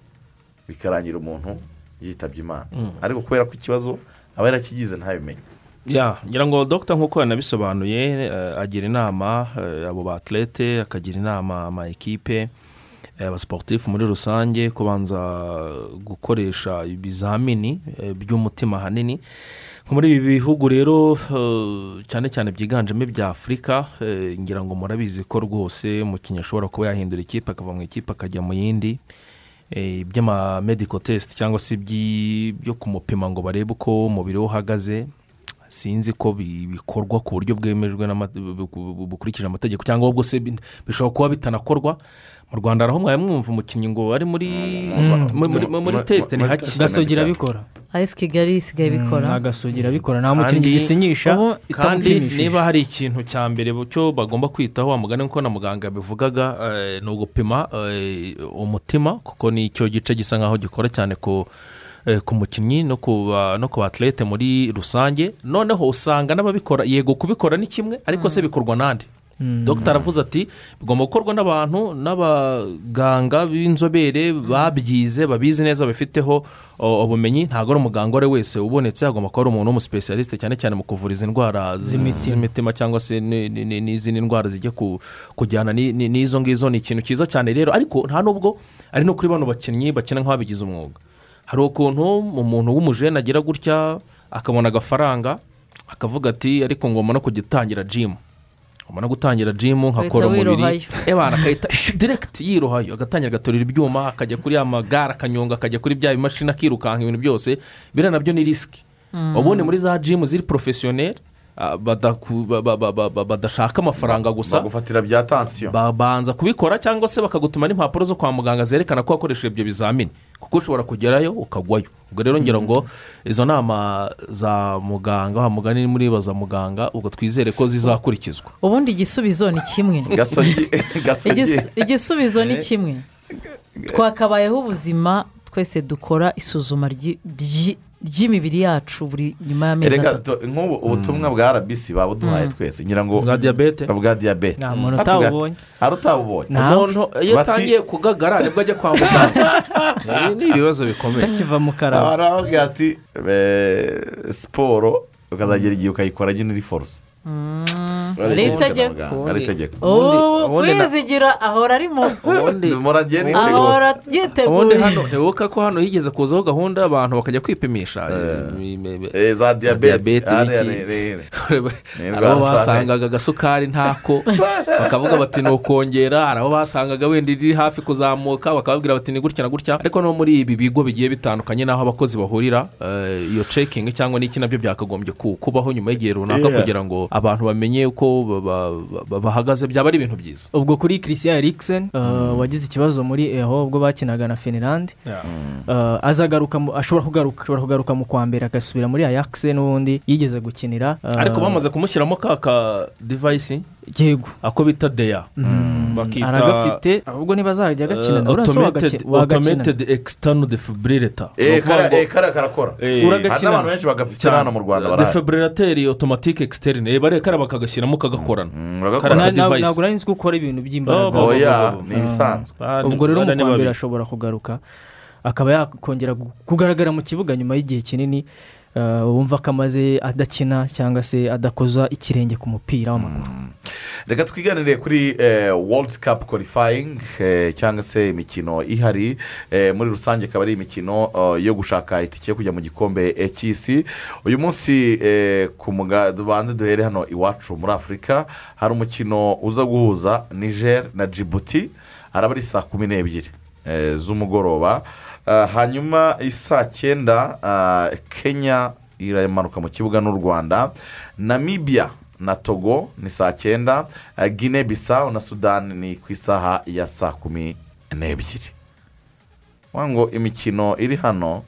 Bikarangira umuntu yitabye imana. Mm. ariko kubera ko ikibazo aba yarakigize ntabimenye. Ya ngira ngo dogita nk'uko yanabisobanuye eh, agira inama eh, abo batlete akagira inama ama ekipe abasiporutifu muri rusange kubanza gukoresha ibizamini by'umutima ahanini. nko muri ibi bihugu rero eh, cyane cyane byiganjemo ibya afurika eh, ngira ngo murabizi ko rwose umukinnyi ashobora kuba yahindura ikipe akava mu ikipe akajya mu yindi. Eh, iby'ama medical test cyangwa se iby'i- byo kumupima ngo barebe uko umubiri we uhagaze sinzi ko bi- bikorwa ku buryo bwemejwe bukurikije amategeko cyangwa se bi- bishobora kuba bitanakorwa. Mu rwanda hari aho mwari mwumva umukinnyi ngo ari muri muri- muri- muri tesite ni hake gasogi irabikora. Ayesi kigali isigaye bikora nta gasogi irabikora. Nta mukinnyi gisinyisha kandi niba hari ikintu cya mbere cyo bagomba kwitaho wa mugani nk'uko na muganga yabivugaga eh, ni ugupima eh, umutima kuko ni icyo gice gisa nkaho gikora cyane ku eh, ku mukinnyi no ku ba- no ku batlete muri rusange. Noneho usanga n'ababikora yego kubikora ni kimwe ariko se bikorwa n'andi? Mm. Dogita aravuze ati bigomba gukorwa n'abantu n'abaganga b'inzobere babyize babizi neza babifiteho ubumenyi ntabwo ari umuganga uwo ari we wese ubonetse agomba kuba ari umuntu w'umusipesiyarisite cyane cyane mu kuvura izi ndwara Z'imitima. cyangwa se ni- ni- ni- n'izindi ndwara zijya ku- kujyana ni- ni- n'izo ngizo ni ikintu cyiza cyane rero. Ariko nta nubwo ari no kuri bano bakinnyi bakina nk'ababigize umwuga. Hari ukuntu umuntu w'umujene agira gutya akabona agafaranga akavuga ati ariko ngomba no kujya utangira jimu no gutangira jimu nkakora umubiri. Ebana akahita diregiti yirohayo agatangira agatorera ibyuma akajya kuri ya magare akanyonga akajya kuri bya bimashini akirukanka ibintu byose biriya na byo ni risiki Mm. ubundi muri za jimu ziri porofesiyoneri ah, ba- ba- ba- ba- ba- badashaka amafaranga gusa. bagufatira bya tansiyo babanza kubikora cyangwa se bakagutuma n'impapuro zo kwa muganga zerekana ko wakoresheje ibyo bizamini. Kuko ushobora kugerayo ukagwayo. Ubwo rero ngira ngo izo nama za muganga wa mugani muribaza muganga ubwo twizere ko zizakurikizwa. Ubundi igisubizo ni kimwe. Gasogi gasogi Igis- igisubizo ni kimwe. Twakabayeho ubuzima twese dukora isuzuma ry'imibiri yacu buri nyuma y'amezi atatu. nk'ubu ubutumwa bwa rbc babuduhaye Mm. twese ngira ngo Bwa diyabete? bwa diyabete Nta muntu utabubonye. hari utabubonye? Umuntu iyo atangiye kugagara ni bwo ajya kwa muganga. Ni ibibazo bikomeye. Utakiva mu karabo. Abantu baravuga ati "Eh, siporo ukazagera igihe ukayikora nyine uri foruse ari itegeko ari itegeko ubundi kwizigira ahora ari mu muragiye ahora ubundi yiteguye hano ntibuka ko hano higeze kuzaho gahunda y'abantu bakajya kwipimisha. Eh, za diyabete hari abo basangaga agasukari ntako. Bakavuga bati ni ukongera hari abo basangaga wenda iri hafi kuzamuka bakababwira bati ni gutya na gutya. Ariko no muri ibi bigo bigiye bitandukanye n'aho abakozi bahurira eh, iyo cekingi cyangwa n'iki na byo byakagombye ku- kubaho nyuma y'igihe runaka kugira ngo abantu bamenye uko ba- ba- ba- bahagaze byaba ari ibintu byiza. Ubwo kuri christian eriksen uh, wagize ikibazo muri eho ubwo bakinaga na finland uh, azagaruka ashobora kugaruka ashobora kugaruka mu kwa mbere agasubira muri ayakise n'ubundi yigeze gukinira uh, ariko bamaze kumushyiramo ka ka divayisi yego. Ako bita deya bakita aragafite ahubwo niba azajya agakina eh, nawe Eh, Ni ukuvuga kara- ngo- eh, kariya karakora. Eh. Hari n'abantu benshi bagafite hano mu Rwanda barahari. defibrillateur automatique externe eh, bariya kariya bakagashyiramo kagakorana device. ntabwo nari nzi ko ukora ibintu Oh, by'imbaraga Oya, bo- bo. ni ibisanzwe. Ah, ni- ubwo rero mu bariya ni kwa mbere babiri. ashobora kugaruka. Akaba yakongera kugaragara mu kibuga nyuma y'igihe kinini uh, wumva ko amaze adakina cyangwa se adakoza ikirenge ku mupira w'amaguru. Reka twiganire kuri eh, world cup qualifying eh, cyangwa se imikino ihari eh, muri rusange ikaba ari imikino yo gushaka itike yo kujya mu gikombe cy'isi. Uyu munsi tubanze duhere hano iwacu muri afurika hari umukino uza guhuza niger na djibouti araba ari saa kumi n'ebyiri z'umugoroba. Hanyuma isaa cyenda kenya iramanuka mu kibuga n'u rwanda. Namibia na togo ni saa cyenda eh, guinea bissau na sudani ni ku isaha ya saa kumi n'ebyiri ngo imikino iri hano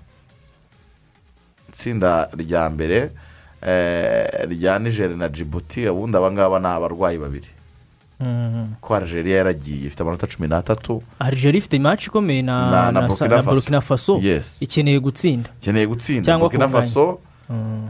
itsinda rya mbere eh, rya niger na djibouti ubundi aba ngaba ni abarwayi babiri Mhm. ko Algeria yaragiye ifite amanota cumi n'atatu Algeria ifite imaci ikomeye na Na- na na sa- Burkina na Faso. ikeneye gutsinda ikeneye gutsinda kunganya. faso Mm.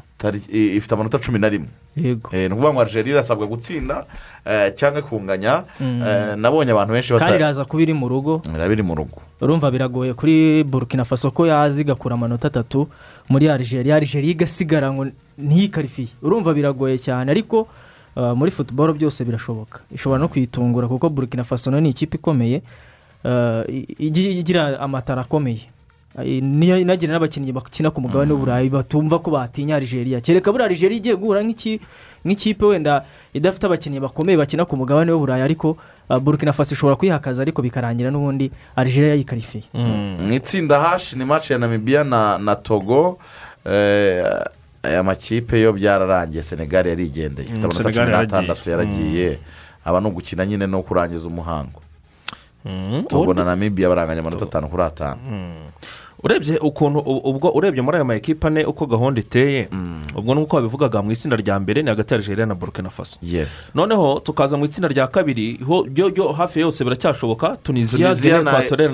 Ifite amanota cumi na rimwe. Eh, ni ukuvuga ngo Algeria irasabwa gutsinda eh, cyangwa kunganya Mm. Eh, nabonye abantu benshi kandi bata- iraza kuba iri mu rugo. Iri mu rugo. Urumva biragoye. Kuri burkina faso ko yaza igakura amanota atatu muri Algeria Algeria igasigara ngo ntiyikarifiye urumva biragoye cyane ariko muri futuboro byose birashoboka. Ishobora no kuyitungura kuko burkina faso ni ikipe ikomeye igira amatara akomeye. Inagira n'abakinnyi bakina ku mugabane w'uburayi batumva ko batinya Algeria. Kereka buriya Algeria igiye guhura nk'iki- nk'ikipe wenda idafite abakinnyi bakomeye bakina ku mugabane w'uburayi ariko uh, burkina faso ishobora kuyihakaza ariko bikarangira n'ubundi Algeria yikarifiye mu itsinda hashi ni match ya namibiya na na togo. Eh, aya makipe yo byararangiye senegal yarigendeye ifite Mm, amanota cumi yaragiye. n'atandatu yaragiye aba ni ugukina nyine no kurangiza umuhango. Mm, ubundi- na namibiya baranganya amanota atanu kuri atanu. Urebye ukuntu ubwo urebye muri aya ma ekipa ane uko gahunda iteye ubwo nk'uko wabivugaga mu itsinda rya mbere ni hagati ya Algeria na burkina faso. Noneho tukaza mu itsinda rya kabiri hafi yose biracyashoboka tunisiya gine na-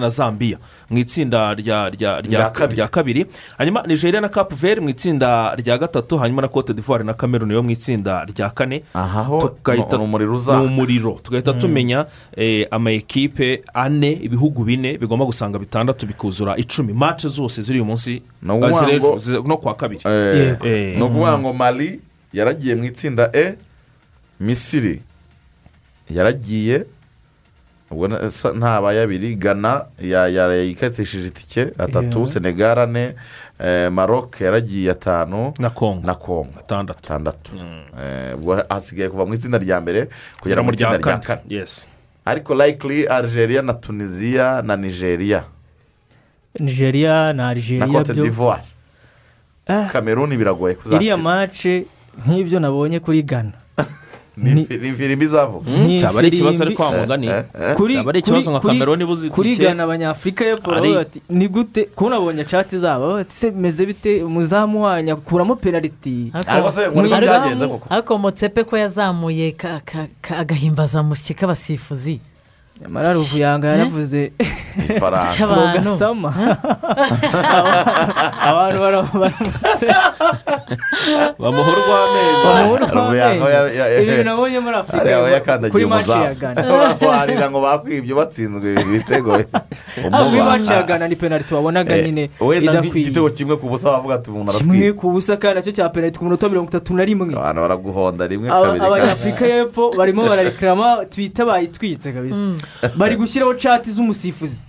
zambia. Mu itsinda rya kabiri. hanyuma nigeria na cape verde mu itsinda rya gatatu hanyuma na cote d'ivoire na cameroon yo mu itsinda rya kane. Aha ho. Tugahita ni umuriro uzaka. ni umuriro tugahita tumenya eh, ama ekipe ane ibihugu bine bigomba gusanga bitandatu bikuzura icumi. Mace zose ziri uyu munsi no kuwa kabiri. Eh, Eh. ni ukuvuga ngo mali yaragiye mu itsinda e misiri yaragiye ubwo na- sa- ntabaye abiri gana ya- ya- yikatishije itike atatu senegal ane eh, maroc yaragiye atanu na kongo na kongo atandatu. Atandatu. Eh, ubwo hasigaye kuva mu itsinda rya mbere kugera mu itsinda rya kane. yes. Ariko likely algeria na tunisiya na nigeria. Nigeria na na Algeria cote byo d'ivoire. Ah. cameroon biragoye iriya kuzatsinda mace nk'ibyo nabonye kuri gana ni ifirimbi izavuga Ni cyaba ari ikibazo ifirimbi. ariko wa mugani? Eh, eh. kuri cyaba ari kuri- ikibazo nka cameroon ibuze kuri gana abanyafurika y'epfo Ari- baravuga bati ni gute? Kubona abonye cati zabo bati se bimeze bite umuzamu wanyu akuramo penaliti Ariko Muzamu- motsepe ko yazamuye agahimbazamusyi k'abasifuzi nyamara ruvuyanga yaravuze ifaranga. Cy'abantu ngo gasama abantu baramutse. Bamuha urw'amenyo. Ruvuyanga ya- ya- ya- ibintu nabonye muri afurika kuri maci ya gana warira ngo bakwibye batsinzwe ibi bitego. Aho kuri maci ya gana ni penaliti wabonaga nyine wenda idakwiye. nk'igitego kimwe ku busa wavuga ati umuntu kimwe aratwite ku busa kandi na cyo cya penaliti ku minota mirongo itatu na rimwe. Abantu baraguhonda rimwe kabiri abanyafurika y'epfo barimo bararekarama twita bayitwitse kabisa. Bari gushyiraho cati z'umusifuzi.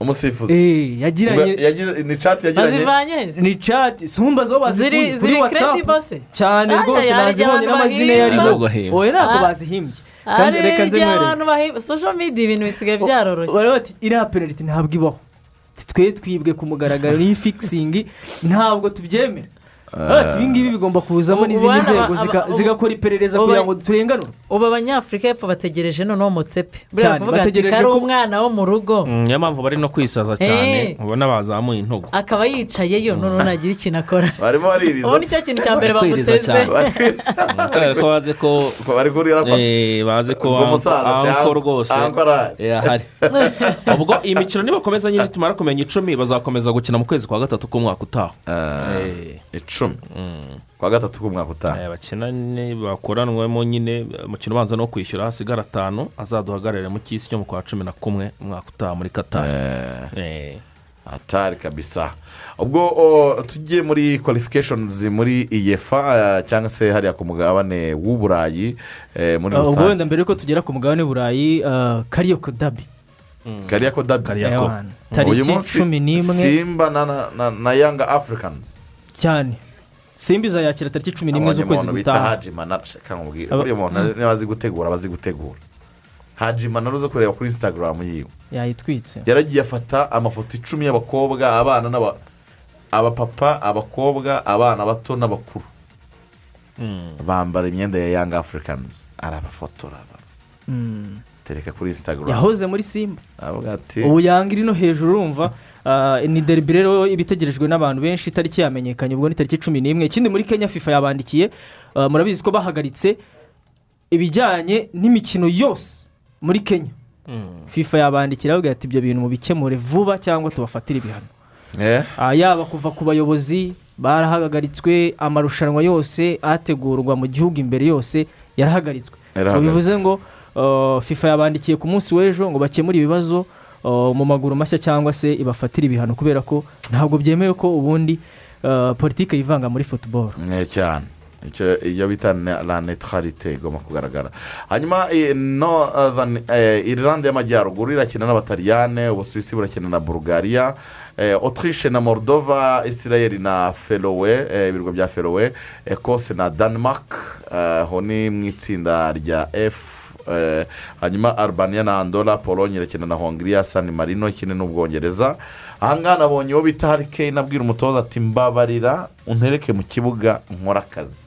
Umusifuzi. Eh, yagiranye ni cati yagiranye? Ni cati sumba zo bazikuye ziri kuri watsapu cyane rwose nazibonye n'amazina ye ariho oya ntabwo Ah. bazihimbye. Kanze- hari reka nze nkwereke. social media ibintu bisigaye byaroroshye. bari bati iriya penaliti ntabwo ibaho. Twe twibwe ku mugaragaro. N'iyi fikisingi ntabwo tubyemera. Ibi ngibi bigomba kuzamo n'izindi nzego zigakora iperereza kugira ngo turenganure ubu abanyafurika y'epfo bategereje noneho motsepe. Buriya Cyane, bategereje ko- umwana wo mu rugo. Mm, niyo mpamvu bari no kwisaza cyane Eh. ubona bazamuye intugu. Akaba yicayeyo noneho nagira ikintu akora. Barimo baririza. Ubu ni cyo kintu cya mbere bamuteze cyane. kubera ko bazi ko bari kurira eh, bazi ko anko "Anko- rwose. anko arahari." eh, ahari. Ubwo iyi mikino nibakomeza nyine tumara kumenya icumi bazakomeza gukina mu kwezi kwa gatatu k'umwaka utaha. Eh. Icumi kwa gatatu k'umwaka utaha Eh, bakina bakoranwemo nyine umukino ubanza no kwishyura hasigara atanu azaduhagararire mu cy'isi cyo mu kwa cumi na kumwe umwaka utaha muri katari Eh. atari kabisa. Ubwo tugiye muri qualifications muri iyefa eh, cyangwa se hariya ku mugabane w'uburayi eh, muri Uh, ubwo wenda rusange mbere yuko tugera ku mugabane w'uburayi uh, kariyoko dabi kariyako dabi Kariyako. Tariki cumi n'imwe. Simba na, na, na, na yanga africans. Cyane. Simba izayakira tariki cumi n'imwe z'ukwezi umuntu gutaha. Haji manara reka nkubwire. Buriya muntu niba azi gutegura aba azi gutegura. Haji manara uze kureba kuri instagram yiwe. Yayitwitse. Yaragiye afata amafoto icumi y'abakobwa abana n'aba abapapa abakobwa abana bato n'abakuru. Bambara imyenda ya yanga africans. Arabafotora Mm. Tereka kuri instagram. Yahoze muri simba. Ubu yanga iri no hejuru urumva. Uh, ni deribi rero iba itegerejwe n'abantu benshi itariki yamenyekanye ubwo ni tariki cumi n'imwe. Ikindi muri kenya fifa yabandikiye. Uh, murabizi ko bahagaritse ibijyanye n'imikino yose muri kenya. Fifa yabandikira bavuga ati ibyo bintu mubikemure vuba cyangwa tubafatire ibihano. Eh, Ah, yaba kuva ku bayobozi barahagaritswe amarushanwa yose ategurwa mu gihugu imbere yose yarahagaritswe bivuze ngo fifa yabandikiye ku munsi w'ejo ngo bakemure ibibazo uh, mu maguru mashya cyangwa se ibafatire ibihano kubera ko ntabwo byemewe ko ubundi uh, politiki yivanga muri futuboro eh, cyane. Iyo bita ne- la neutralité igomba kugaragara. Hanyuma eh, eh, irilande y'amajyaruguru irakina n'abataliyane ubusuwisi burakina na bulgaria eh, autriche na moldova israel na ferowe eh, ibirwa bya ferowe ekose na denmark eh, aho ni mu itsinda rya f eh, hanyuma albania na andora polonye irakina na hongiriya san marino ikine n'ubwongereza ahangaha nabonye uwo bita harikeyini abwira umutoza ati mbabarira untereke mu kibuga nkora akazi.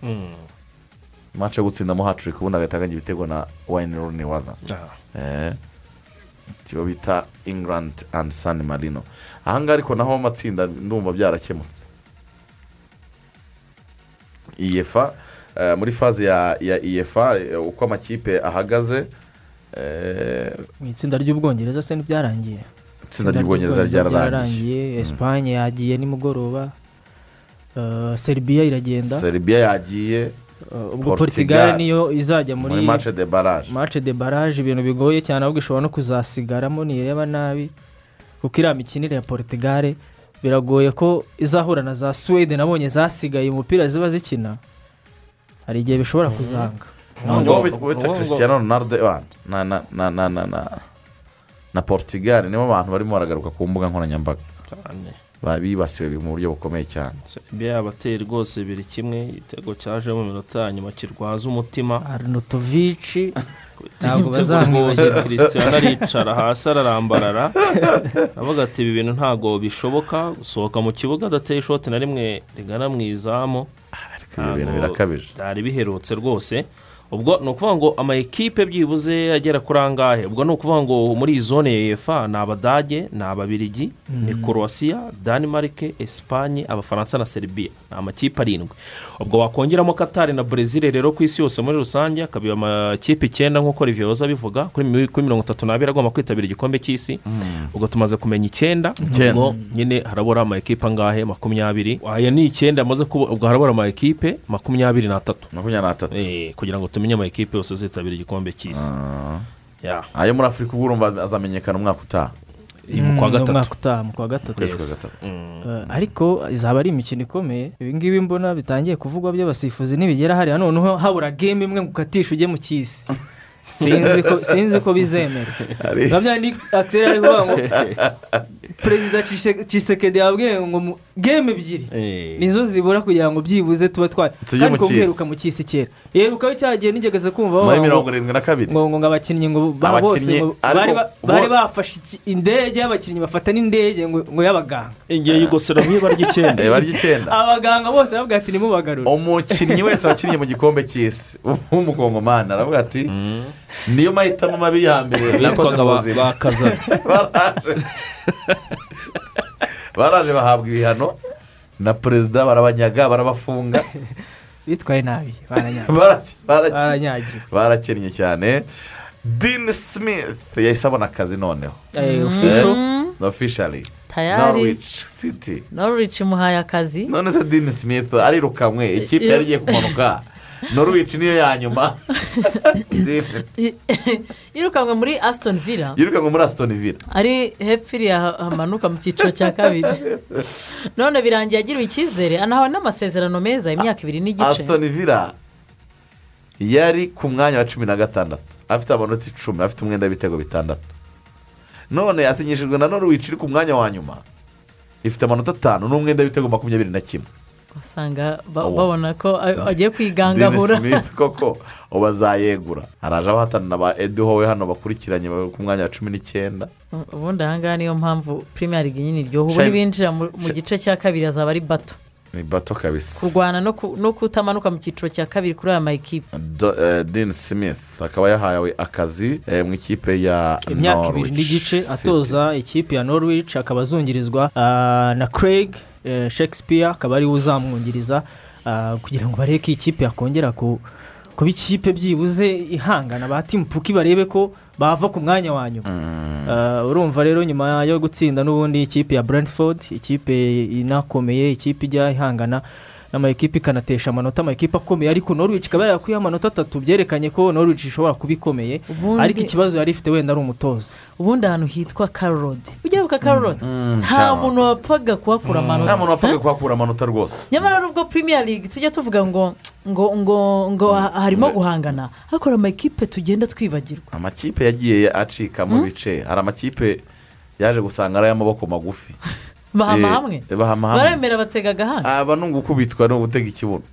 Mace yo gutsindamo haturika ubundi agahita aganya ibitego na wayini runi waza kiba bita england and san marino. Ahangaha ariko naho amatsinda ndumva byarakemutse. Iyefa eh, muri faze ya iyefa eh, uko amakipe ahagaze eh, mu itsinda ry'ubwongereza se ntibyarangiye Itsinda ry'Ubwongereza ryararangiye. esipanye yagiye nimugoroba. Seribiya iragenda. Seribiya yagiye. Ubwo portugal niyo izajya muri mace de baraje mace de baraje ibintu bigoye cyane ahubwo ishobora no kuzasigaramo nireba nabi. Kuko iriya mikinire ya portugal biragoye ko izahura na za suwede nabonye zasigaye umupira ziba zikina. Hari igihe bishobora kuzanga. Ngo bita christian ronaldo wana, na na na na na na na portugal. Nibo bantu barimo baragaruka ku mbuga nkoranyambaga. Ba- bibasiwe mu buryo bukomeye cyane. Serbia yabateye rwose biri kimwe. Igitego cyaje mu minota ya nyuma kirwaza umutima. Arnotovici ntabwo bazamwibagirwa christian aricara hasi ararambarara. Avuga ati ibi bintu ntabwo bishoboka. Gusohoka mu kibuga adateye ishoti na rimwe rigana mu izamu. Ibi bintu birakabije. byari biherutse rwose. Ubwo ni ukuvuga ngo ama ekipe byibuze agera kuri angahe? Ubwo ni ukuvuga ngo muri iyi zone ya efa ni abadage ni ababirigi ni korowasiya danimarike esipanye abafaransa na seribiya ni amakipe arindwi. Ubwo wakongeramo katari na brezil rero ku isi yose muri rusange akaba amakipe icyenda nk'uko riviyoza bivuga kuri mi- kuri mirongo itatu n'abiri agomba kwitabira igikombe cy'isi. Ubwo tumaze kumenya icyenda ubwo nyine harabura ama ekipe angahe? Makumyabiri. Aya ni icyenda yamaze kuba ubwo harabura ama ekipe makumyabiri n'atatu. Makumyabiri n'atatu. Eh, kugira ngo tumenye ama ekipe yose azitabira igikombe cy'isi. Ya. ayo muri afurika ubwo urumva azamenyekana umwaka utaha. Mu kwa Mm, gatatu. umwaka utaha mu kwa gatatu Ukwezi kwa Yes. gatatu. Eh, ariko izaba ari imikino ikomeye ibi ngibi mbona bitangiye kuvugwa by'abasifuzi nibigera hariya noneho habura game imwe ngo ukatishe ujye mu cy'isi sinzi ko bizemera nka bya ni akiseri ari kuvuga ngo perezida Cise- cisekedi yabwiye ngo mu- game ebyiri nizo zibura kugira ngo byibuze tuba twa Tujye kandi ko mwiruka mu cy'isi kera yerukaho cyagiye nigeze kumva muri mirongo irindwi na kabiri ngo ngo abakinnyi ngo bose bari bafashe indege y'abakinnyi bafata n'indege ngo ngo y'abaganga ingiye yugoslavia ibara ry'icyenda abaganga bose bavuga ati nimubagarure umukinnyi wese wakinnye mu gikombe cy'isi w'umukongomani aravuga ati niyo mahitamo mabi ya mbere Bitwaga ba- Kazadi. baraje baraje bahabwa ibihano na perezida barabanyaga barabafunga bitwaye nabi baranyagiwe barakennye cyane dean smith yahise abona akazi noneho Eh, Tayari. norwich city. Norwich imuhaye akazi none se dean smith arirukanwe ikipe yari igiye kumanuka. Norwich niyo ya nyuma yirukanwe muri aston villa. Yirukanwe muri aston villa. Ari hepfo iriya ha- hamanuka mu cyiciro cya kabiri. None birangiye agiriwe icyizere anahawe n'amasezerano meza imyaka ibiri n'igice. Aston villa yari ku mwanya wa cumi na gatandatu. Afite amanota icumi afite umwenda w'ibitego bitandatu. None yasinyishijwe na norwich iri ku mwanya wa nyuma. Ifite amanota atanu n'umwenda w'ibitego makumyabiri na kimwe. Usanga ba- babona ko agiye kwigangahura. Koko ubu azayegura haraje abahatana na ba edi howe hano bakurikiranye ku mwanya wa cumi n'icyenda. Ubundi ahangaha niyo mpamvu league nyine iryoha. Ubu mu mu gice cya kabiri azaba ari bato. Ni bato kabisa. Kurwana no ku- no kutamanuka mu cyiciro cya kabiri kuri aya mayikipe Do- eh, Dean Smith akaba yahawe akazi eh, mu ikipe ya imyaka ibiri n'igice atoza ikipe ya norwich akaba azungirizwa ah, na craig eh, shakespeare akaba ari we uzamwungiriza ah, kugira ngo barebe ko iyi kipe yakongera ku kuba ikipe byibuze ihangana. Ba timu puki barebe ko bava ku mwanya wa nyuma. Uh, urumva rero nyuma yo gutsinda n'ubundi ikipe ya brentford ikipe inakomeye ikipe ijya ihangana n'amakipe ikanatesha amanota amakipe akomeye. Ariko norwich ikaba yakuyeho amanota atatu byerekanye ko norwich ishobora kuba ikomeye ariko ikibazo yari ifite wenda ari umutoza. Ubundi ahantu hitwa karorodi ujya wibuka karorodi Mm, nta muntu wapfaga kuhakura amanota. Nta muntu wapfaga kuhakura amanota rwose. Nyamara nubwo premier league tujya tuvuga ngo ngo ngo ngo ha- harimo guhangana. Hakora amakipe tugenda twibagirwa. Amakipe yagiye acika mu bice. Hari amakipe yaje gusanga ari ay'amaboko magufi. bahama Eh, hamwe bahama hamwe baremera batega agahanda aba ni ugukubitwa ni ugutega ikibuno.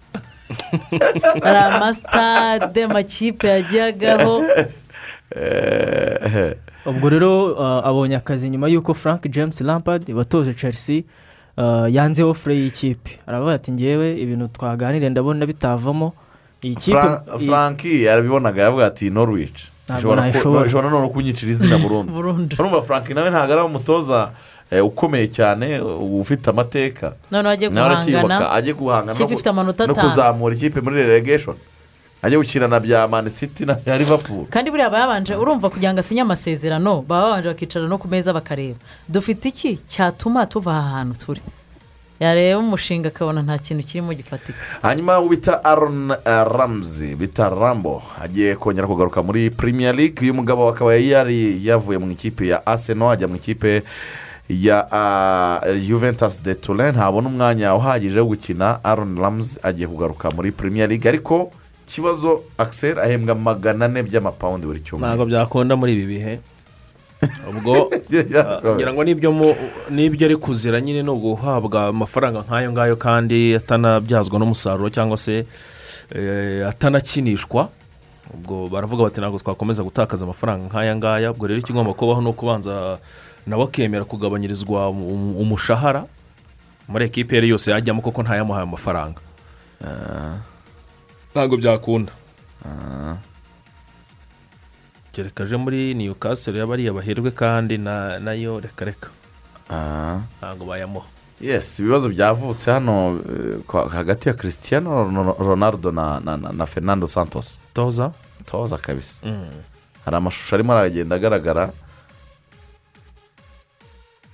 Hari amasitade amakipe yajyagaho. Ubwo rero uh, abonye akazi nyuma y'uko frank james lampard watoje chelsea uh, yanze ofure y'ikipe aravuga ati ngewe ibintu twaganiriye ndabona bitavamo. Iyi kipe Fra- iyi- franki yarabibonaga yavuga ati norwich. Ntabwo ishobora ku- nayishobora. ishobora no kunyicira izina burundu Burundu. urumva franki nawe ntabwo ari umutoza ukomeye cyane ufite amateka noneho aracyubaka guhangana ajye guhangana no kuzamura ikipe muri relegation. Ajye gukina na bya mani city na bya liverpool. Kandi buriya baba babanje urumva kugira ngo asinye amasezerano baba babanje bakicara no ku meza bakareba. Dufite iki? Cyatuma tuva aha hantu turi. Yareba umushinga akabona nta kintu kirimo gifatika. Hanyuma bita aron eh, ramsey bita rambo agiye kongera kugaruka muri premier league. Uyu mugabo akaba yari yavuye mu ikipe ya arsenal ajya mu ikipe ya ah, juventus de turin ntabona umwanya uhagije wo gukina. Aron ramsey agiye kugaruka muri premier league. Ariko ikibazo axel ahembwa magana ane by'amapawundi buri cyumweru. Ntabwo byakunda muri ibi bihe. Ubwo ah, ngira ngo n'ibyo ari kuzira nyine ni uguhabwa amafaranga nk'ayo ngayo kandi atanabyazwa n'umusaruro cyangwa se eh, atanakinishwa. Ubwo baravuga bati ntabwo twakomeza gutakaza amafaranga nk'aya ngaya. Ubwo rero ikigomba kubaho ni ukubanza nawe akemera kugabanyirizwa um- umushahara muri ekipi iyo ari yose yajyamo kuko ntayamuhaye amafaranga. Ntabwo byakunda. Kereka aje muri newcastle y'abariya baherwe kandi na- na yo reka reka. Ntabwo bayamuha. Yes ibibazo byavutse hano eh, hagati ya christian Ron- ronaldo na, na, na, na fernando santos. Toza. Toza kabisa. Mm. hari amashusho arimo aragenda agaragara.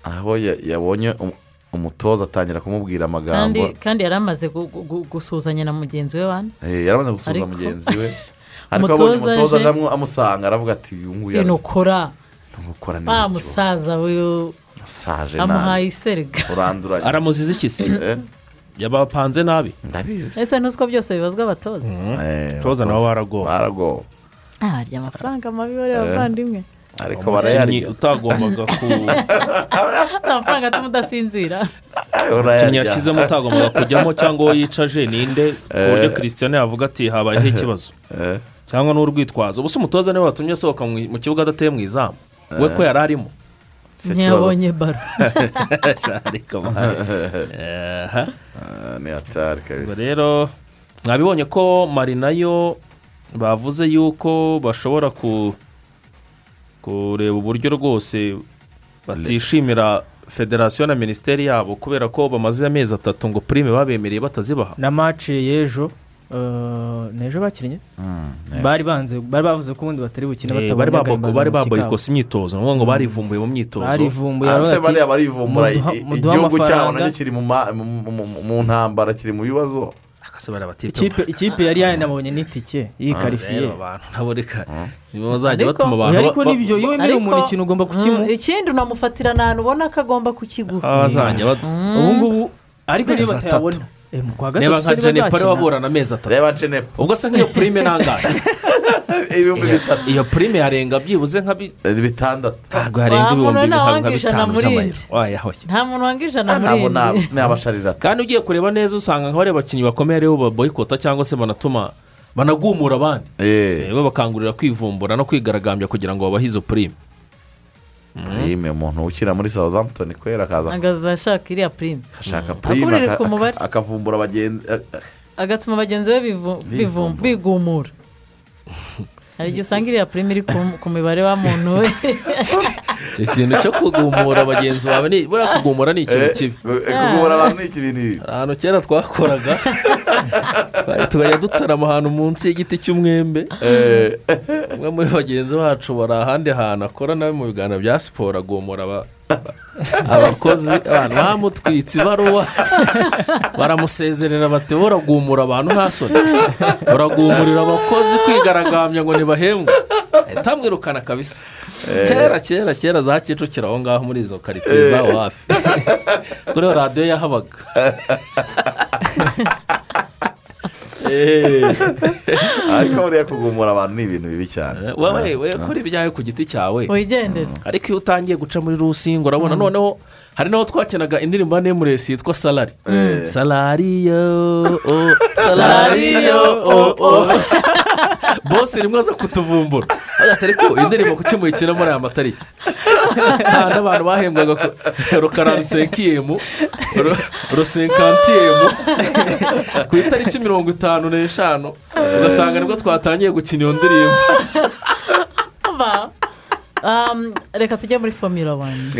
Aho ya- yabonye um- umutoza atangira kumubwira amagambo. Kandi yari amaze gu- gu- gu- gusuhuzanya na mugenzi we wane Eh, yaramaze gusuhuza Ariko- mugenzi we. Ariko abonye Umutoza amu- amusanga aravuga ati uyu nguyu ibintu ukora ntukora wa neza musaza we amuhaye iserega. Uranduranye. Aramuziza iki se? Eh, yabapanze nabi. Ndabizi. Ese ntuzi ko byose bibazwa abatoza? Eh, toza nabo abatoza baragowe baragowe ah harya amafaranga mabi bari Eh. Ariko barayarya. utagombaga ku amafaranga atuma udasinzira. Umukinnyi yashyizemo utagombaga kujyamo cyangwa uwo yicaje ninde ku buryo christian yavuga ati habayeho ikibazo? Eh. cyangwa n'urwitwazo. Ubusa umutoza ni we watumye asohoka mu kibuga adateye mu izamu? We ko yari arimo? Ntiyabonye baro. Ah, rero mwabibonye ko mari na yo bavuze yuko bashobora ku kureba uburyo rwose batishimira federasiyo na minisiteri yabo kubera ko bamaze amezi atatu ngo prime babemereye batazibaha. Na mace y'ejo uh, ni ejo bakinnye bari banze bari bavuze ko ubundi batari bukine Eh, batabonye bari baboyikose imyitozo ni ukuvuga ngo barivumbuye mu myitozo. Baravuga ati, bariya barivumbura igihugu cyabo na cyo kiri mu ntambara kiri mu bibazo. Ikipe ikipe yari yanabonye n'itike yikarifiye. Rero abantu nabo reka nibo bazajya batuma abantu ariko n'ibyo iyo wemerera umuntu ikintu ugomba kukimuha? Mm, ikindi unamufatira ahantu ubona ko agomba kukiguha ubu ngubu ariko niba batayabona atatu. mu kwa reba nka ntibazakina waburana amezi atatu reba jenepo ubwo se nk'iyo prime nangahe ibihumbi bitatu iyo prime yarenga byibuze nka bi- bitandatu ntabwo yarenga ibihumbi nawe nka nka wangisha na bitanu by'amayero wayahoye nta muntu wanga ijana muri iyi ni abasharirata kandi ugiye kureba neza usanga nk'abariya bakinnyi bakomeye ari bo baboyikota cyangwa se banatuma banagumura abandi babakangurira kwivumbura no kwigaragambya kugira ngo babahe izo prime prime umuntu ukina muri southampton kwera akaza ashaka iriya prime ashaka aka- akavumbura abagenzi agatuma bagenzi be bigumura hari igihe usanga iriya prime iri ku mibare wa muntu we icyo kintu cyo kugumura bagenzi bawe ni buriya kugumura ni ikintu eh, kibi. eh, kugumura abantu ni ikibintu bibi ahantu kera twakoraga. Tukajya dutarama ahantu munsi y'igiti cy'umwembe. Umwe muri bagenzi bacu bari ahandi hantu akora nawe mu biganiro bya siporo agomora aba- abakozi abantu bamutwitse ibaruwa. Baramusezerera bati uragumura abantu nta soni uragumurira abakozi kwigaragambya ngo ntibahembwe ahita amwirukana kabisa. Eh. kera kera kera za kicukiro aho ngaho muri izo karitsiye zaho hafi. Kuri iyo radiyo yahabaga. Ariko buriya kugumura abantu ni ibintu bibi cyane. Wowe we kora ibyawe ku giti cyawe. Wigendere ariko iyo utangiye guca muri rusingo urabona noneho hari n'aho twakinaga indirimbo ya nemuresi yitwa salari salariyo o salariyo o o bose rimwe aza kutuvumbura hagati ariko iyi ndirimbo kuki muyikina muri aya matariki nta n'abantu bahembwaga ku rukaransenkiyemu rusenkantiyemu ku itariki mirongo itanu n'eshanu ugasanga ni bwo twatangiye gukina iyo ndirimbo um, reka tujye muri formula wani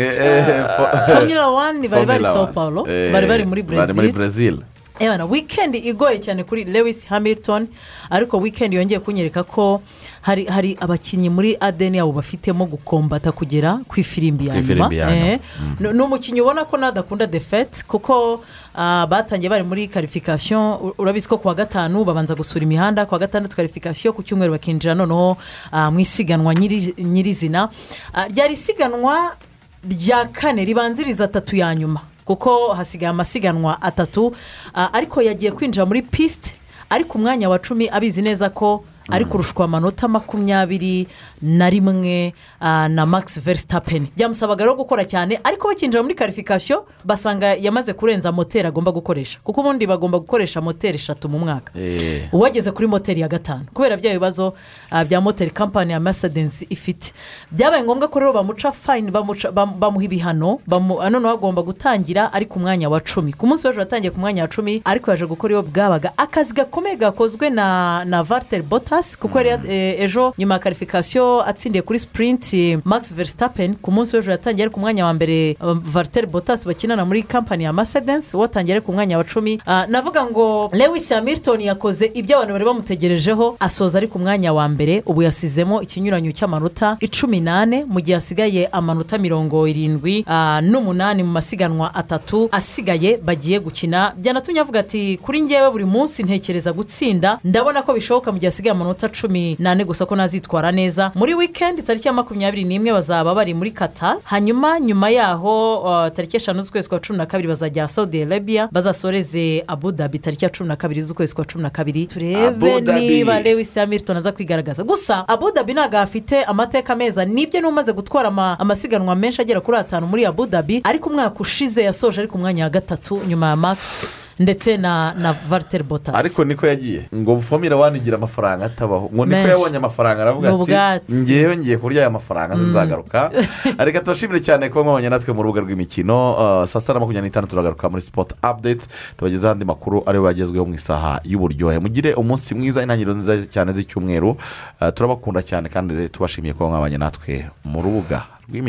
fo- formula wani bari bari Formula sao One. paulo bari bari muri bari muri brezil brezil Ebana wikendi igoye cyane kuri lewis hamilton ariko wikendi yongeye kunyereka ko hari hari abakinnyi muri adeni yabo bafitemo gukombata kugera ku ifirimbi ya nyuma. nyuma. Eh, ni ni umukinnyi ubona ko nadakunda defete kuko ah, batangiye bari muri karifikasiyo urabizi ko ku wa gatanu babanza gusura imihanda ku wa gatandatu karifikasiyo ku cyumweru bakinjira noneho ah, mu isiganwa nyiri- nyirizina. Ah, ryari isiganwa rya kane ribanziriza atatu ya nyuma? Kuko hasigaye amasiganwa atatu. Ah, ariko yagiye kwinjira muri pisite ariko umwanya wa cumi abizi neza ko ari kurushwa amanota makumyabiri na rimwe ah, na max verstappen. Byamusabaga rero gukora cyane ariko bakinjira muri karifikasiyo basanga yamaze kurenza moteri agomba gukoresha. Kuko ubundi bagomba gukoresha moteri eshatu mu mwaka. Uwageze kuri moteri ya gatanu. Kubera bya bibazo ah, bya moteri kampani ya mercedes ifite. Byabaye ngombwa ko rero bamuca fayini bamuha ibihano ah, noneho agomba gutangira ari ku mwanya wa cumi. Ku munsi w'ejo yatangiye ku mwanya wa cumi ariko yaje gukora iyo bwabaga. Akazi gakomeye gakozwe na na valter botas kuko ya- eh, ejo nyuma ya karifikasiyo atsindiye kuri sipurinti max verstappen ku munsi w'ejo yatangiye ari ku mwanya wa mbere um, valter botas bakinana muri kampani ya mercedes watangiye ari ku mwanya wa cumi. Ah, navuga ngo lewis hamilton yakoze ibyo abantu bari bamutegerejeho asoza ari ku mwanya wa mbere ubu yasizemo ikinyuranyo cy'amanota icumi n'ane mu gihe hasigaye amanota mirongo irindwi ah, n'umunani mu masiganwa atatu. Asigaye bagiye gukina. Byanatumye avuga ati kuri ngewe buri munsi ntekereza gutsinda ndabona ko bishoboka mu gihe hasigaye amanota cumi n'ane gusa ko nazitwara neza. Muri wikendi tariki ya makumyabiri n'imwe bazaba bari muri kata hanyuma nyuma yaho ah, tariki eshanu z'ukwezi kwa cumi na kabiri bazajya saudi arabia bazasoreze abu dhabi. Tariki ya cumi na kabiri z'ukwezi kwa cumi na kabiri. Turebe niba lewis hamilton aza kwigaragaza. Gusa abu dhabi ntabwo afite amateka meza. Nibyo niba umaze gutwara ama- amasiganwa menshi agera kuri atanu muri abu dhabi. Ariko umwaka ushize yasoje ari ku mwanya wa gatatu nyuma ya max. Ndetse na na valter botas ariko niko yagiye. Ngo fomira wanigira amafaranga atabaho. Ngo niko yabonye amafaranga aravuga ati ngewe ngiye kurya aya mafaranga Mm. nzagaruka reka tubashimire cyane kuba mwabonye natwe mu rubuga rw'imikino. Uh, saa sita na makumyabiri n'itanu turagaruka muri sipoti apudeti tubagezaho andi makuru ariyo bagezweho mu isaha y'uburyohe. Mugire umunsi mwiza intangiriro nziza cyane z'icyumweru. Uh, turabakunda cyane kandi tubashimiye kuba mwabanye natwe mu rubuga rw'imikino.